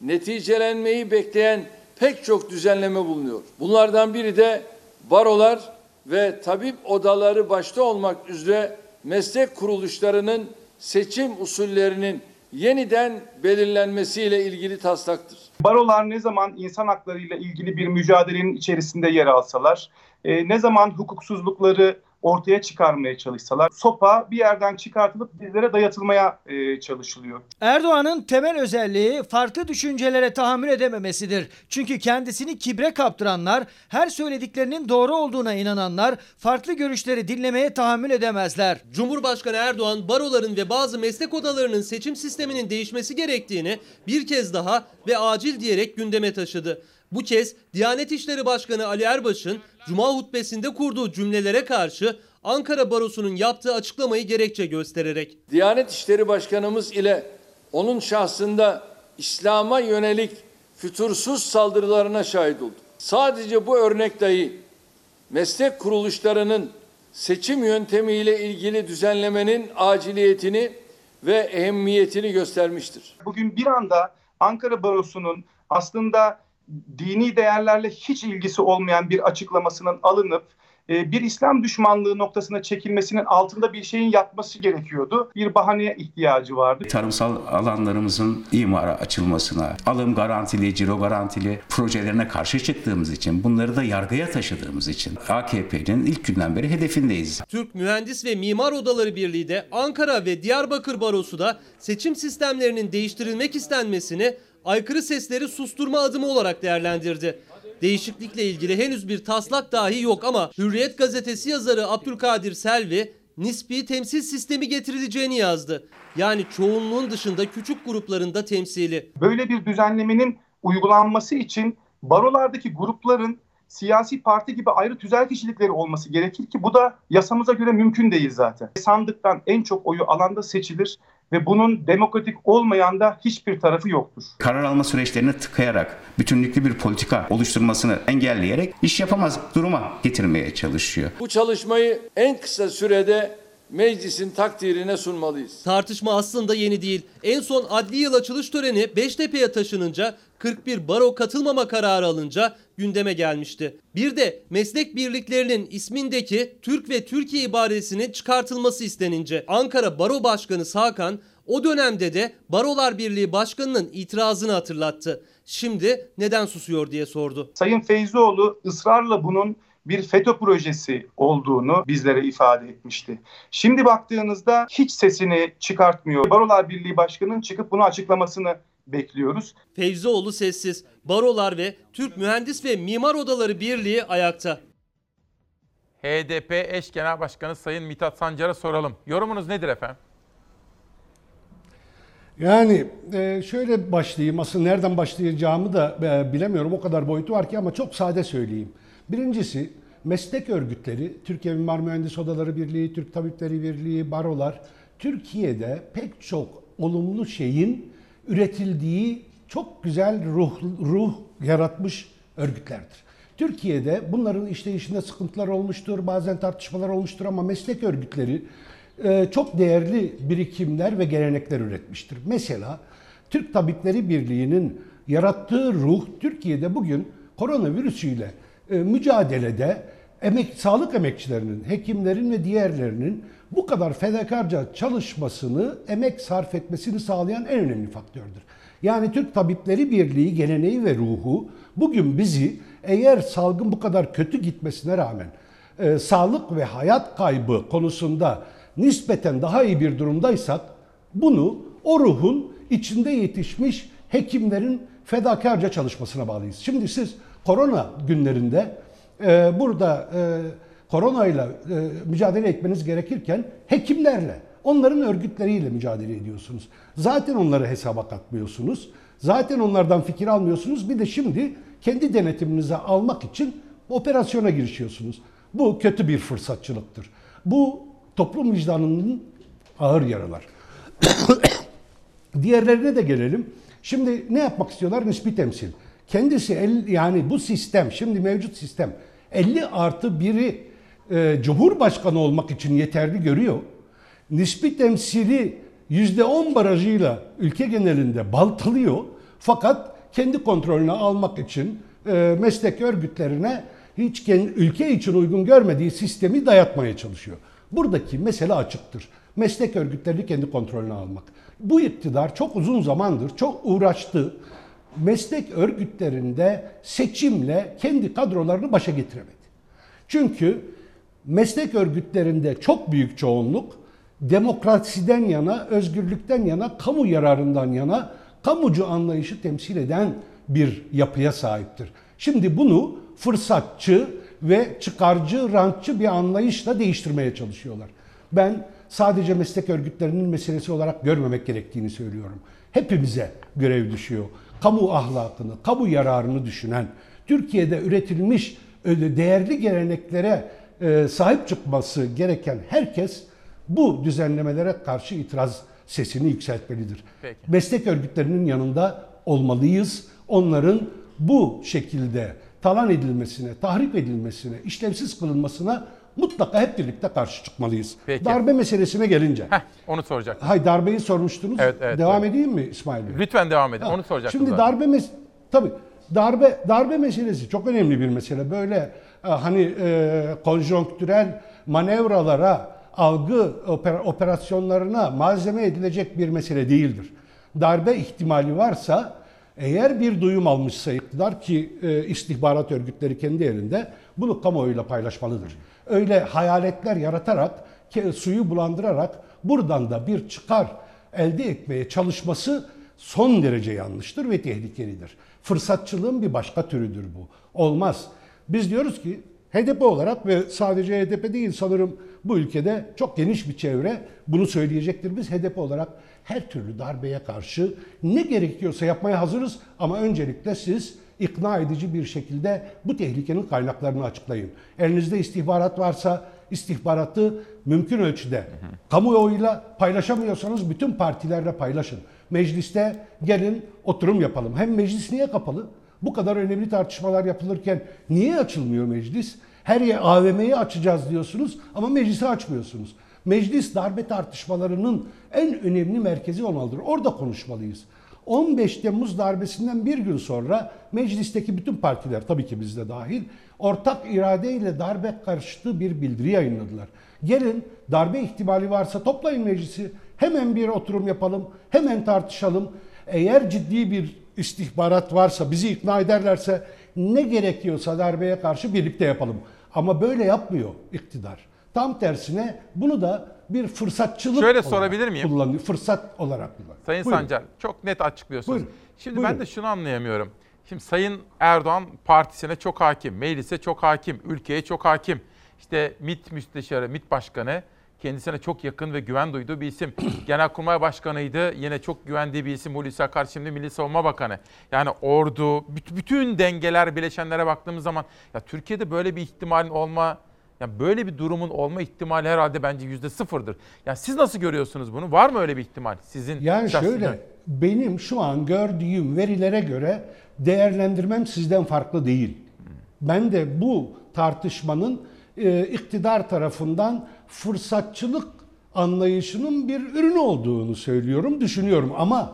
neticelenmeyi bekleyen pek çok düzenleme bulunuyor. Bunlardan biri de barolar ve tabip odaları başta olmak üzere meslek kuruluşlarının seçim usullerinin yeniden belirlenmesiyle ilgili taslaktır. Barolar ne zaman insan haklarıyla ilgili bir mücadelenin içerisinde yer alsalar, e, ne zaman hukuksuzlukları ortaya çıkarmaya çalışsalar, sopa bir yerden çıkartılıp bizlere dayatılmaya e, çalışılıyor. Erdoğan'ın temel özelliği farklı düşüncelere tahammül edememesidir. Çünkü kendisini kibre kaptıranlar, her söylediklerinin doğru olduğuna inananlar farklı görüşleri dinlemeye tahammül edemezler. Cumhurbaşkanı Erdoğan baroların ve bazı meslek odalarının seçim sisteminin değişmesi gerektiğini bir kez daha ve acil diyerek gündeme taşıdı. Bu kez Diyanet İşleri Başkanı Ali Erbaş'ın Cuma hutbesinde kurduğu cümlelere karşı Ankara Barosu'nun yaptığı açıklamayı gerekçe göstererek. Diyanet İşleri Başkanımız ile onun şahsında İslam'a yönelik fütursuz saldırılarına şahit olduk. Sadece bu örnek dahi meslek kuruluşlarının seçim yöntemiyle ilgili düzenlemenin aciliyetini ve ehemmiyetini göstermiştir. Bugün bir anda Ankara Barosu'nun aslında dini değerlerle hiç ilgisi olmayan bir açıklamasının alınıp e, bir İslam düşmanlığı noktasına çekilmesinin altında bir şeyin yatması gerekiyordu. Bir bahaneye ihtiyacı vardı. Tarımsal alanlarımızın imara açılmasına, alım garantili, ciro garantili projelerine karşı çıktığımız için, bunları da yargıya taşıdığımız için AKP'nin ilk günden beri hedefindeyiz. Türk Mühendis ve Mimar Odaları Birliği de Ankara ve Diyarbakır Barosu da seçim sistemlerinin değiştirilmek istenmesini aykırı sesleri susturma adımı olarak değerlendirdi. Değişiklikle ilgili henüz bir taslak dahi yok ama Hürriyet gazetesi yazarı Abdülkadir Selvi nispi temsil sistemi getirileceğini yazdı. Yani çoğunluğun dışında küçük gruplarında temsili. Böyle bir düzenlemenin uygulanması için barolardaki grupların siyasi parti gibi ayrı tüzel kişilikleri olması gerekir ki bu da yasamıza göre mümkün değil zaten. Sandıktan en çok oyu alanda seçilir ve bunun demokratik olmayan da hiçbir tarafı yoktur. Karar alma süreçlerini tıkayarak, bütünlüklü bir politika oluşturmasını engelleyerek iş yapamaz duruma getirmeye çalışıyor. Bu çalışmayı en kısa sürede meclisin takdirine sunmalıyız. Tartışma aslında yeni değil. En son adli yıl açılış töreni Beştepe'ye taşınınca 41 baro katılmama kararı alınca gündeme gelmişti. Bir de meslek birliklerinin ismindeki Türk ve Türkiye ibaresinin çıkartılması istenince Ankara Baro Başkanı Sakan o dönemde de Barolar Birliği Başkanı'nın itirazını hatırlattı. Şimdi neden susuyor diye sordu. Sayın Feyzoğlu ısrarla bunun bir FETÖ projesi olduğunu bizlere ifade etmişti. Şimdi baktığınızda hiç sesini çıkartmıyor. Barolar Birliği Başkanı'nın çıkıp bunu açıklamasını bekliyoruz. Fevzioğlu sessiz. Barolar ve Türk Mühendis ve Mimar Odaları Birliği ayakta. HDP eş genel başkanı Sayın Mithat Sancar'a soralım. Yorumunuz nedir efendim? Yani e, şöyle başlayayım. Aslında nereden başlayacağımı da e, bilemiyorum. O kadar boyutu var ki ama çok sade söyleyeyim. Birincisi meslek örgütleri, Türkiye Mimar Mühendis Odaları Birliği, Türk Tabipleri Birliği, barolar Türkiye'de pek çok olumlu şeyin üretildiği çok güzel ruh, ruh yaratmış örgütlerdir. Türkiye'de bunların işleyişinde sıkıntılar olmuştur, bazen tartışmalar olmuştur ama meslek örgütleri e, çok değerli birikimler ve gelenekler üretmiştir. Mesela Türk Tabipleri Birliği'nin yarattığı ruh Türkiye'de bugün koronavirüsüyle e, mücadelede emek, sağlık emekçilerinin, hekimlerin ve diğerlerinin bu kadar fedakarca çalışmasını, emek sarf etmesini sağlayan en önemli faktördür. Yani Türk Tabipleri Birliği geleneği ve ruhu bugün bizi eğer salgın bu kadar kötü gitmesine rağmen e, sağlık ve hayat kaybı konusunda nispeten daha iyi bir durumdaysak bunu o ruhun içinde yetişmiş hekimlerin fedakarca çalışmasına bağlıyız. Şimdi siz korona günlerinde e, burada e, koronayla e, mücadele etmeniz gerekirken hekimlerle, onların örgütleriyle mücadele ediyorsunuz. Zaten onları hesaba katmıyorsunuz. Zaten onlardan fikir almıyorsunuz. Bir de şimdi kendi denetiminize almak için operasyona girişiyorsunuz. Bu kötü bir fırsatçılıktır. Bu toplum vicdanının ağır yaralar. *coughs* Diğerlerine de gelelim. Şimdi ne yapmak istiyorlar? Nispi temsil. Kendisi el, yani bu sistem, şimdi mevcut sistem 50 artı 1'i e, Cumhurbaşkanı olmak için yeterli görüyor. Nispi temsili %10 barajıyla ülke genelinde baltalıyor. Fakat kendi kontrolüne almak için e, meslek örgütlerine hiç ülke için uygun görmediği sistemi dayatmaya çalışıyor. Buradaki mesele açıktır. Meslek örgütlerini kendi kontrolüne almak. Bu iktidar çok uzun zamandır çok uğraştı. Meslek örgütlerinde seçimle kendi kadrolarını başa getiremedi. Çünkü meslek örgütlerinde çok büyük çoğunluk demokrasiden yana, özgürlükten yana, kamu yararından yana, kamucu anlayışı temsil eden bir yapıya sahiptir. Şimdi bunu fırsatçı ve çıkarcı, rantçı bir anlayışla değiştirmeye çalışıyorlar. Ben sadece meslek örgütlerinin meselesi olarak görmemek gerektiğini söylüyorum. Hepimize görev düşüyor. Kamu ahlakını, kamu yararını düşünen, Türkiye'de üretilmiş değerli geleneklere e, sahip çıkması gereken herkes bu düzenlemelere karşı itiraz sesini yükseltmelidir. Peki. Meslek örgütlerinin yanında olmalıyız. Onların bu şekilde talan edilmesine, tahrip edilmesine, işlevsiz kılınmasına mutlaka hep birlikte karşı çıkmalıyız. Peki. Darbe meselesine gelince. Heh, onu soracaktım. Hay darbeyi sormuştunuz. Evet, evet, devam evet. edeyim mi İsmail Bey? Lütfen devam edin. Ha, Onu soracaktım. Şimdi zaten. darbe mes tabii darbe darbe meselesi çok önemli bir mesele. Böyle hani e, konjonktürel manevralara, algı oper- operasyonlarına malzeme edilecek bir mesele değildir. Darbe ihtimali varsa eğer bir duyum almışsa iktidar ki e, istihbarat örgütleri kendi elinde bunu kamuoyuyla paylaşmalıdır. Öyle hayaletler yaratarak, ke- suyu bulandırarak buradan da bir çıkar elde etmeye çalışması son derece yanlıştır ve tehlikelidir. Fırsatçılığın bir başka türüdür bu. Olmaz. Biz diyoruz ki HDP olarak ve sadece HDP değil sanırım bu ülkede çok geniş bir çevre bunu söyleyecektir. Biz HDP olarak her türlü darbeye karşı ne gerekiyorsa yapmaya hazırız ama öncelikle siz ikna edici bir şekilde bu tehlikenin kaynaklarını açıklayın. Elinizde istihbarat varsa istihbaratı mümkün ölçüde kamuoyuyla paylaşamıyorsanız bütün partilerle paylaşın. Mecliste gelin oturum yapalım. Hem meclis niye kapalı? Bu kadar önemli tartışmalar yapılırken niye açılmıyor meclis? Her yer AVM'yi açacağız diyorsunuz ama meclisi açmıyorsunuz. Meclis darbe tartışmalarının en önemli merkezi olmalıdır. Orada konuşmalıyız. 15 Temmuz darbesinden bir gün sonra meclisteki bütün partiler tabii ki biz de dahil ortak iradeyle darbe karşıtı bir bildiri yayınladılar. Gelin darbe ihtimali varsa toplayın meclisi. Hemen bir oturum yapalım. Hemen tartışalım. Eğer ciddi bir istihbarat varsa bizi ikna ederlerse ne gerekiyorsa darbeye karşı birlikte yapalım. Ama böyle yapmıyor iktidar. Tam tersine bunu da bir fırsatçılık Şöyle olarak sorabilir miyim? kullanıyor. Fırsat olarak kullanıyor. Sayın Buyurun. Sancar çok net açıklıyorsunuz. Buyurun. Şimdi Buyurun. ben de şunu anlayamıyorum. Şimdi Sayın Erdoğan partisine çok hakim, meclise çok hakim, ülkeye çok hakim. İşte MİT Müsteşarı, MİT Başkanı kendisine çok yakın ve güven duyduğu bir isim. *clears throat* Genelkurmay Başkanı'ydı. Yine çok güvendiği bir isim Hulusi Akar şimdi Milli Savunma Bakanı. Yani ordu, büt- bütün dengeler, bileşenlere baktığımız zaman ya Türkiye'de böyle bir ihtimalin olma yani böyle bir durumun olma ihtimali herhalde bence yüzde sıfırdır. Yani siz nasıl görüyorsunuz bunu? Var mı öyle bir ihtimal sizin? Yani şöyle benim şu an gördüğüm verilere göre değerlendirmem sizden farklı değil. Ben de bu tartışmanın e, iktidar tarafından fırsatçılık anlayışının bir ürünü olduğunu söylüyorum, düşünüyorum ama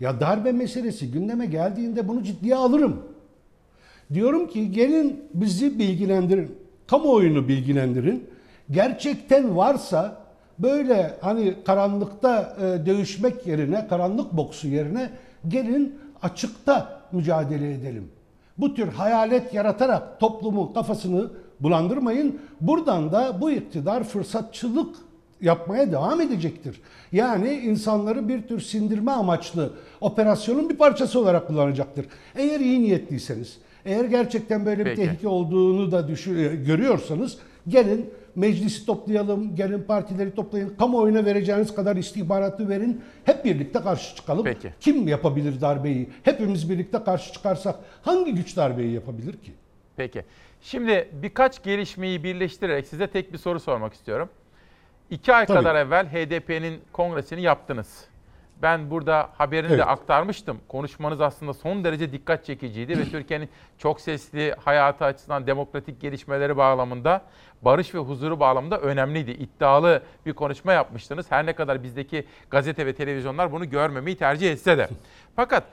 ya darbe meselesi gündeme geldiğinde bunu ciddiye alırım. Diyorum ki gelin bizi bilgilendirin, kamuoyunu bilgilendirin. Gerçekten varsa böyle hani karanlıkta e, dövüşmek yerine, karanlık boksu yerine gelin açıkta mücadele edelim. Bu tür hayalet yaratarak toplumun kafasını bulandırmayın. Buradan da bu iktidar fırsatçılık yapmaya devam edecektir. Yani insanları bir tür sindirme amaçlı operasyonun bir parçası olarak kullanacaktır. Eğer iyi niyetliyseniz, eğer gerçekten böyle bir Peki. tehlike olduğunu da düşün, e, görüyorsanız gelin meclisi toplayalım, gelin partileri toplayın, kamuoyuna vereceğiniz kadar istihbaratı verin, hep birlikte karşı çıkalım. Peki. Kim yapabilir darbeyi? Hepimiz birlikte karşı çıkarsak hangi güç darbeyi yapabilir ki? Peki. Şimdi birkaç gelişmeyi birleştirerek size tek bir soru sormak istiyorum. İki ay Tabii. kadar evvel HDP'nin kongresini yaptınız. Ben burada haberini de Evet. aktarmıştım. Konuşmanız aslında son derece dikkat çekiciydi ve Türkiye'nin çok sesli hayatı açısından demokratik gelişmeleri bağlamında, barış ve huzuru bağlamında önemliydi. İddialı bir konuşma yapmıştınız. Her ne kadar bizdeki gazete ve televizyonlar bunu görmemeyi tercih etse de. Fakat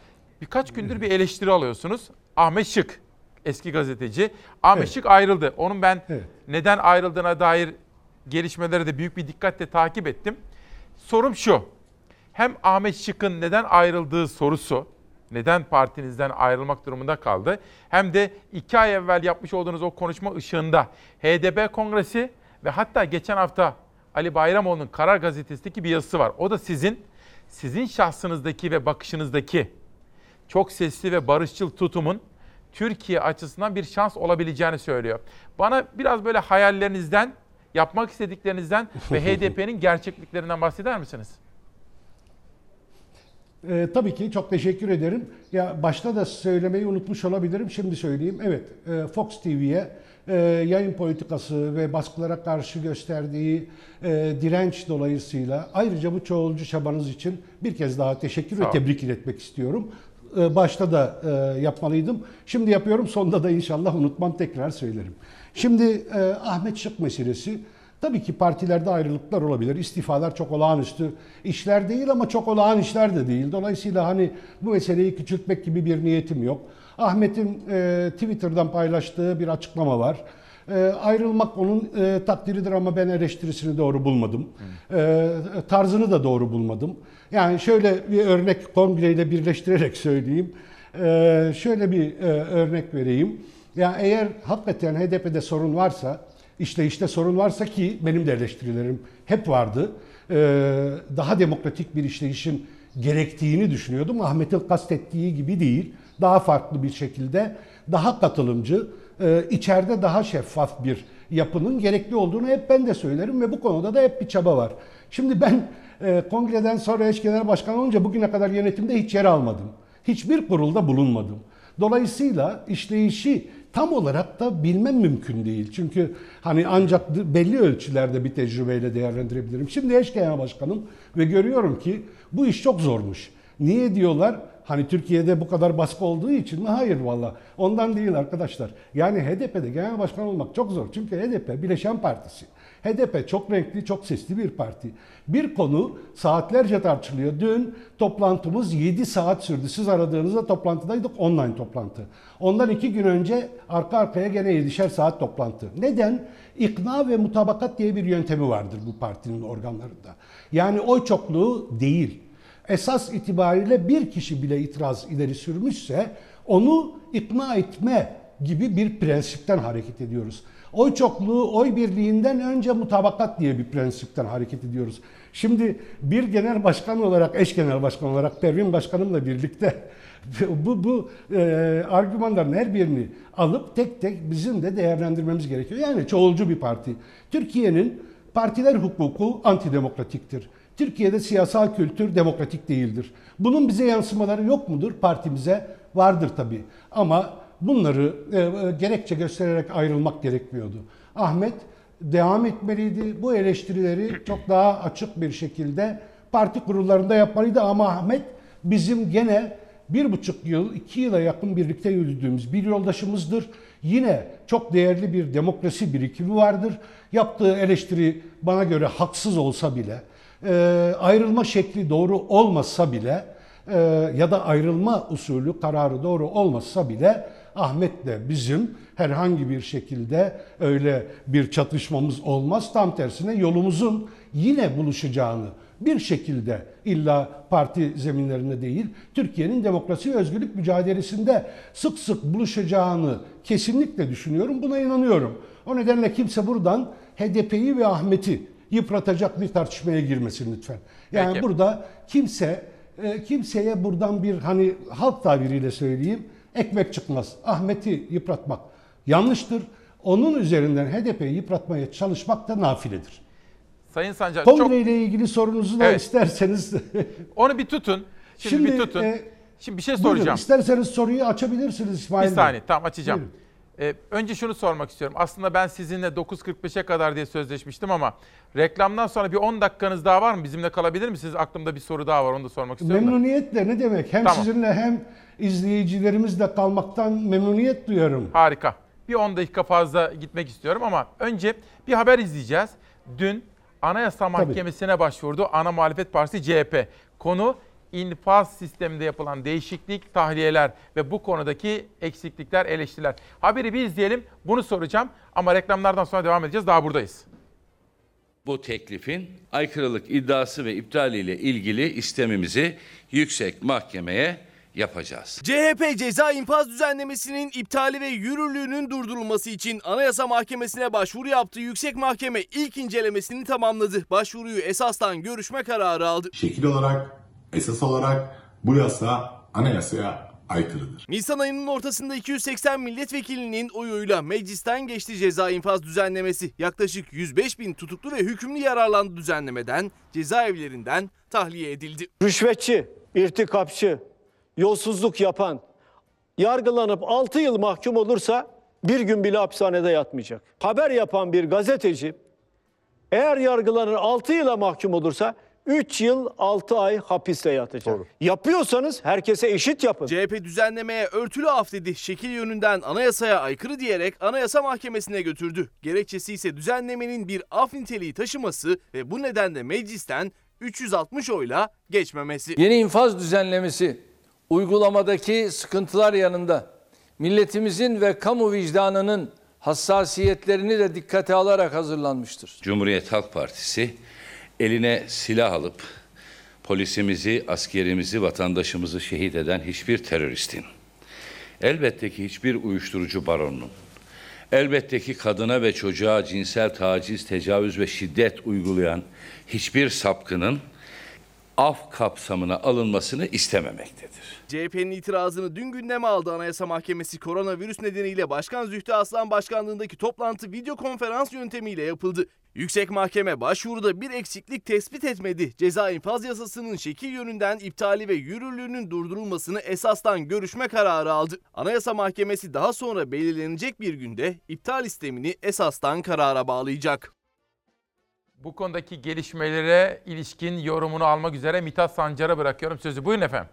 birkaç gündür bir eleştiri alıyorsunuz. Ahmet Şık, eski gazeteci. Ahmet Evet. Şık ayrıldı. Onun ben Evet. neden ayrıldığına dair gelişmeleri de büyük bir dikkatle takip ettim. Sorum şu. Hem Ahmet Şık'ın neden ayrıldığı sorusu, neden partinizden ayrılmak durumunda kaldı, hem de iki ay evvel yapmış olduğunuz o konuşma ışığında HDP kongresi ve hatta geçen hafta Ali Bayramoğlu'nun Karar Gazetesi'ndeki bir yazısı var. O da sizin, sizin şahsınızdaki ve bakışınızdaki çok sesli ve barışçıl tutumun Türkiye açısından bir şans olabileceğini söylüyor. Bana biraz böyle hayallerinizden, yapmak istediklerinizden *laughs* ve HDP'nin gerçekliklerinden bahseder misiniz? Ee, tabii ki çok teşekkür ederim. Ya başta da söylemeyi unutmuş olabilirim. Şimdi söyleyeyim. Evet, e, Fox TV'ye e, yayın politikası ve baskılara karşı gösterdiği e, direnç dolayısıyla ayrıca bu çoğulcu çabanız için bir kez daha teşekkür Sağ ve tebrik iletmek istiyorum. E, başta da e, yapmalıydım. Şimdi yapıyorum. Sonunda da inşallah unutmam tekrar söylerim. Şimdi e, Ahmet Şık meselesi Tabii ki partilerde ayrılıklar olabilir. İstifalar çok olağanüstü işler değil ama çok olağan işler de değil. Dolayısıyla hani bu meseleyi küçültmek gibi bir niyetim yok. Ahmet'in e, Twitter'dan paylaştığı bir açıklama var. E, ayrılmak onun e, takdiridir ama ben eleştirisini doğru bulmadım. E, tarzını da doğru bulmadım. Yani şöyle bir örnek kongreyle birleştirerek söyleyeyim. E, şöyle bir e, örnek vereyim. Yani eğer hakikaten HDP'de sorun varsa işte işte sorun varsa ki benim de eleştirilerim hep vardı. Ee, daha demokratik bir işleyişin gerektiğini düşünüyordum. Ahmet'in kastettiği gibi değil. Daha farklı bir şekilde, daha katılımcı, e, içeride daha şeffaf bir yapının gerekli olduğunu hep ben de söylerim ve bu konuda da hep bir çaba var. Şimdi ben e, kongreden sonra eş genel başkan olunca bugüne kadar yönetimde hiç yer almadım. Hiçbir kurulda bulunmadım. Dolayısıyla işleyişi tam olarak da bilmem mümkün değil. Çünkü hani ancak belli ölçülerde bir tecrübeyle değerlendirebilirim. Şimdi eş genel başkanım ve görüyorum ki bu iş çok zormuş. Niye diyorlar? Hani Türkiye'de bu kadar baskı olduğu için mi? Hayır valla. Ondan değil arkadaşlar. Yani HDP'de genel başkan olmak çok zor. Çünkü HDP Bileşen Partisi. HDP çok renkli, çok sesli bir parti. Bir konu saatlerce tartışılıyor. Dün toplantımız 7 saat sürdü. Siz aradığınızda toplantıdaydık, online toplantı. Ondan iki gün önce arka arkaya gene 7'şer saat toplantı. Neden? İkna ve mutabakat diye bir yöntemi vardır bu partinin organlarında. Yani oy çokluğu değil. Esas itibariyle bir kişi bile itiraz ileri sürmüşse onu ikna etme gibi bir prensipten hareket ediyoruz. Oy çokluğu, oy birliğinden önce mutabakat diye bir prensipten hareket ediyoruz. Şimdi bir genel başkan olarak, eş genel başkan olarak Pervin Başkanımla birlikte *laughs* bu, bu e, argümanların her birini alıp tek tek bizim de değerlendirmemiz gerekiyor. Yani çoğulcu bir parti. Türkiye'nin partiler hukuku antidemokratiktir. Türkiye'de siyasal kültür demokratik değildir. Bunun bize yansımaları yok mudur? Partimize vardır tabii. Ama bunları e, e, gerekçe göstererek ayrılmak gerekmiyordu. Ahmet devam etmeliydi. Bu eleştirileri çok daha açık bir şekilde parti kurullarında yapmalıydı ama Ahmet bizim gene bir buçuk yıl, iki yıla yakın birlikte yürüdüğümüz bir yoldaşımızdır. Yine çok değerli bir demokrasi birikimi vardır. Yaptığı eleştiri bana göre haksız olsa bile, e, ayrılma şekli doğru olmasa bile e, ya da ayrılma usulü kararı doğru olmasa bile Ahmet'le bizim herhangi bir şekilde öyle bir çatışmamız olmaz. Tam tersine yolumuzun yine buluşacağını bir şekilde illa parti zeminlerinde değil, Türkiye'nin demokrasi ve özgürlük mücadelesinde sık sık buluşacağını kesinlikle düşünüyorum. Buna inanıyorum. O nedenle kimse buradan HDP'yi ve Ahmet'i yıpratacak bir tartışmaya girmesin lütfen. Yani Peki. burada kimse e, kimseye buradan bir hani halk tabiriyle söyleyeyim ekmek çıkmaz. Ahmet'i yıpratmak yanlıştır. Onun üzerinden HDP'yi yıpratmaya çalışmak da nafiledir. Sayın Sancar çok Kongre ile ilgili sorunuzu da Evet. isterseniz *laughs* onu bir tutun. Şimdi, Şimdi, bir tutun. e, Şimdi bir şey Buyurun, soracağım. isterseniz soruyu açabilirsiniz İsmail Bir Bey. saniye tamam açacağım. Buyurun. Ee, önce şunu sormak istiyorum. Aslında ben sizinle 9.45'e kadar diye sözleşmiştim ama reklamdan sonra bir 10 dakikanız daha var mı? Bizimle kalabilir misiniz? Aklımda bir soru daha var onu da sormak istiyorum. da. Memnuniyetle ne demek? Hem Tamam. sizinle hem izleyicilerimizle kalmaktan memnuniyet duyarım. Harika. Bir 10 dakika fazla gitmek istiyorum ama önce bir haber izleyeceğiz. Dün Anayasa Mahkemesi'ne başvurdu ana muhalefet partisi CHP. Konu infaz sisteminde yapılan değişiklik, tahliyeler ve bu konudaki eksiklikler, eleştiriler. Haberi bir izleyelim. Bunu soracağım ama reklamlardan sonra devam edeceğiz. Daha buradayız. Bu teklifin aykırılık iddiası ve iptaliyle ilgili istemimizi yüksek mahkemeye yapacağız. CHP ceza infaz düzenlemesinin iptali ve yürürlüğünün durdurulması için Anayasa Mahkemesi'ne başvuru yaptı. Yüksek Mahkeme ilk incelemesini tamamladı. Başvuruyu esastan görüşme kararı aldı. Şekil olarak, esas olarak bu yasa anayasaya aykırıdır. Nisan ayının ortasında 280 milletvekilinin oyuyla meclisten geçti ceza infaz düzenlemesi. Yaklaşık 105 bin tutuklu ve hükümlü yararlandı düzenlemeden, cezaevlerinden tahliye edildi. rüşvetçi, irtikapçı, yolsuzluk yapan yargılanıp 6 yıl mahkum olursa bir gün bile hapishanede yatmayacak. Haber yapan bir gazeteci eğer yargılanır 6 yıla mahkum olursa 3 yıl 6 ay hapiste yatacak. Yapıyorsanız herkese eşit yapın. CHP düzenlemeye örtülü af dedi. Şekil yönünden anayasaya aykırı diyerek Anayasa Mahkemesi'ne götürdü. Gerekçesi ise düzenlemenin bir af niteliği taşıması ve bu nedenle meclisten 360 oyla geçmemesi. Yeni infaz düzenlemesi uygulamadaki sıkıntılar yanında milletimizin ve kamu vicdanının hassasiyetlerini de dikkate alarak hazırlanmıştır. Cumhuriyet Halk Partisi eline silah alıp polisimizi, askerimizi, vatandaşımızı şehit eden hiçbir teröristin, elbette ki hiçbir uyuşturucu baronunun, elbette ki kadına ve çocuğa cinsel taciz, tecavüz ve şiddet uygulayan hiçbir sapkının af kapsamına alınmasını istememektedir. CHP'nin itirazını dün gündeme aldı Anayasa Mahkemesi koronavirüs nedeniyle Başkan Zühtü Aslan başkanlığındaki toplantı video konferans yöntemiyle yapıldı. Yüksek Mahkeme başvuruda bir eksiklik tespit etmedi. Ceza infaz yasasının şekil yönünden iptali ve yürürlüğünün durdurulmasını esastan görüşme kararı aldı. Anayasa Mahkemesi daha sonra belirlenecek bir günde iptal istemini esastan karara bağlayacak. Bu konudaki gelişmelere ilişkin yorumunu almak üzere Mithat Sancar'a bırakıyorum sözü. Buyurun efendim.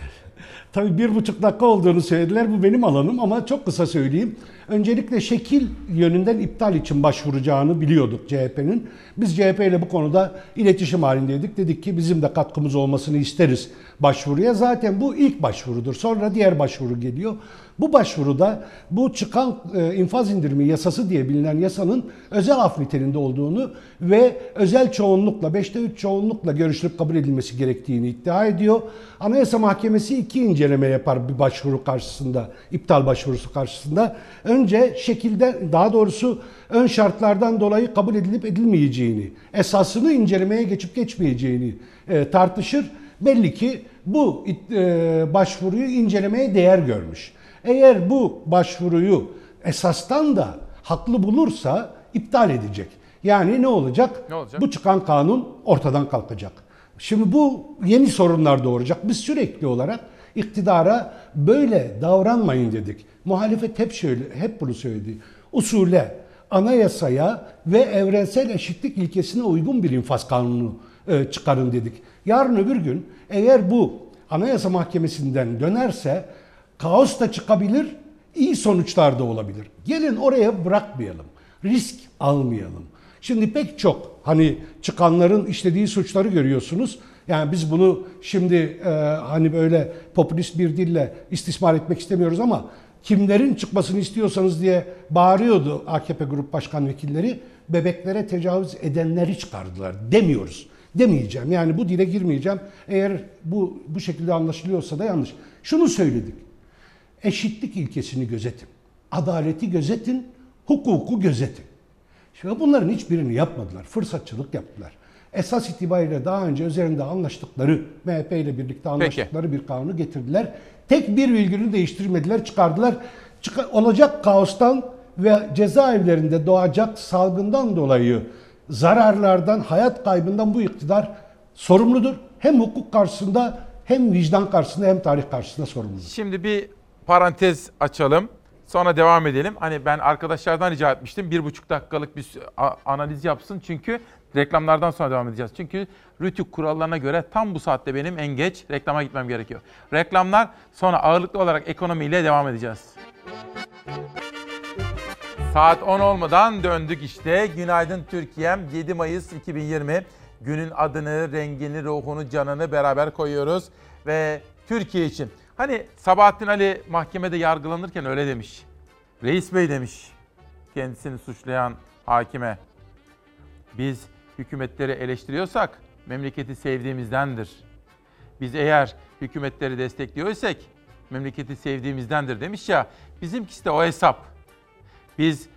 *laughs* Tabii bir buçuk dakika olduğunu söylediler. Bu benim alanım ama çok kısa söyleyeyim. Öncelikle şekil yönünden iptal için başvuracağını biliyorduk CHP'nin. Biz CHP ile bu konuda iletişim halindeydik. Dedik ki bizim de katkımız olmasını isteriz başvuruya. Zaten bu ilk başvurudur. Sonra diğer başvuru geliyor. Bu başvuruda bu çıkan e, infaz indirimi yasası diye bilinen yasanın özel af niteliğinde olduğunu ve özel çoğunlukla, 5'te 3 çoğunlukla görüşülüp kabul edilmesi gerektiğini iddia ediyor. Anayasa Mahkemesi iki inceleme yapar bir başvuru karşısında, iptal başvurusu karşısında. Önce şekilde, daha doğrusu ön şartlardan dolayı kabul edilip edilmeyeceğini, esasını incelemeye geçip geçmeyeceğini e, tartışır. Belli ki bu e, başvuruyu incelemeye değer görmüş. Eğer bu başvuruyu esastan da haklı bulursa iptal edecek. Yani ne olacak? Ne olacak? Bu çıkan kanun ortadan kalkacak. Şimdi bu yeni sorunlar doğuracak. Biz sürekli olarak iktidara böyle davranmayın dedik. Muhalefet hep şöyle, hep bunu söyledi. Usule, anayasaya ve evrensel eşitlik ilkesine uygun bir infaz kanunu e, çıkarın dedik. Yarın öbür gün eğer bu Anayasa Mahkemesi'nden dönerse kaos da çıkabilir, iyi sonuçlar da olabilir. Gelin oraya bırakmayalım. Risk almayalım. Şimdi pek çok hani çıkanların işlediği suçları görüyorsunuz. Yani biz bunu şimdi e, hani böyle popülist bir dille istismar etmek istemiyoruz ama kimlerin çıkmasını istiyorsanız diye bağırıyordu AKP Grup Başkan Vekilleri. Bebeklere tecavüz edenleri çıkardılar demiyoruz. Demeyeceğim yani bu dile girmeyeceğim. Eğer bu bu şekilde anlaşılıyorsa da yanlış. Şunu söyledik. Eşitlik ilkesini gözetin. Adaleti gözetin, hukuku gözetin. Şimdi bunların hiçbirini yapmadılar. Fırsatçılık yaptılar. Esas itibariyle daha önce üzerinde anlaştıkları, MHP ile birlikte anlaştıkları bir kanunu getirdiler. Tek bir virgülünü değiştirmediler, çıkardılar. Çık- olacak kaostan ve cezaevlerinde doğacak salgından dolayı zararlardan, hayat kaybından bu iktidar sorumludur. Hem hukuk karşısında hem vicdan karşısında hem tarih karşısında sorumludur. Şimdi bir parantez açalım. Sonra devam edelim. Hani ben arkadaşlardan rica etmiştim. Bir buçuk dakikalık bir analiz yapsın. Çünkü reklamlardan sonra devam edeceğiz. Çünkü Rütük kurallarına göre tam bu saatte benim en geç reklama gitmem gerekiyor. Reklamlar sonra ağırlıklı olarak ekonomiyle devam edeceğiz. Saat 10 olmadan döndük işte. Günaydın Türkiye'm 7 Mayıs 2020. Günün adını, rengini, ruhunu, canını beraber koyuyoruz. Ve Türkiye için. Hani Sabahattin Ali mahkemede yargılanırken öyle demiş. Reis Bey demiş kendisini suçlayan hakime. Biz hükümetleri eleştiriyorsak memleketi sevdiğimizdendir. Biz eğer hükümetleri destekliyorsak memleketi sevdiğimizdendir demiş ya. Bizimkisi de o hesap. Biz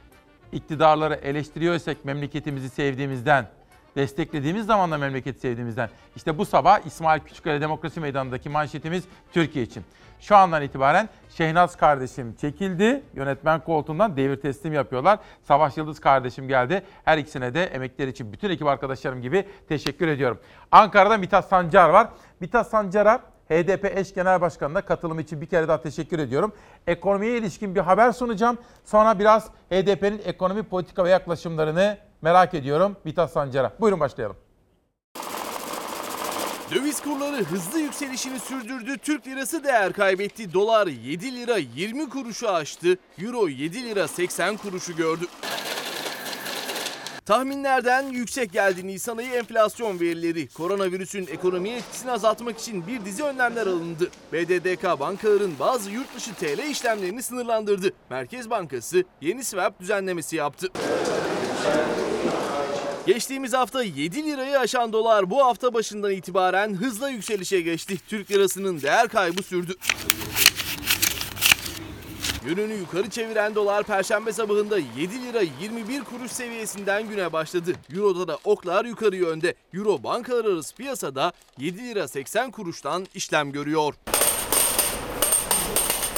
iktidarları eleştiriyorsak memleketimizi sevdiğimizden, desteklediğimiz zaman da memleketi sevdiğimizden. İşte bu sabah İsmail Küçükkale Demokrasi Meydanı'ndaki manşetimiz Türkiye için. Şu andan itibaren Şehnaz kardeşim çekildi. Yönetmen koltuğundan devir teslim yapıyorlar. Savaş Yıldız kardeşim geldi. Her ikisine de emekleri için bütün ekip arkadaşlarım gibi teşekkür ediyorum. Ankara'da Mithat Sancar var. Mithat Sancar'a HDP eş genel başkanına katılım için bir kere daha teşekkür ediyorum. Ekonomiye ilişkin bir haber sunacağım. Sonra biraz HDP'nin ekonomi politika ve yaklaşımlarını merak ediyorum Mithat Sancar'a. Buyurun başlayalım. Döviz kurları hızlı yükselişini sürdürdü. Türk lirası değer kaybetti. Dolar 7 lira 20 kuruşu aştı. Euro 7 lira 80 kuruşu gördü. Tahminlerden yüksek geldi Nisan ayı enflasyon verileri. Koronavirüsün ekonomiye etkisini azaltmak için bir dizi önlemler alındı. BDDK bankaların bazı yurt dışı TL işlemlerini sınırlandırdı. Merkez Bankası yeni swap düzenlemesi yaptı. Geçtiğimiz hafta 7 lirayı aşan dolar bu hafta başından itibaren hızla yükselişe geçti. Türk lirasının değer kaybı sürdü. Yönünü yukarı çeviren dolar perşembe sabahında 7 lira 21 kuruş seviyesinden güne başladı. Euro'da da oklar yukarı yönde. Euro bankalar arası piyasada 7 lira 80 kuruştan işlem görüyor.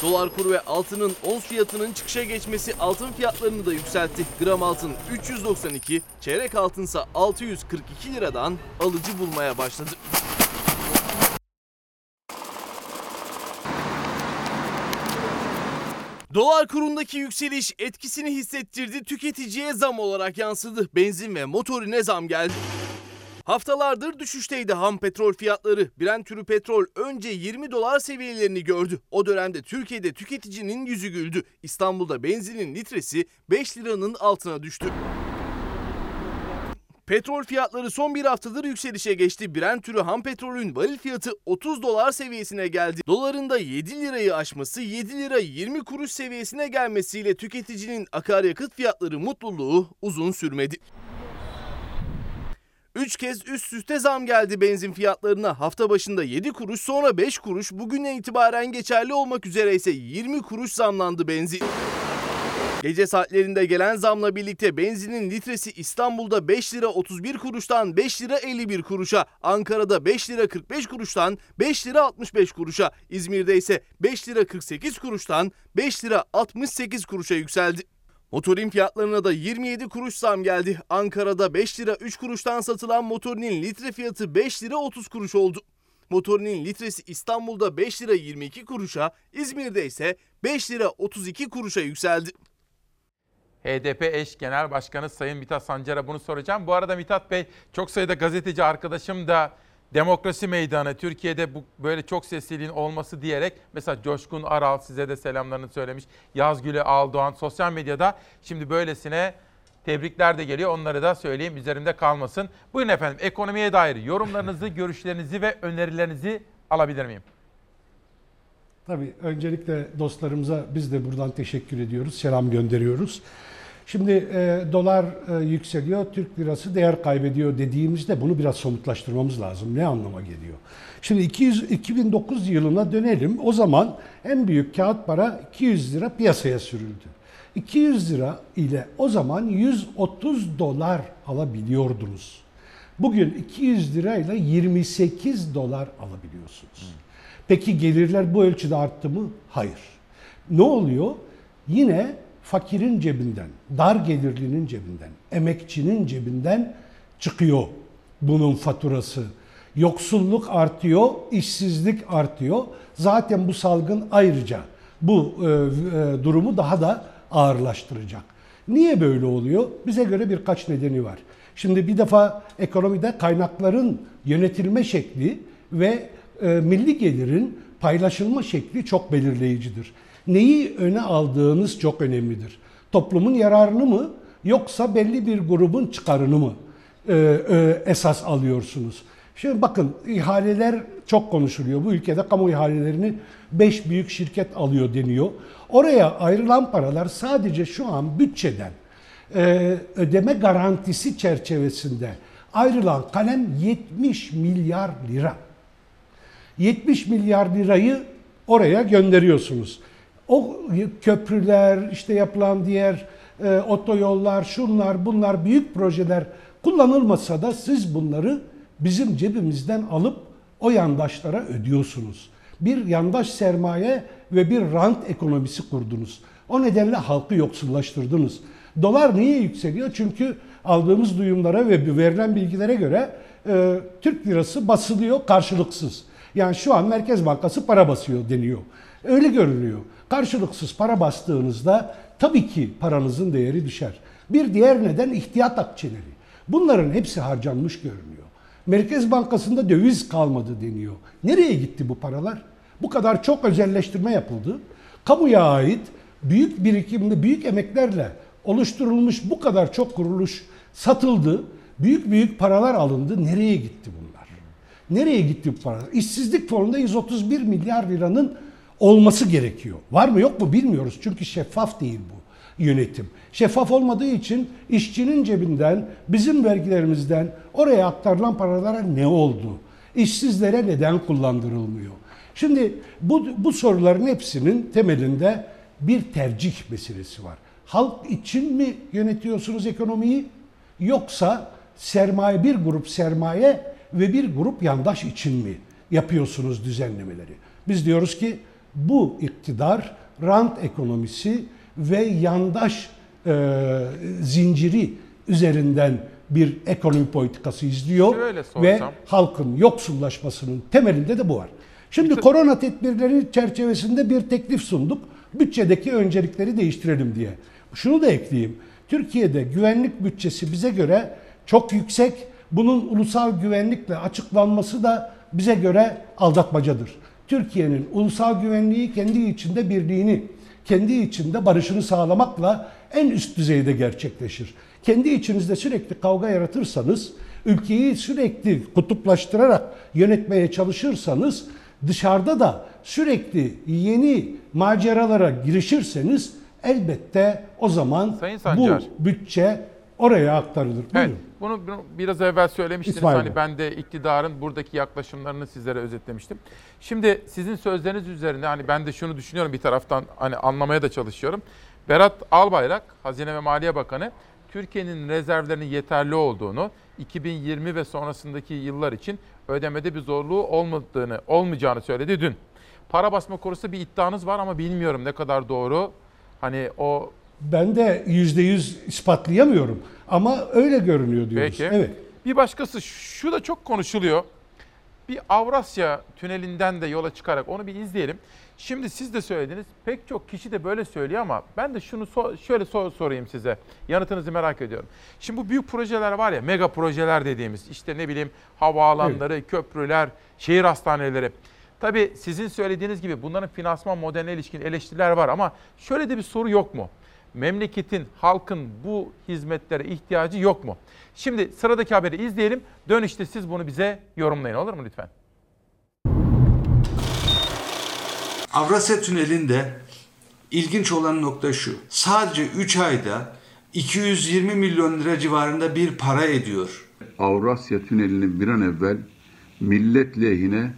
Dolar kuru ve altının ons fiyatının çıkışa geçmesi altın fiyatlarını da yükseltti. Gram altın 392, çeyrek altınsa 642 liradan alıcı bulmaya başladı. Dolar kurundaki yükseliş etkisini hissettirdi. Tüketiciye zam olarak yansıdı. Benzin ve motorine zam geldi. Haftalardır düşüşteydi ham petrol fiyatları. Brent türü petrol önce 20 dolar seviyelerini gördü. O dönemde Türkiye'de tüketicinin yüzü güldü. İstanbul'da benzinin litresi 5 liranın altına düştü. Petrol fiyatları son bir haftadır yükselişe geçti. Brent türü ham petrolün varil fiyatı 30 dolar seviyesine geldi. Doların da 7 lirayı aşması 7 lira 20 kuruş seviyesine gelmesiyle tüketicinin akaryakıt fiyatları mutluluğu uzun sürmedi. 3 kez üst üste zam geldi benzin fiyatlarına. Hafta başında 7 kuruş sonra 5 kuruş bugünden itibaren geçerli olmak üzere ise 20 kuruş zamlandı benzin. Gece saatlerinde gelen zamla birlikte benzinin litresi İstanbul'da 5 lira 31 kuruştan 5 lira 51 kuruşa, Ankara'da 5 lira 45 kuruştan 5 lira 65 kuruşa, İzmir'de ise 5 lira 48 kuruştan 5 lira 68 kuruşa yükseldi. Motorin fiyatlarına da 27 kuruş zam geldi. Ankara'da 5 lira 3 kuruştan satılan motorinin litre fiyatı 5 lira 30 kuruş oldu. Motorinin litresi İstanbul'da 5 lira 22 kuruşa, İzmir'de ise 5 lira 32 kuruşa yükseldi. HDP eş genel başkanı Sayın Mithat Sancar'a bunu soracağım. Bu arada Mithat Bey çok sayıda gazeteci arkadaşım da Demokrasi meydanı Türkiye'de bu böyle çok sesliliğin olması diyerek mesela Coşkun Aral size de selamlarını söylemiş. Yazgül'e Aldoğan sosyal medyada şimdi böylesine tebrikler de geliyor. Onları da söyleyeyim üzerimde kalmasın. Buyurun efendim ekonomiye dair yorumlarınızı, *laughs* görüşlerinizi ve önerilerinizi alabilir miyim? Tabii öncelikle dostlarımıza biz de buradan teşekkür ediyoruz, selam gönderiyoruz. Şimdi e, dolar e, yükseliyor, Türk lirası değer kaybediyor dediğimizde bunu biraz somutlaştırmamız lazım. Ne anlama geliyor? Şimdi 200, 2009 yılına dönelim. O zaman en büyük kağıt para 200 lira piyasaya sürüldü. 200 lira ile o zaman 130 dolar alabiliyordunuz. Bugün 200 lirayla 28 dolar alabiliyorsunuz. Peki gelirler bu ölçüde arttı mı? Hayır. Ne oluyor? Yine fakirin cebinden, dar gelirlinin cebinden, emekçinin cebinden çıkıyor bunun faturası. Yoksulluk artıyor, işsizlik artıyor. Zaten bu salgın ayrıca bu e, e, durumu daha da ağırlaştıracak. Niye böyle oluyor? Bize göre birkaç nedeni var. Şimdi bir defa ekonomide kaynakların yönetilme şekli ve e, milli gelirin paylaşılma şekli çok belirleyicidir. Neyi öne aldığınız çok önemlidir. Toplumun yararını mı yoksa belli bir grubun çıkarını mı e, e, esas alıyorsunuz? Şimdi bakın ihaleler çok konuşuluyor. Bu ülkede kamu ihalelerini 5 büyük şirket alıyor deniyor. Oraya ayrılan paralar sadece şu an bütçeden e, ödeme garantisi çerçevesinde ayrılan kalem 70 milyar lira. 70 milyar lirayı oraya gönderiyorsunuz. O köprüler, işte yapılan diğer e, otoyollar, şunlar, bunlar büyük projeler kullanılmasa da siz bunları bizim cebimizden alıp o yandaşlara ödüyorsunuz. Bir yandaş sermaye ve bir rant ekonomisi kurdunuz. O nedenle halkı yoksullaştırdınız. Dolar niye yükseliyor? Çünkü aldığımız duyumlara ve verilen bilgilere göre e, Türk lirası basılıyor karşılıksız. Yani şu an Merkez Bankası para basıyor deniyor. Öyle görünüyor. Karşılıksız para bastığınızda tabii ki paranızın değeri düşer. Bir diğer neden ihtiyat akçeleri. Bunların hepsi harcanmış görünüyor. Merkez Bankası'nda döviz kalmadı deniyor. Nereye gitti bu paralar? Bu kadar çok özelleştirme yapıldı. Kamuya ait büyük birikimli, büyük emeklerle oluşturulmuş bu kadar çok kuruluş satıldı. Büyük büyük paralar alındı. Nereye gitti bunlar? Nereye gitti bu paralar? İşsizlik fonunda 131 milyar liranın olması gerekiyor. Var mı yok mu bilmiyoruz. Çünkü şeffaf değil bu yönetim. Şeffaf olmadığı için işçinin cebinden, bizim vergilerimizden oraya aktarılan paralara ne oldu? İşsizlere neden kullandırılmıyor? Şimdi bu, bu soruların hepsinin temelinde bir tercih meselesi var. Halk için mi yönetiyorsunuz ekonomiyi yoksa sermaye bir grup sermaye ve bir grup yandaş için mi yapıyorsunuz düzenlemeleri? Biz diyoruz ki bu iktidar rant ekonomisi ve yandaş e, zinciri üzerinden bir ekonomi politikası izliyor ve halkın yoksullaşmasının temelinde de bu var. Şimdi korona tedbirleri çerçevesinde bir teklif sunduk. Bütçedeki öncelikleri değiştirelim diye. Şunu da ekleyeyim. Türkiye'de güvenlik bütçesi bize göre çok yüksek. Bunun ulusal güvenlikle açıklanması da bize göre aldatmacadır. Türkiye'nin ulusal güvenliği kendi içinde birliğini, kendi içinde barışını sağlamakla en üst düzeyde gerçekleşir. Kendi içinizde sürekli kavga yaratırsanız, ülkeyi sürekli kutuplaştırarak yönetmeye çalışırsanız, dışarıda da sürekli yeni maceralara girişirseniz elbette o zaman Sayın bu bütçe oraya aktarılır. Evet, Buyurun. bunu, biraz evvel söylemiştiniz. İsmail Hani Bey. ben de iktidarın buradaki yaklaşımlarını sizlere özetlemiştim. Şimdi sizin sözleriniz üzerine hani ben de şunu düşünüyorum bir taraftan hani anlamaya da çalışıyorum. Berat Albayrak, Hazine ve Maliye Bakanı, Türkiye'nin rezervlerinin yeterli olduğunu, 2020 ve sonrasındaki yıllar için ödemede bir zorluğu olmadığını, olmayacağını söyledi dün. Para basma konusunda bir iddianız var ama bilmiyorum ne kadar doğru. Hani o Ben de yüzde yüz ispatlayamıyorum ama öyle görünüyor diyoruz. Peki. Evet. Bir başkası şu da çok konuşuluyor. Bir Avrasya tünelinden de yola çıkarak onu bir izleyelim. Şimdi siz de söylediniz. Pek çok kişi de böyle söylüyor ama ben de şunu so- şöyle sor- sorayım size. Yanıtınızı merak ediyorum. Şimdi bu büyük projeler var ya, mega projeler dediğimiz işte ne bileyim havaalanları, köprüler, şehir hastaneleri. Tabii sizin söylediğiniz gibi bunların finansman modeline ilişkin eleştiriler var ama şöyle de bir soru yok mu? Memleketin, halkın bu hizmetlere ihtiyacı yok mu? Şimdi sıradaki haberi izleyelim. Dönüşte siz bunu bize yorumlayın olur mu lütfen? Avrasya Tüneli'nde ilginç olan nokta şu. Sadece 3 ayda 220 milyon lira civarında bir para ediyor. Avrasya Tüneli'ni bir an evvel millet lehine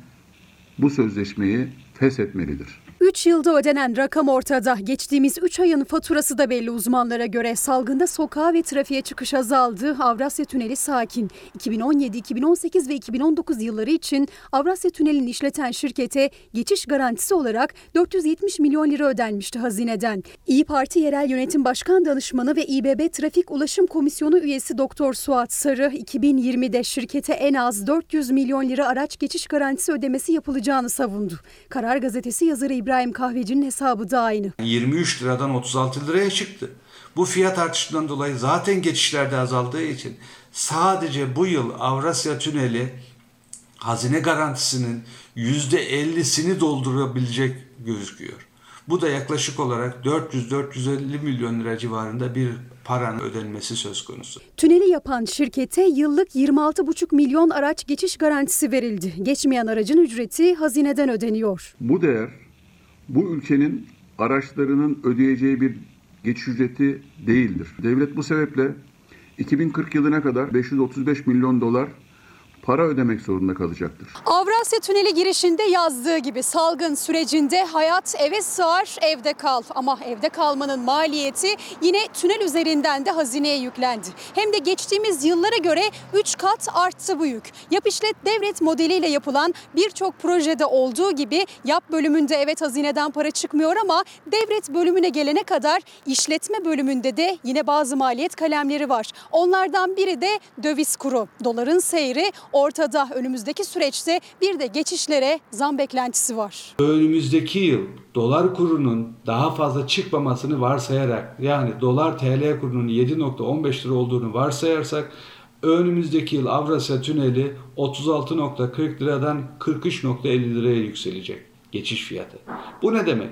bu sözleşmeyi feshetmelidir. 3 yılda ödenen rakam ortada. Geçtiğimiz 3 ayın faturası da belli uzmanlara göre. Salgında sokağa ve trafiğe çıkış azaldı. Avrasya Tüneli sakin. 2017, 2018 ve 2019 yılları için Avrasya Tüneli'ni işleten şirkete geçiş garantisi olarak 470 milyon lira ödenmişti hazineden. İyi Parti Yerel Yönetim Başkan Danışmanı ve İBB Trafik Ulaşım Komisyonu üyesi Doktor Suat Sarı 2020'de şirkete en az 400 milyon lira araç geçiş garantisi ödemesi yapılacağını savundu. Karar Gazetesi yazarı İbrahim Kahveci'nin hesabı da aynı. 23 liradan 36 liraya çıktı. Bu fiyat artışından dolayı zaten geçişlerde azaldığı için sadece bu yıl Avrasya Tüneli hazine garantisinin %50'sini doldurabilecek gözüküyor. Bu da yaklaşık olarak 400-450 milyon lira civarında bir paranın ödenmesi söz konusu. Tüneli yapan şirkete yıllık 26,5 milyon araç geçiş garantisi verildi. Geçmeyen aracın ücreti hazineden ödeniyor. Bu değer bu ülkenin araçlarının ödeyeceği bir geçiş ücreti değildir. Devlet bu sebeple 2040 yılına kadar 535 milyon dolar para ödemek zorunda kalacaktır. Avrasya Tüneli girişinde yazdığı gibi salgın sürecinde hayat eve sığar evde kal. Ama evde kalmanın maliyeti yine tünel üzerinden de hazineye yüklendi. Hem de geçtiğimiz yıllara göre 3 kat arttı bu yük. Yap işlet devlet modeliyle yapılan birçok projede olduğu gibi yap bölümünde evet hazineden para çıkmıyor ama devlet bölümüne gelene kadar işletme bölümünde de yine bazı maliyet kalemleri var. Onlardan biri de döviz kuru. Doların seyri ortada. Önümüzdeki süreçte bir de geçişlere zam beklentisi var. Önümüzdeki yıl dolar kurunun daha fazla çıkmamasını varsayarak yani dolar TL kurunun 7.15 lira olduğunu varsayarsak önümüzdeki yıl Avrasya Tüneli 36.40 liradan 43.50 liraya yükselecek geçiş fiyatı. Bu ne demek?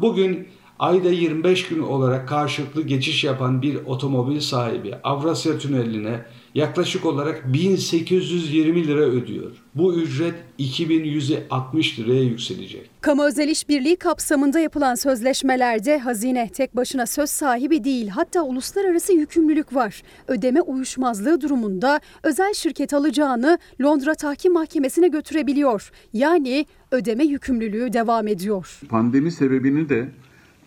Bugün ayda 25 gün olarak karşılıklı geçiş yapan bir otomobil sahibi Avrasya Tüneli'ne yaklaşık olarak 1820 lira ödüyor. Bu ücret 2160 liraya yükselecek. Kamu özel işbirliği kapsamında yapılan sözleşmelerde hazine tek başına söz sahibi değil hatta uluslararası yükümlülük var. Ödeme uyuşmazlığı durumunda özel şirket alacağını Londra Tahkim Mahkemesi'ne götürebiliyor. Yani ödeme yükümlülüğü devam ediyor. Pandemi sebebini de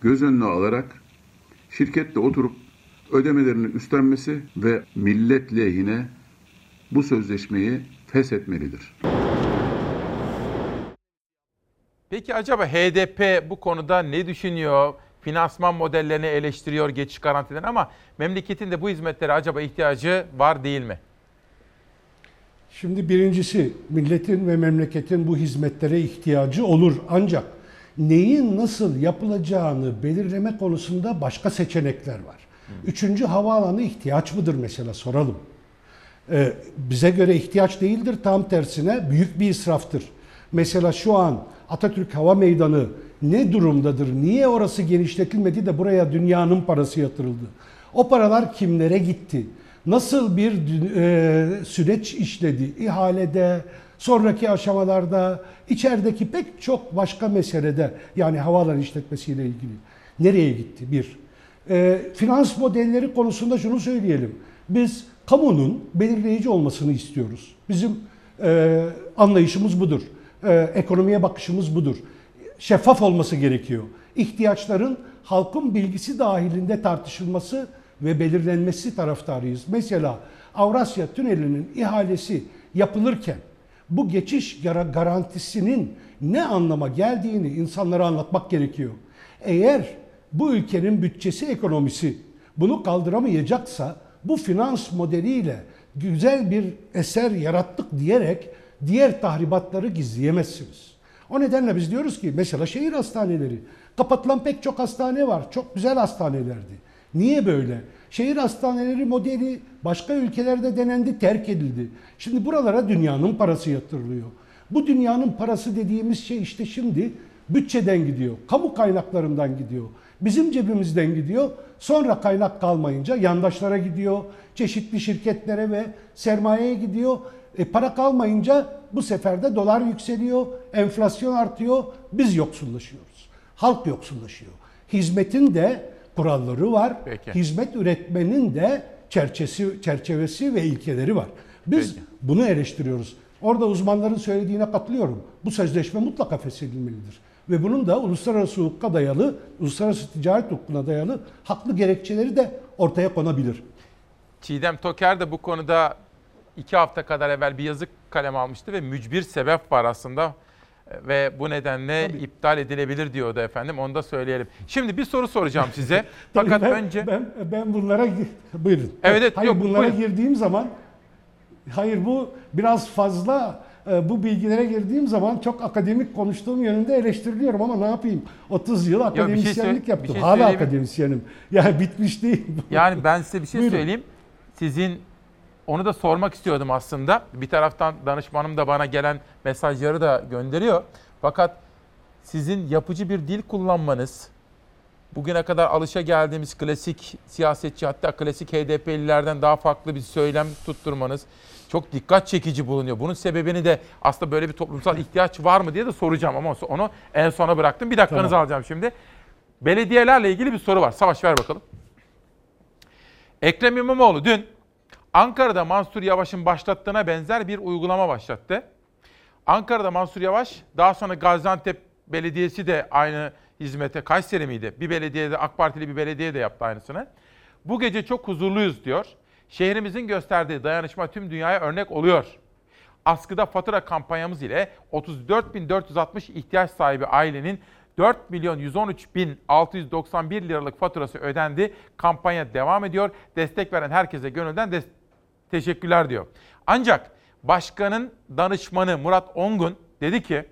göz önüne alarak şirketle oturup ödemelerini üstlenmesi ve millet lehine bu sözleşmeyi feshetmelidir. Peki acaba HDP bu konuda ne düşünüyor? Finansman modellerini eleştiriyor, geçiş garantilerini ama memleketin de bu hizmetlere acaba ihtiyacı var değil mi? Şimdi birincisi milletin ve memleketin bu hizmetlere ihtiyacı olur ancak neyin nasıl yapılacağını belirleme konusunda başka seçenekler var. Üçüncü havaalanı ihtiyaç mıdır mesela soralım. Ee, bize göre ihtiyaç değildir tam tersine büyük bir israftır. Mesela şu an Atatürk Hava Meydanı ne durumdadır? Niye orası genişletilmedi de buraya dünyanın parası yatırıldı? O paralar kimlere gitti? Nasıl bir e, süreç işledi? İhalede, sonraki aşamalarda, içerideki pek çok başka meselede yani havaalanı işletmesiyle ilgili. Nereye gitti? Bir. E, finans modelleri konusunda şunu söyleyelim. Biz kamunun belirleyici olmasını istiyoruz. Bizim e, anlayışımız budur. E, ekonomiye bakışımız budur. Şeffaf olması gerekiyor. İhtiyaçların halkın bilgisi dahilinde tartışılması ve belirlenmesi taraftarıyız. Mesela Avrasya Tüneli'nin ihalesi yapılırken bu geçiş garantisinin ne anlama geldiğini insanlara anlatmak gerekiyor. Eğer bu ülkenin bütçesi ekonomisi bunu kaldıramayacaksa bu finans modeliyle güzel bir eser yarattık diyerek diğer tahribatları gizleyemezsiniz. O nedenle biz diyoruz ki mesela şehir hastaneleri, kapatılan pek çok hastane var. Çok güzel hastanelerdi. Niye böyle? Şehir hastaneleri modeli başka ülkelerde denendi, terk edildi. Şimdi buralara dünyanın parası yatırılıyor. Bu dünyanın parası dediğimiz şey işte şimdi bütçeden gidiyor, kamu kaynaklarından gidiyor, bizim cebimizden gidiyor. Sonra kaynak kalmayınca yandaşlara gidiyor, çeşitli şirketlere ve sermayeye gidiyor. E, para kalmayınca bu sefer de dolar yükseliyor, enflasyon artıyor, biz yoksullaşıyoruz. Halk yoksullaşıyor. Hizmetin de kuralları var. Peki. Hizmet üretmenin de çerçevesi, çerçevesi ve ilkeleri var. Biz bunu eleştiriyoruz. Orada uzmanların söylediğine katılıyorum. Bu sözleşme mutlaka feshedilmelidir. Ve bunun da uluslararası hukuka dayalı, uluslararası ticaret hukukuna dayalı haklı gerekçeleri de ortaya konabilir. Çiğdem Toker de bu konuda iki hafta kadar evvel bir yazık kalem almıştı ve mücbir sebep var aslında ve bu nedenle iptal edilebilir diyordu efendim. Onu da söyleyelim. Şimdi bir soru soracağım size. *laughs* Fakat ben, önce ben ben bunlara buyurun. Evet, evet, hayır yok, bunlara buyurun. girdiğim zaman hayır bu biraz fazla bu bilgilere girdiğim zaman çok akademik konuştuğum yönünde eleştiriliyorum ama ne yapayım? 30 yıl akademisyenlik söyle- bir yaptım. şey Hala akademisyenim. *laughs* Yani bitmiş değil. Yani ben size bir şey Buyurun. söyleyeyim. Sizin onu da sormak istiyordum aslında. Bir taraftan danışmanım da bana gelen mesajları da gönderiyor. Fakat sizin yapıcı bir dil kullanmanız, bugüne kadar alışa geldiğimiz klasik siyasetçi hatta klasik HDP'lilerden daha farklı bir söylem tutturmanız çok dikkat çekici bulunuyor. Bunun sebebini de aslında böyle bir toplumsal ihtiyaç var mı diye de soracağım ama onu en sona bıraktım. Bir dakikanızı Tamam. alacağım şimdi. Belediyelerle ilgili bir soru var. Savaş ver bakalım. Ekrem İmamoğlu dün Ankara'da Mansur Yavaş'ın başlattığına benzer bir uygulama başlattı. Ankara'da Mansur Yavaş, daha sonra Gaziantep Belediyesi de aynı hizmete, Kayseri miydi? Bir belediyede, AK Partili bir belediye de yaptı aynısını. Bu gece çok huzurluyuz diyor. Şehrimizin gösterdiği dayanışma tüm dünyaya örnek oluyor. Askıda fatura kampanyamız ile 34.460 ihtiyaç sahibi ailenin 4 milyon 113 bin 691 liralık faturası ödendi. Kampanya devam ediyor. Destek veren herkese gönülden des- teşekkürler diyor. Ancak başkanın danışmanı Murat Ongun dedi ki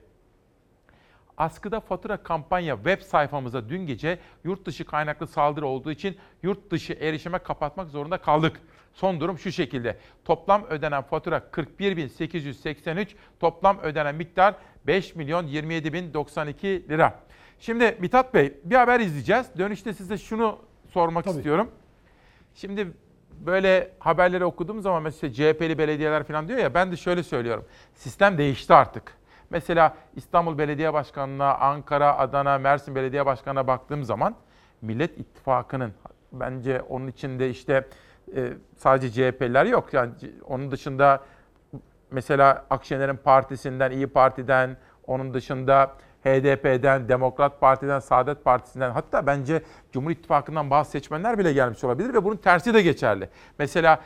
Askıda fatura kampanya web sayfamıza dün gece yurt dışı kaynaklı saldırı olduğu için yurt dışı erişime kapatmak zorunda kaldık. Son durum şu şekilde. Toplam ödenen fatura 41.883, toplam ödenen miktar 5 milyon 27 bin 92 lira. Şimdi Mithat Bey bir haber izleyeceğiz. Dönüşte size şunu sormak istiyorum. Şimdi böyle haberleri okuduğum zaman mesela CHP'li belediyeler falan diyor ya ben de şöyle söylüyorum. Sistem değişti artık. Mesela İstanbul Belediye Başkanı'na, Ankara, Adana, Mersin Belediye Başkanı'na baktığım zaman Millet İttifakı'nın bence onun içinde işte e, sadece CHP'liler yok. Yani onun dışında mesela Akşener'in partisinden, İyi Parti'den, onun dışında HDP'den, Demokrat Parti'den, Saadet Partisi'nden hatta bence Cumhur İttifakı'ndan bazı seçmenler bile gelmiş olabilir ve bunun tersi de geçerli. Mesela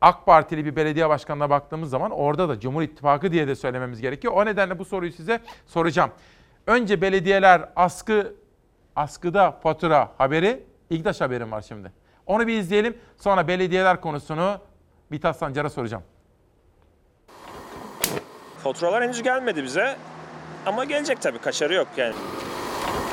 AK Partili bir belediye başkanına baktığımız zaman orada da Cumhur İttifakı diye de söylememiz gerekiyor. O nedenle bu soruyu size soracağım. Önce belediyeler askı askıda fatura haberi, İgdaş haberim var şimdi. Onu bir izleyelim. Sonra belediyeler konusunu Mithat Sancar'a soracağım. Faturalar henüz gelmedi bize ama gelecek tabii kaçarı yok yani.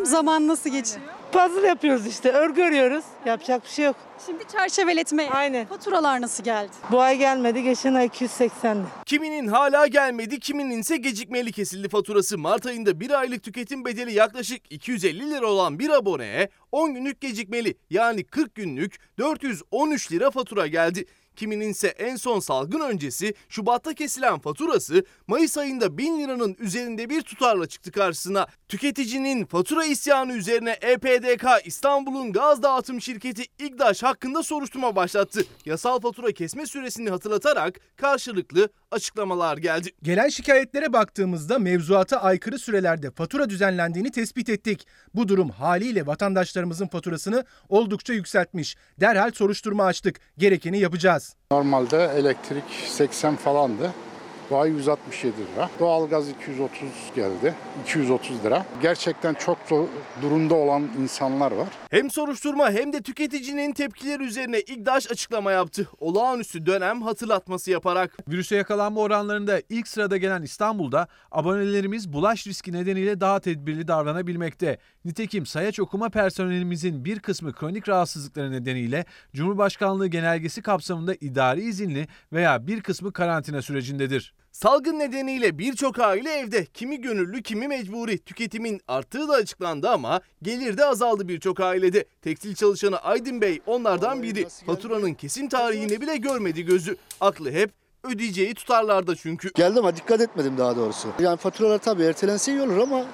Zaman nasıl geçiyor? Puzzle yapıyoruz işte, örgü örüyoruz. Yapacak bir şey yok. Şimdi çerçeveletmeye. Aynen. Faturalar nasıl geldi? Bu ay gelmedi, geçen ay 280'di. Kiminin hala gelmedi, kiminin ise gecikmeli kesildi faturası. Mart ayında bir aylık tüketim bedeli yaklaşık 250 lira olan bir aboneye 10 günlük gecikmeli yani 40 günlük 413 lira fatura geldi. Kiminin ise en son salgın öncesi Şubat'ta kesilen faturası Mayıs ayında 1000 liranın üzerinde bir tutarla çıktı karşısına. Tüketicinin fatura isyanı üzerine EPDK İstanbul'un gaz dağıtım şirketi İGDAŞ hakkında soruşturma başlattı. Yasal fatura kesme süresini hatırlatarak karşılıklı açıklamalar geldi. Gelen şikayetlere baktığımızda mevzuata aykırı sürelerde fatura düzenlendiğini tespit ettik. Bu durum haliyle vatandaşlarımızın faturasını oldukça yükseltmiş. Derhal soruşturma açtık. Gerekeni yapacağız. Normalde elektrik 80 falandı. Bu ay 167 lira. Doğalgaz 230 geldi. 230 lira. Gerçekten çok zor durumda olan insanlar var. Hem soruşturma hem de tüketicinin tepkileri üzerine İGDAŞ açıklama yaptı. Olağanüstü dönem hatırlatması yaparak. Virüse yakalanma oranlarında ilk sırada gelen İstanbul'da abonelerimiz bulaş riski nedeniyle daha tedbirli davranabilmekte. Nitekim sayaç okuma personelimizin bir kısmı kronik rahatsızlıkları nedeniyle Cumhurbaşkanlığı genelgesi kapsamında idari izinli veya bir kısmı karantina sürecindedir. Salgın nedeniyle birçok aile evde. Kimi gönüllü kimi mecburi. Tüketimin arttığı da açıklandı ama gelir de azaldı birçok ailede. Tekstil çalışanı Aydın Bey onlardan biri. Faturanın kesim tarihini bile görmedi gözü. Aklı hep ödeyeceği tutarlarda çünkü. Geldim ama dikkat etmedim daha doğrusu. Yani faturalar tabii ertelense iyi olur ama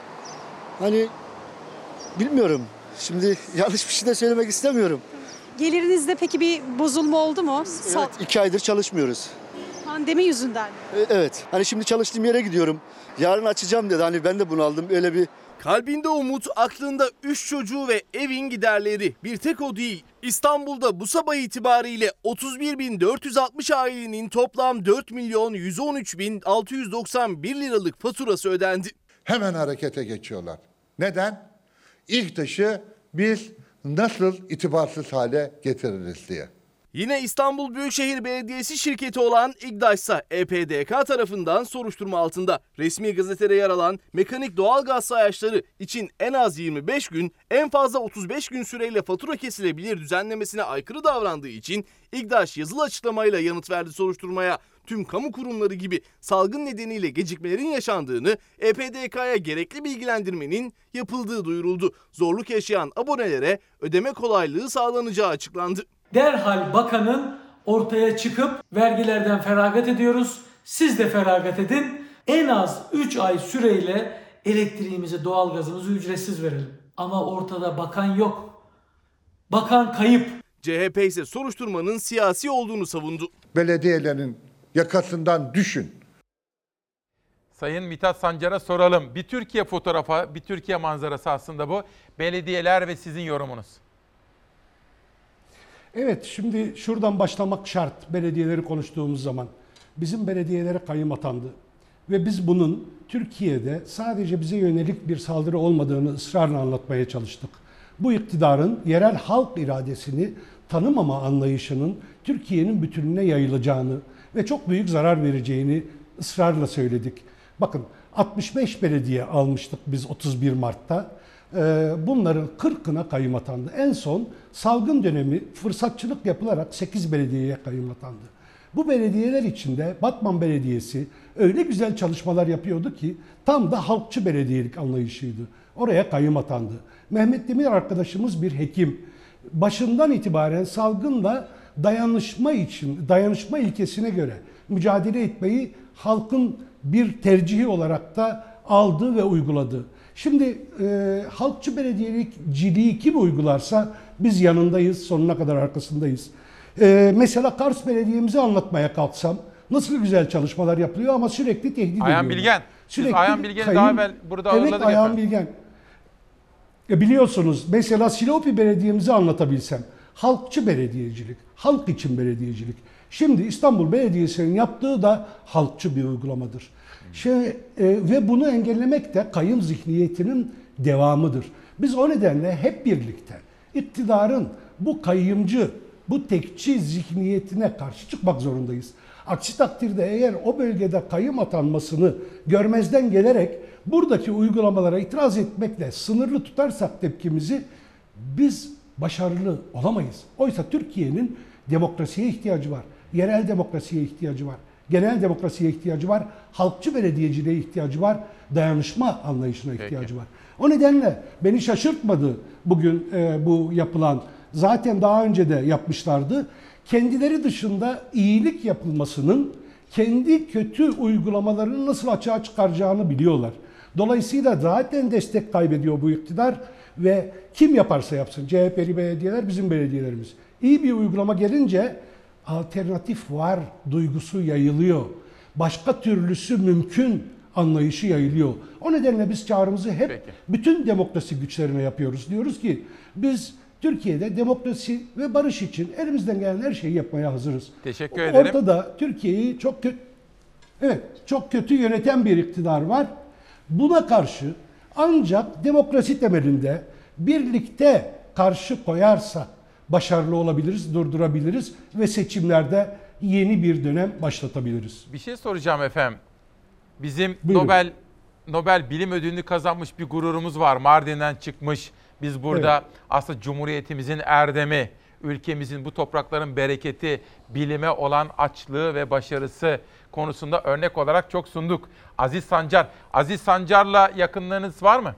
hani bilmiyorum. Şimdi *laughs* yanlış bir şey de söylemek istemiyorum. Gelirinizde peki bir bozulma oldu mu? Evet, iki aydır çalışmıyoruz. Pandemi yüzünden. E, Evet. Hani şimdi çalıştığım yere gidiyorum. Yarın açacağım dedi. Hani ben de bunu aldım. Öyle bir Kalbinde umut, aklında 3 çocuğu ve evin giderleri. Bir tek o değil. İstanbul'da bu sabah itibariyle 31.460 ailenin toplam 4 milyon 113 bin 691 liralık faturası ödendi. hemen harekete geçiyorlar. Neden? İhtaşı biz nasıl itibarsız hale getiririz diye. Yine İstanbul Büyükşehir Belediyesi şirketi olan İGDAŞ EPDK tarafından soruşturma altında. Resmi gazetede yer alan mekanik doğalgaz sayaçları için en az 25 gün, en fazla 35 gün süreyle fatura kesilebilir düzenlemesine aykırı davrandığı için İGDAŞ yazılı açıklamayla yanıt verdi soruşturmaya. Tüm kamu kurumları gibi salgın nedeniyle gecikmelerin yaşandığını, EPDK'ya gerekli bilgilendirmenin yapıldığı duyuruldu. Zorluk yaşayan abonelere ödeme kolaylığı sağlanacağı açıklandı. Derhal bakanın ortaya çıkıp vergilerden feragat ediyoruz. Siz de feragat edin. En az 3 ay süreyle elektriğimizi, doğalgazımızı ücretsiz verelim. Ama ortada bakan yok. Bakan kayıp. CHP ise soruşturmanın siyasi olduğunu savundu. Belediyelerin yakasından düşün. Sayın Mithat Sancar'a soralım. Bir Türkiye fotoğrafı, bir Türkiye manzarası aslında bu. Belediyeler ve sizin yorumunuz. Evet, şimdi şuradan başlamak şart belediyeleri konuştuğumuz zaman. Bizim belediyelere kayyum atandı. Ve biz bunun Türkiye'de sadece bize yönelik bir saldırı olmadığını ısrarla anlatmaya çalıştık. Bu iktidarın yerel halk iradesini tanımama anlayışının Türkiye'nin bütününe yayılacağını ve çok büyük zarar vereceğini ısrarla söyledik. Bakın 65 belediye almıştık biz 31 Mart'ta. Ee, Bunların 40'ına kayyum atandı. En son salgın dönemi fırsatçılık yapılarak 8 belediyeye kayyum atandı. Bu belediyeler içinde Batman Belediyesi öyle güzel çalışmalar yapıyordu ki tam da halkçı belediyelik anlayışıydı. Oraya kayyum atandı. Mehmet Demir arkadaşımız bir hekim. Başından itibaren salgınla dayanışma için, dayanışma ilkesine göre mücadele etmeyi halkın bir tercihi olarak da aldı ve uyguladı. Şimdi e, halkçı belediyelikciliği kim uygularsa biz yanındayız, sonuna kadar arkasındayız. E, mesela Kars Belediye'mizi anlatmaya kalksam nasıl güzel çalışmalar yapılıyor ama sürekli tehdit Ayhan ediyorlar. Bilgen. Biz Ayhan Bilgen'i kayın- daha evvel burada evet, ağırladık Ayhan efendim. Bilgen. E biliyorsunuz mesela Silopi Belediye'mizi anlatabilsem. Halkçı belediyecilik, halk için belediyecilik. Şimdi İstanbul Belediyesi'nin yaptığı da halkçı bir uygulamadır. Şey, e, ve bunu engellemek de kayım zihniyetinin devamıdır. Biz o nedenle hep birlikte iktidarın bu kayımcı, bu tekçi zihniyetine karşı çıkmak zorundayız. Aksi takdirde eğer o bölgede kayım atanmasını görmezden gelerek buradaki uygulamalara itiraz etmekle sınırlı tutarsak tepkimizi biz başarılı olamayız. Oysa Türkiye'nin demokrasiye ihtiyacı var. Yerel demokrasiye ihtiyacı var. Genel demokrasiye ihtiyacı var. Halkçı belediyeciliğe ihtiyacı var. Dayanışma anlayışına ihtiyacı var. O nedenle beni şaşırtmadı bugün e, bu yapılan. Zaten daha önce de yapmışlardı. Kendileri dışında iyilik yapılmasının kendi kötü uygulamalarını nasıl açığa çıkaracağını biliyorlar. Dolayısıyla zaten destek kaybediyor bu iktidar ve kim yaparsa yapsın CHP'li belediyeler bizim belediyelerimiz. İyi bir uygulama gelince alternatif var duygusu yayılıyor. Başka türlüsü mümkün anlayışı yayılıyor. O nedenle biz çağrımızı hep bütün demokrasi güçlerine yapıyoruz. Diyoruz ki biz Türkiye'de demokrasi ve barış için elimizden gelen her şeyi yapmaya hazırız. Teşekkür ederim. Ortada Türkiye'yi çok kötü Evet, çok kötü yöneten bir iktidar var. Buna karşı ancak demokrasi temelinde birlikte karşı koyarsa başarılı olabiliriz, durdurabiliriz ve seçimlerde yeni bir dönem başlatabiliriz. Bir şey soracağım efendim. Bizim Buyurun. Nobel Nobel Bilim Ödülünü kazanmış bir gururumuz var. Mardin'den çıkmış. Biz burada aslında Cumhuriyetimizin erdemi, ülkemizin bu toprakların bereketi, bilime olan açlığı ve başarısı konusunda örnek olarak çok sunduk. Aziz Sancar, Aziz Sancar'la yakınlığınız var mı?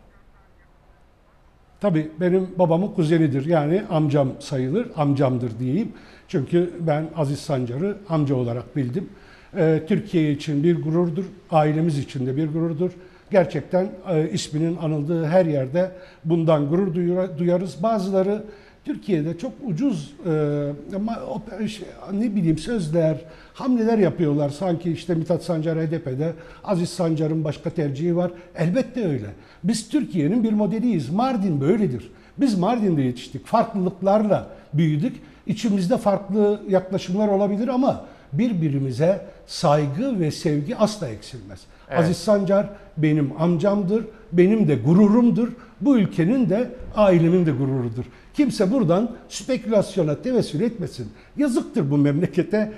Tabii benim babamın kuzenidir. Yani amcam sayılır, amcamdır diyeyim. Çünkü ben Aziz Sancar'ı amca olarak bildim. Ee, Türkiye için bir gururdur, ailemiz için de bir gururdur. Gerçekten e, isminin anıldığı her yerde bundan gurur duyarız. Bazıları Türkiye'de çok ucuz e, ama şey, ne bileyim sözler, hamleler yapıyorlar. Sanki işte Mithat Sancar HDP'de, Aziz Sancar'ın başka tercihi var. Elbette öyle. Biz Türkiye'nin bir modeliyiz. Mardin böyledir. Biz Mardin'de yetiştik. Farklılıklarla büyüdük. İçimizde farklı yaklaşımlar olabilir ama birbirimize saygı ve sevgi asla eksilmez. Evet. Aziz Sancar benim amcamdır, benim de gururumdur. Bu ülkenin de ailemin de gururudur. Kimse buradan spekülasyona tevessül etmesin. Yazıktır bu memlekete.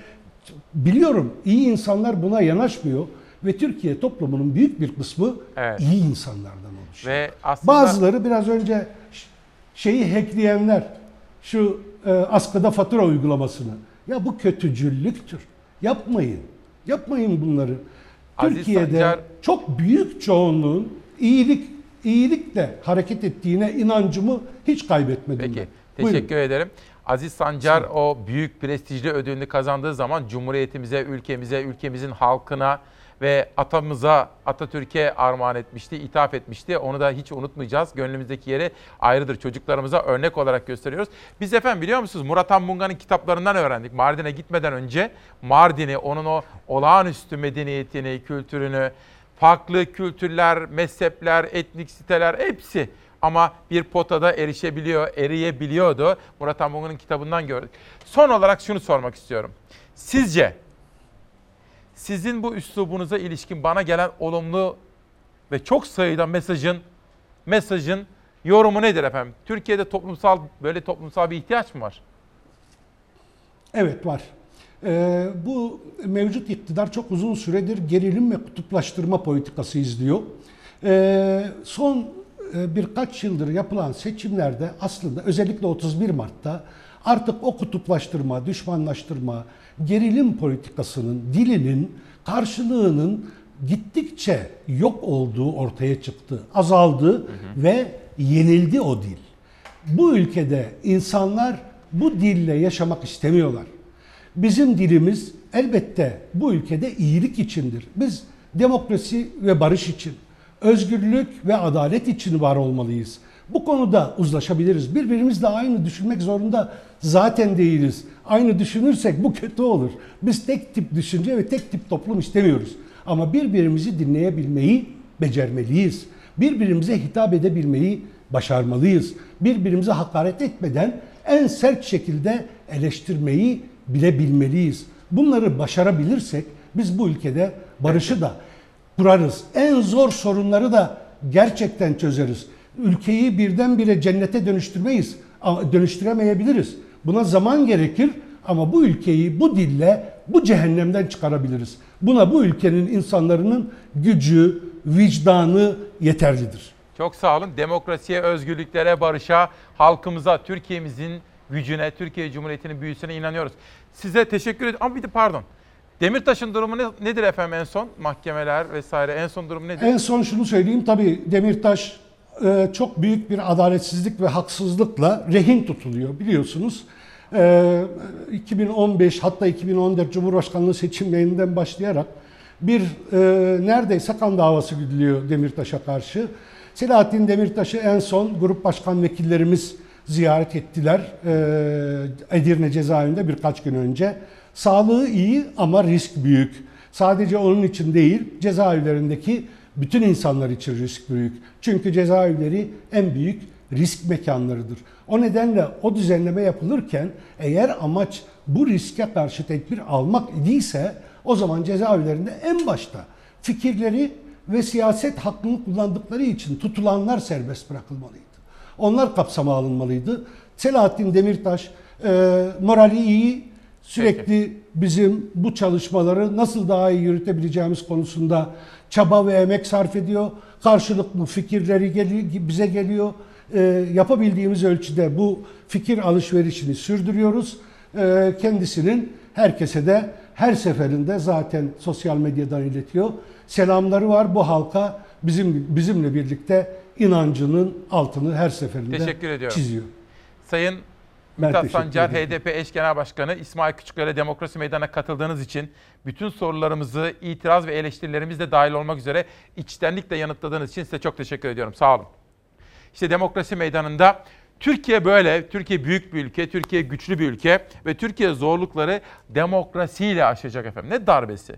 Biliyorum iyi insanlar buna yanaşmıyor ve Türkiye toplumunun büyük bir kısmı Evet. iyi insanlardan oluşuyor. Ve aslında Bazıları biraz önce şeyi hackleyenler şu e, askıda fatura uygulamasını. Ya bu kötücüllüktür. Yapmayın. Yapmayın bunları. Aziz Türkiye'de Sancar- çok büyük çoğunluğun iyilik iyilikle hareket ettiğine inancımı hiç kaybetmedim. Peki, ben. teşekkür Buyurun. ederim. Aziz Sancar o büyük prestijli ödülünü kazandığı zaman Cumhuriyetimize, ülkemize, ülkemizin halkına ve atamıza, Atatürk'e armağan etmişti, ithaf etmişti. Onu da hiç unutmayacağız. Gönlümüzdeki yeri ayrıdır. Çocuklarımıza örnek olarak gösteriyoruz. Biz efendim biliyor musunuz Murat Anmunga'nın kitaplarından öğrendik. Mardin'e gitmeden önce Mardin'i, onun o olağanüstü medeniyetini, kültürünü, farklı kültürler, mezhepler, etnik siteler hepsi ama bir potada erişebiliyor, eriyebiliyordu. Murat Anmungu'nun kitabından gördük. Son olarak şunu sormak istiyorum. Sizce sizin bu üslubunuza ilişkin bana gelen olumlu ve çok sayıda mesajın mesajın yorumu nedir efendim? Türkiye'de toplumsal böyle toplumsal bir ihtiyaç mı var? Evet var. Ee, bu mevcut iktidar çok uzun süredir gerilim ve kutuplaştırma politikası izliyor. Ee, son e, birkaç yıldır yapılan seçimlerde aslında özellikle 31 Mart'ta artık o kutuplaştırma, düşmanlaştırma, gerilim politikasının, dilinin karşılığının gittikçe yok olduğu ortaya çıktı, azaldı ve yenildi o dil. Bu ülkede insanlar bu dille yaşamak istemiyorlar. Bizim dilimiz elbette bu ülkede iyilik içindir. Biz demokrasi ve barış için, özgürlük ve adalet için var olmalıyız. Bu konuda uzlaşabiliriz. Birbirimizle aynı düşünmek zorunda zaten değiliz. Aynı düşünürsek bu kötü olur. Biz tek tip düşünce ve tek tip toplum istemiyoruz. Ama birbirimizi dinleyebilmeyi becermeliyiz. Birbirimize hitap edebilmeyi başarmalıyız. Birbirimize hakaret etmeden en sert şekilde eleştirmeyi bilebilmeliyiz. Bunları başarabilirsek biz bu ülkede barışı da kurarız. En zor sorunları da gerçekten çözeriz. Ülkeyi birdenbire cennete dönüştürmeyiz, dönüştüremeyebiliriz. Buna zaman gerekir ama bu ülkeyi bu dille bu cehennemden çıkarabiliriz. Buna bu ülkenin insanların gücü, vicdanı yeterlidir. Çok sağ olun. Demokrasiye, özgürlüklere, barışa, halkımıza, Türkiye'mizin gücüne, Türkiye Cumhuriyeti'nin büyüsüne inanıyoruz. Size teşekkür ederim. Ama bir de pardon. Demirtaş'ın durumu ne- nedir efendim en son? Mahkemeler vesaire en son durum nedir? En son şunu söyleyeyim tabii Demirtaş e, çok büyük bir adaletsizlik ve haksızlıkla rehin tutuluyor biliyorsunuz. E, 2015 hatta 2014 Cumhurbaşkanlığı seçimlerinden başlayarak bir e, neredeyse kan davası güdülüyor Demirtaş'a karşı. Selahattin Demirtaş'ı en son grup başkan vekillerimiz ziyaret ettiler e, Edirne cezaevinde birkaç gün önce. Sağlığı iyi ama risk büyük. Sadece onun için değil, cezaevlerindeki bütün insanlar için risk büyük. Çünkü cezaevleri en büyük risk mekanlarıdır. O nedenle o düzenleme yapılırken eğer amaç bu riske karşı tedbir almak idiyse o zaman cezaevlerinde en başta fikirleri ve siyaset hakkını kullandıkları için tutulanlar serbest bırakılmalıydı. Onlar kapsama alınmalıydı. Selahattin Demirtaş e, morali iyi, sürekli bizim bu çalışmaları nasıl daha iyi yürütebileceğimiz konusunda çaba ve emek sarf ediyor. Karşılıklı fikirleri geliyor, bize geliyor. E, yapabildiğimiz ölçüde bu fikir alışverişini sürdürüyoruz. E, kendisinin herkese de her seferinde zaten sosyal medyadan iletiyor. Selamları var bu halka bizim bizimle birlikte inancının altını her seferinde Teşekkür ediyorum. çiziyor. Sayın Mithat Sancar. HDP eş genel başkanı İsmail Küçükler'e Demokrasi Meydanı'na katıldığınız için bütün sorularımızı, itiraz ve eleştirilerimiz de dahil olmak üzere içtenlikle yanıtladığınız için size çok teşekkür ediyorum. Sağ olun. İşte Demokrasi Meydanı'nda Türkiye böyle, Türkiye büyük bir ülke, Türkiye güçlü bir ülke ve Türkiye zorlukları demokrasiyle aşacak efendim. Ne darbesi?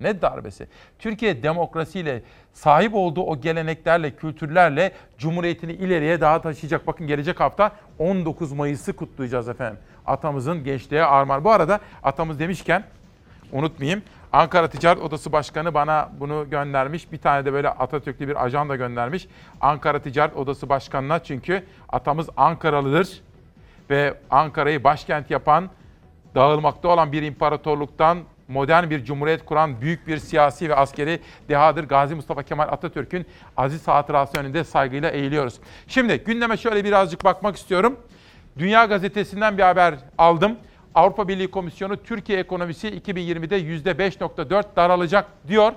Ne darbesi? Türkiye demokrasiyle sahip olduğu o geleneklerle, kültürlerle Cumhuriyetini ileriye daha taşıyacak. Bakın gelecek hafta 19 Mayıs'ı kutlayacağız efendim. Atamızın gençliğe armağan. Bu arada atamız demişken unutmayayım. Ankara Ticaret Odası Başkanı bana bunu göndermiş. Bir tane de böyle Atatürk'lü bir ajan da göndermiş. Ankara Ticaret Odası Başkanı'na çünkü atamız Ankaralıdır. Ve Ankara'yı başkent yapan, dağılmakta olan bir imparatorluktan modern bir cumhuriyet kuran büyük bir siyasi ve askeri dehadır. Gazi Mustafa Kemal Atatürk'ün aziz hatırası önünde saygıyla eğiliyoruz. Şimdi gündeme şöyle birazcık bakmak istiyorum. Dünya Gazetesi'nden bir haber aldım. Avrupa Birliği Komisyonu Türkiye ekonomisi 2020'de %5.4 daralacak diyor.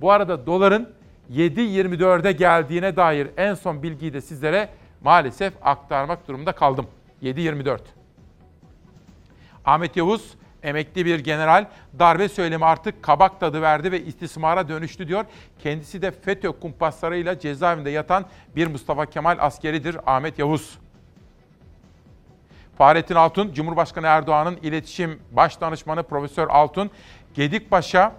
Bu arada doların 7.24'e geldiğine dair en son bilgiyi de sizlere maalesef aktarmak durumunda kaldım. 7.24. Ahmet Yavuz emekli bir general darbe söylemi artık kabak tadı verdi ve istismara dönüştü diyor. Kendisi de FETÖ kumpaslarıyla cezaevinde yatan bir Mustafa Kemal askeridir Ahmet Yavuz. Fahrettin Altun, Cumhurbaşkanı Erdoğan'ın iletişim baş danışmanı Profesör Altun, Gedikpaşa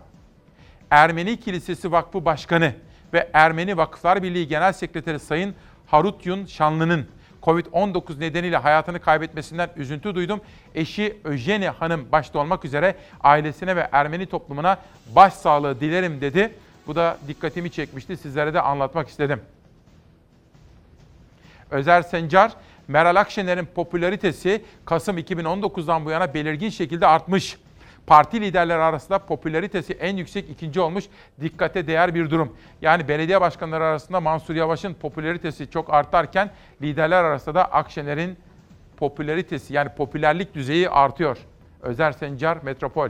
Ermeni Kilisesi Vakfı Başkanı ve Ermeni Vakıflar Birliği Genel Sekreteri Sayın Harutyun Şanlı'nın Covid-19 nedeniyle hayatını kaybetmesinden üzüntü duydum. Eşi Öjeni Hanım başta olmak üzere ailesine ve Ermeni toplumuna başsağlığı dilerim dedi. Bu da dikkatimi çekmişti. Sizlere de anlatmak istedim. Özer Sencar, Meral Akşener'in popülaritesi Kasım 2019'dan bu yana belirgin şekilde artmış. Parti liderleri arasında popülaritesi en yüksek ikinci olmuş. Dikkate değer bir durum. Yani belediye başkanları arasında Mansur Yavaş'ın popülaritesi çok artarken liderler arasında da Akşener'in popülaritesi yani popülerlik düzeyi artıyor. Özer Sencar Metropol.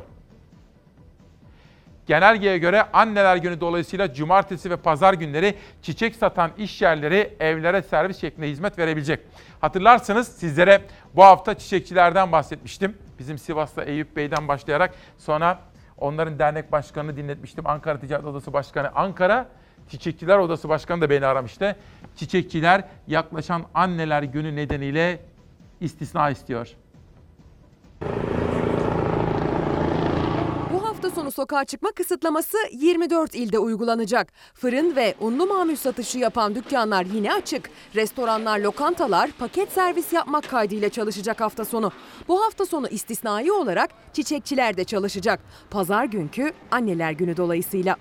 Genelgeye göre anneler günü dolayısıyla cumartesi ve pazar günleri çiçek satan iş yerleri evlere servis şeklinde hizmet verebilecek. Hatırlarsınız sizlere bu hafta çiçekçilerden bahsetmiştim. Bizim Sivas'ta Eyüp Bey'den başlayarak sonra onların dernek başkanını dinletmiştim. Ankara Ticaret Odası Başkanı. Ankara Çiçekçiler Odası Başkanı da beni aramıştı. Çiçekçiler yaklaşan anneler günü nedeniyle istisna istiyor. Sonu sokağa çıkma kısıtlaması 24 ilde uygulanacak. Fırın ve unlu mamul satışı yapan dükkanlar yine açık. Restoranlar, lokantalar paket servis yapmak kaydıyla çalışacak hafta sonu. Bu hafta sonu istisnai olarak çiçekçiler de çalışacak. Pazar günkü anneler günü dolayısıyla.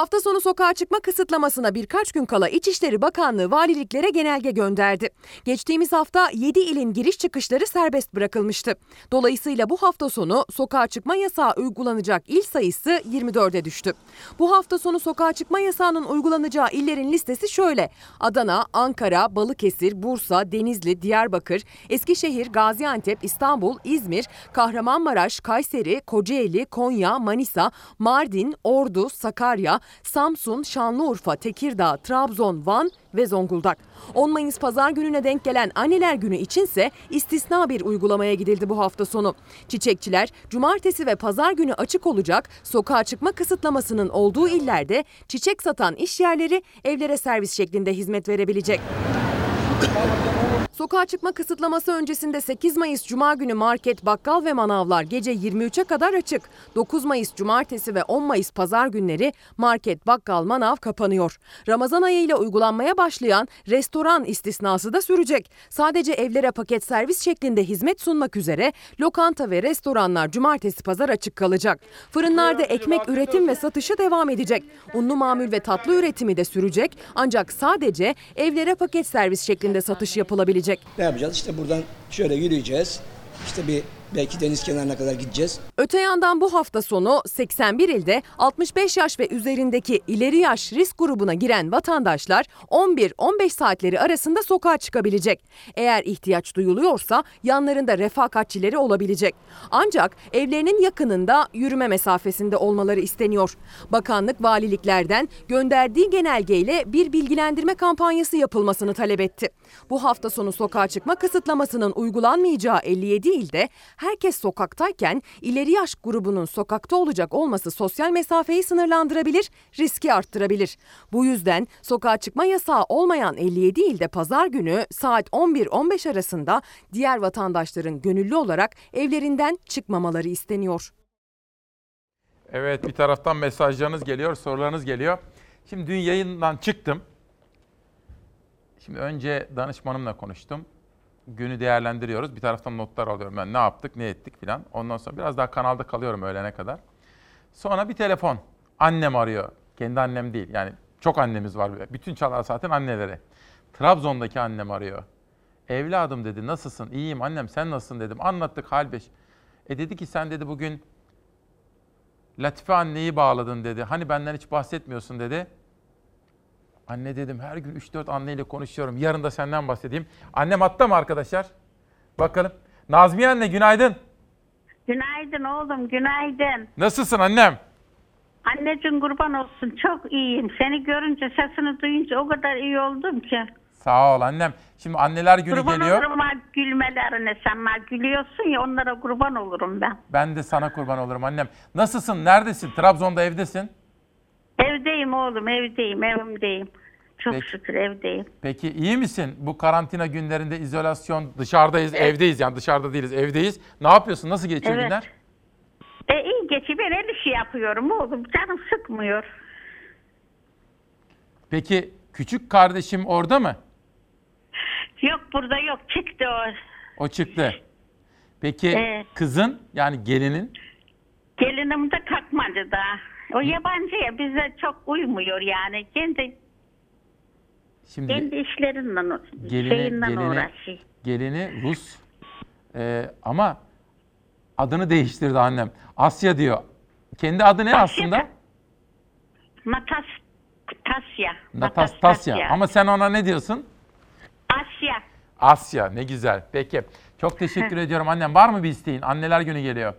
Hafta sonu sokağa çıkma kısıtlamasına birkaç gün kala İçişleri Bakanlığı valiliklere genelge gönderdi. Geçtiğimiz hafta 7 ilin giriş çıkışları serbest bırakılmıştı. Dolayısıyla bu hafta sonu sokağa çıkma yasağı uygulanacak il sayısı 24'e düştü. Bu hafta sonu sokağa çıkma yasağının uygulanacağı illerin listesi şöyle. Adana, Ankara, Balıkesir, Bursa, Denizli, Diyarbakır, Eskişehir, Gaziantep, İstanbul, İzmir, Kahramanmaraş, Kayseri, Kocaeli, Konya, Manisa, Mardin, Ordu, Sakarya, Samsun, Şanlıurfa, Tekirdağ, Trabzon, Van ve Zonguldak. 10 Mayıs pazar gününe denk gelen Anneler Günü içinse istisna bir uygulamaya gidildi bu hafta sonu. Çiçekçiler cumartesi ve pazar günü açık olacak sokağa çıkma kısıtlamasının olduğu illerde çiçek satan iş yerleri evlere servis şeklinde hizmet verebilecek. Sokağa çıkma kısıtlaması öncesinde 8 Mayıs Cuma günü market, bakkal ve manavlar gece 23'e kadar açık. 9 Mayıs Cumartesi ve 10 Mayıs Pazar günleri market, bakkal, manav kapanıyor. Ramazan ayı ile uygulanmaya başlayan restoran istisnası da sürecek. Sadece evlere paket servis şeklinde hizmet sunmak üzere lokanta ve restoranlar Cumartesi Pazar açık kalacak. Fırınlarda ekmek üretim ve satışı devam edecek. Unlu mamul ve tatlı üretimi de sürecek. Ancak sadece evlere paket servis şeklinde satış yapılabilecek. Ne yapacağız? İşte buradan şöyle yürüyeceğiz. İşte bir belki deniz kenarına kadar gideceğiz. Öte yandan bu hafta sonu 81 ilde 65 yaş ve üzerindeki ileri yaş risk grubuna giren vatandaşlar 11-15 saatleri arasında sokağa çıkabilecek. Eğer ihtiyaç duyuluyorsa yanlarında refakatçileri olabilecek. Ancak evlerinin yakınında yürüme mesafesinde olmaları isteniyor. Bakanlık valiliklerden gönderdiği genelgeyle bir bilgilendirme kampanyası yapılmasını talep etti. Bu hafta sonu sokağa çıkma kısıtlamasının uygulanmayacağı 57 ilde herkes sokaktayken ileri yaş grubunun sokakta olacak olması sosyal mesafeyi sınırlandırabilir, riski arttırabilir. Bu yüzden sokağa çıkma yasağı olmayan 57 ilde pazar günü saat 11-15 arasında diğer vatandaşların gönüllü olarak evlerinden çıkmamaları isteniyor. Evet bir taraftan mesajlarınız geliyor, sorularınız geliyor. Şimdi dün yayından çıktım. Şimdi önce danışmanımla konuştum. Günü değerlendiriyoruz. Bir taraftan notlar alıyorum ben ne yaptık, ne ettik filan. Ondan sonra biraz daha kanalda kalıyorum öğlene kadar. Sonra bir telefon. Annem arıyor. Kendi annem değil. Yani çok annemiz var. Bütün çalar zaten anneleri. Trabzon'daki annem arıyor. Evladım dedi nasılsın? İyiyim annem sen nasılsın dedim. Anlattık hal beş. E dedi ki sen dedi bugün Latife anneyi bağladın dedi. Hani benden hiç bahsetmiyorsun dedi. Anne dedim her gün 3-4 anneyle konuşuyorum. Yarın da senden bahsedeyim. Annem hatta mı arkadaşlar? Bakalım. Nazmiye anne günaydın. Günaydın oğlum, günaydın. Nasılsın annem? Anneciğim kurban olsun, çok iyiyim. Seni görünce, sesini duyunca o kadar iyi oldum ki. Sağ ol annem. Şimdi anneler günü kurban geliyor. olurum ha gülmelerine, sen ha gülüyorsun ya onlara kurban olurum ben. Ben de sana kurban olurum annem. Nasılsın? Neredesin? Trabzon'da evdesin. Evdeyim oğlum, evdeyim, evimdeyim. Çok Peki. şükür evdeyim. Peki iyi misin? Bu karantina günlerinde izolasyon, dışarıdayız, evdeyiz yani dışarıda değiliz, evdeyiz. Ne yapıyorsun? Nasıl geçiyor Evet. günler? E iyi geçi ben el işi yapıyorum oğlum, canım sıkmıyor. Peki küçük kardeşim orada mı? Yok burada yok, çıktı o. O çıktı. Peki Evet. kızın yani gelinin Gelinim de kalkmadı daha. O yabancı ya bize çok uymuyor yani. Kendi şimdi kendi işlerinden, gelini, şeyinden gelini, uğraşıyor. gelini Rus Ee, ama adını değiştirdi annem. Asya diyor. Kendi adı ne aslında? Natas, Tasya. Natastasya. Ama sen ona ne diyorsun? Asya. Asya. Ne güzel. Peki. Çok teşekkür ediyorum annem. Var mı bir isteğin? Anneler günü geliyor.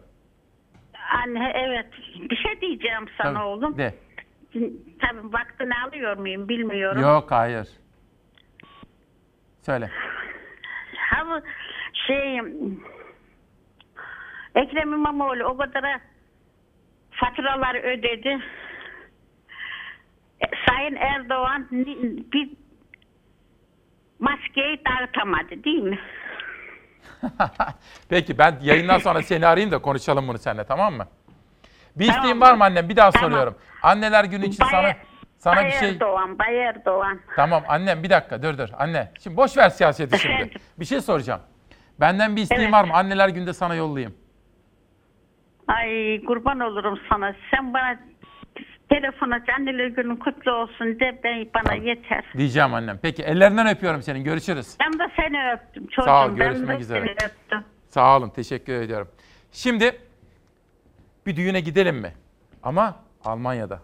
Anne evet. Bir şey diyeceğim sana Tabii, oğlum. De. Tabii vaktini alıyor muyum bilmiyorum. Yok hayır. Söyle. Ha bu şey Ekrem İmamoğlu o kadar faturaları ödedi. E, Sayın Erdoğan bir maskeyi dağıtamadı değil mi? *laughs* Peki ben yayından sonra seni arayayım da konuşalım bunu seninle tamam mı? Bir isteğin var mı annem? Bir daha Tamam. soruyorum. Anneler günü için Bay- sana sana Bay bir şey Erdoğan, Bay Erdoğan. Tamam annem bir dakika dur dur anne. Şimdi boş ver siyaseti şimdi. Bir şey soracağım. Benden bir isteğin Evet. var mı? Anneler günde sana yollayayım. Ay kurban olurum sana. Sen bana telefon aç anneler günün kutlu olsun de ben bana yeter. Diyeceğim annem. Peki ellerinden öpüyorum senin. Görüşürüz. Ben de seni öptüm çocuğum. Sağ ol, ben görüşmek de üzere. seni öptüm. Sağ olun. Teşekkür ediyorum. Şimdi bir düğüne gidelim mi? Ama Almanya'da.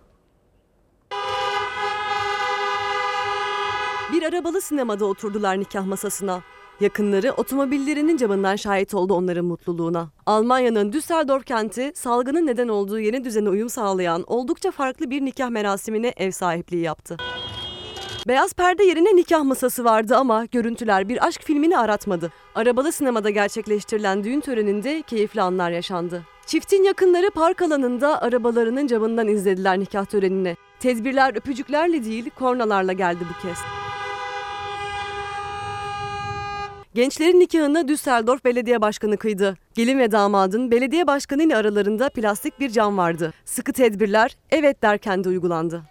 Arabalı sinemada oturdular nikah masasına. Yakınları otomobillerinin camından şahit oldu onların mutluluğuna. Almanya'nın Düsseldorf kenti salgının neden olduğu yeni düzene uyum sağlayan oldukça farklı bir nikah merasimine ev sahipliği yaptı. Beyaz perde yerine nikah masası vardı ama görüntüler bir aşk filmini aratmadı. Arabalı sinemada gerçekleştirilen düğün töreninde keyifli anlar yaşandı. Çiftin yakınları park alanında arabalarının camından izlediler nikah törenini. Tedbirler öpücüklerle değil kornalarla geldi bu kez. Gençlerin nikahını Düsseldorf Belediye Başkanı kıydı. Gelin ve damadın belediye başkanı ile aralarında plastik bir cam vardı. Sıkı tedbirler evet derken de uygulandı.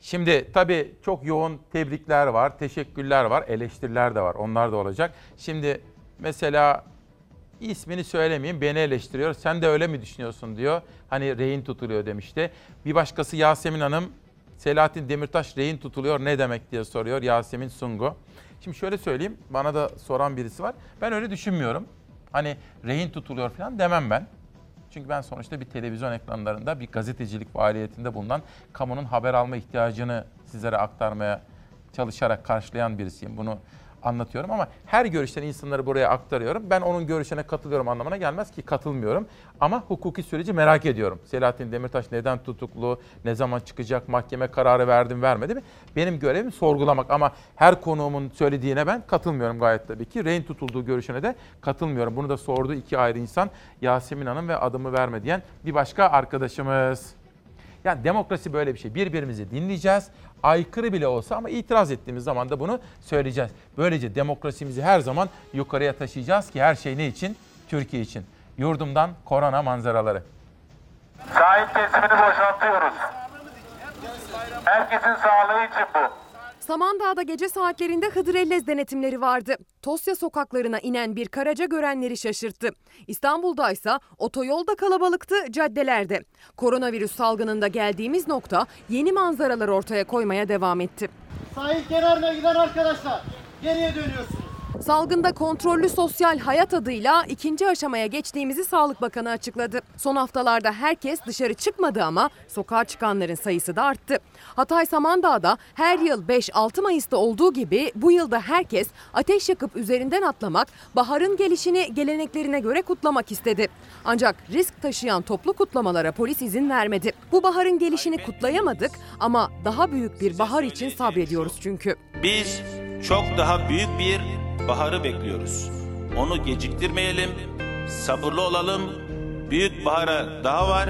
Şimdi tabii çok yoğun tebrikler var, teşekkürler var, eleştiriler de var. Onlar da olacak. Şimdi mesela ismini söylemeyeyim beni eleştiriyor. Sen de öyle mi düşünüyorsun diyor. Hani rehin tutuluyor demişti. Bir başkası Yasemin Hanım Selahattin Demirtaş rehin tutuluyor ne demek diye soruyor Yasemin Sungu. Şimdi şöyle söyleyeyim bana da soran birisi var. Ben öyle düşünmüyorum. Hani rehin tutuluyor falan demem ben. Çünkü ben sonuçta bir televizyon ekranlarında bir gazetecilik faaliyetinde bulunan kamunun haber alma ihtiyacını sizlere aktarmaya çalışarak karşılayan birisiyim. Bunu anlatıyorum ama her görüşten insanları buraya aktarıyorum. Ben onun görüşüne katılıyorum anlamına gelmez ki katılmıyorum. Ama hukuki süreci merak ediyorum. Selahattin Demirtaş neden tutuklu, ne zaman çıkacak, mahkeme kararı verdim vermedi mi? Benim görevim sorgulamak ama her konuğumun söylediğine ben katılmıyorum gayet tabii ki. Rehin tutulduğu görüşüne de katılmıyorum. Bunu da sordu iki ayrı insan Yasemin Hanım ve adımı verme diyen bir başka arkadaşımız. Yani demokrasi böyle bir şey. Birbirimizi dinleyeceğiz. Aykırı bile olsa ama itiraz ettiğimiz zaman da bunu söyleyeceğiz. Böylece demokrasimizi her zaman yukarıya taşıyacağız ki her şey ne için? Türkiye için. Yurdumdan korona manzaraları. Sahil kesimini boşaltıyoruz. Herkesin sağlığı için bu. Samandağ'da gece saatlerinde Hıdrellez denetimleri vardı. Tosya sokaklarına inen bir karaca görenleri şaşırttı. İstanbul'da ise otoyolda kalabalıktı, caddelerde. Koronavirüs salgınında geldiğimiz nokta yeni manzaralar ortaya koymaya devam etti. Sahil kenarına giden arkadaşlar geriye dönüyorsunuz. Salgında kontrollü sosyal hayat adıyla ikinci aşamaya geçtiğimizi Sağlık Bakanı açıkladı. Son haftalarda herkes dışarı çıkmadı ama sokağa çıkanların sayısı da arttı. Hatay Samandağ'da her yıl 5-6 Mayıs'ta olduğu gibi bu yılda herkes ateş yakıp üzerinden atlamak, baharın gelişini geleneklerine göre kutlamak istedi. Ancak risk taşıyan toplu kutlamalara polis izin vermedi. Bu baharın gelişini kutlayamadık ama daha büyük bir bahar için sabrediyoruz çünkü. Biz çok daha büyük bir baharı bekliyoruz. Onu geciktirmeyelim, sabırlı olalım. Büyük bahara daha var,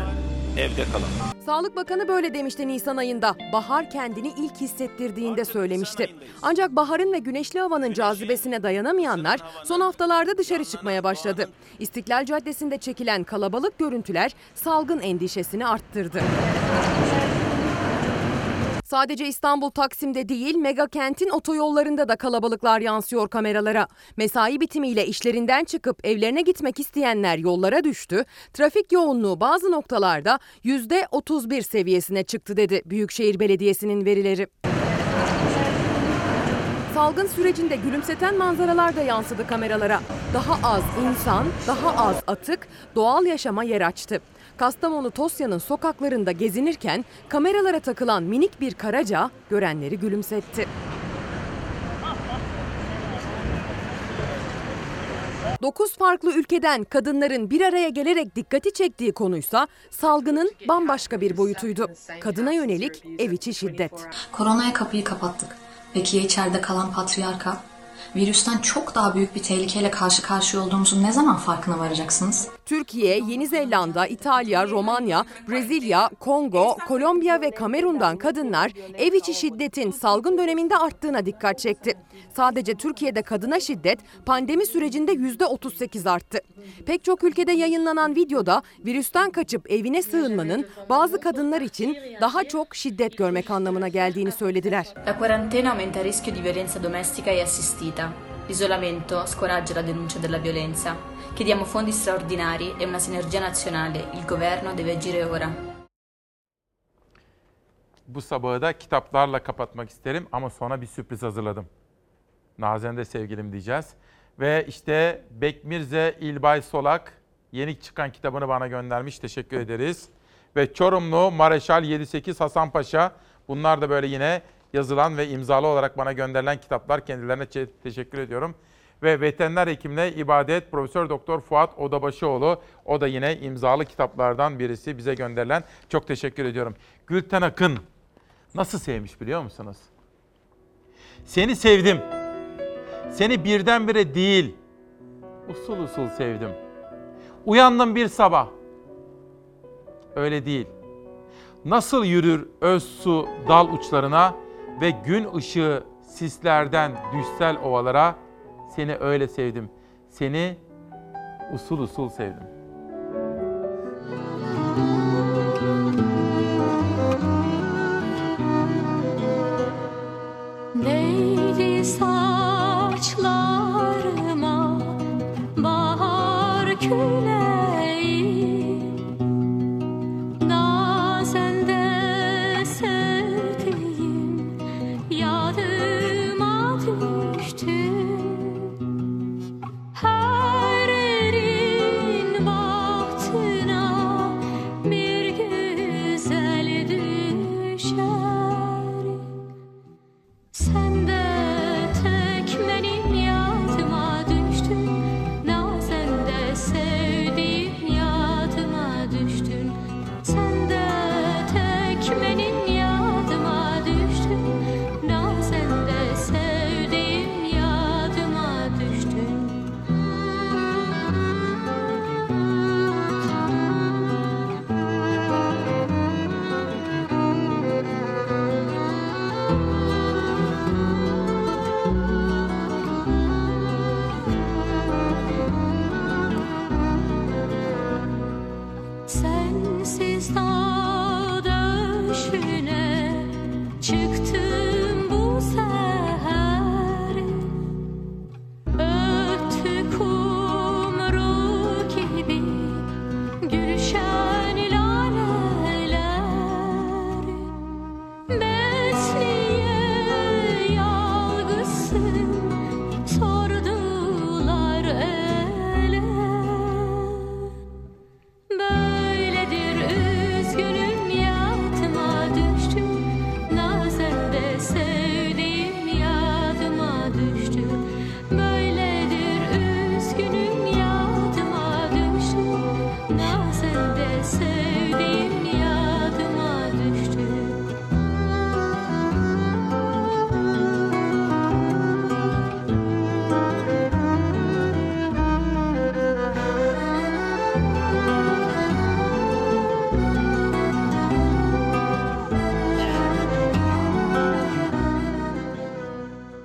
evde kalalım. Sağlık Bakanı böyle demişti Nisan ayında. Bahar kendini ilk hissettirdiğinde söylemişti. Ancak baharın ve güneşli havanın cazibesine dayanamayanlar son haftalarda dışarı çıkmaya başladı. İstiklal Caddesi'nde çekilen kalabalık görüntüler salgın endişesini arttırdı. Sadece İstanbul Taksim'de değil, mega kentin otoyollarında da kalabalıklar yansıyor kameralara. Mesai bitimiyle işlerinden çıkıp evlerine gitmek isteyenler yollara düştü. Trafik yoğunluğu bazı noktalarda %31 seviyesine çıktı dedi Büyükşehir Belediyesi'nin verileri. Salgın sürecinde gülümseten manzaralar da yansıdı kameralara. Daha az insan, daha az atık, doğal yaşama yer açtı. Kastamonu Tosya'nın sokaklarında gezinirken kameralara takılan minik bir karaca görenleri gülümsetti. Dokuz farklı ülkeden kadınların bir araya gelerek dikkati çektiği konuysa salgının bambaşka bir boyutuydu. Kadına yönelik ev içi şiddet. Koronaya kapıyı kapattık. Peki ya içeride kalan patriarka? Virüsten çok daha büyük bir tehlikeyle karşı karşıya olduğumuzun ne zaman farkına varacaksınız? Türkiye, Yeni Zelanda, İtalya, Romanya, Brezilya, Kongo, Kolombiya ve Kamerun'dan kadınlar ev içi şiddetin salgın döneminde arttığına dikkat çekti. Sadece Türkiye'de kadına şiddet pandemi sürecinde %38 arttı. Pek çok ülkede yayınlanan videoda virüsten kaçıp evine sığınmanın bazı kadınlar için daha çok şiddet görmek anlamına geldiğini söylediler. La quarantena aumenta il rischio di violenza domestica e assistita. L'isolamento scoraggia la denuncia della violenza. Chiediamo fondi straordinari e una sinergia nazionale. Il governo deve agire ora. Bu sabahı da kitaplarla kapatmak isterim ama sonra bir sürpriz hazırladım. Nazen de sevgilim diyeceğiz. Ve işte Bekmirze İlbay Solak yeni çıkan kitabını bana göndermiş. Teşekkür ederiz. Ve Çorumlu Mareşal 78 Hasan Paşa. Bunlar da böyle yine yazılan ve imzalı olarak bana gönderilen kitaplar. Kendilerine teşekkür ediyorum. Ve veteriner hekimle ibadet Profesör Doktor Fuat Odabaşıoğlu. O da yine imzalı kitaplardan birisi bize gönderilen. Çok teşekkür ediyorum. Gülten Akın nasıl sevmiş biliyor musunuz? Seni sevdim. Seni birdenbire değil, usul usul sevdim. Uyandım bir sabah. Öyle değil. Nasıl yürür öz su dal uçlarına ve gün ışığı sislerden düşsel ovalara Seni öyle sevdim. Seni usul usul sevdim.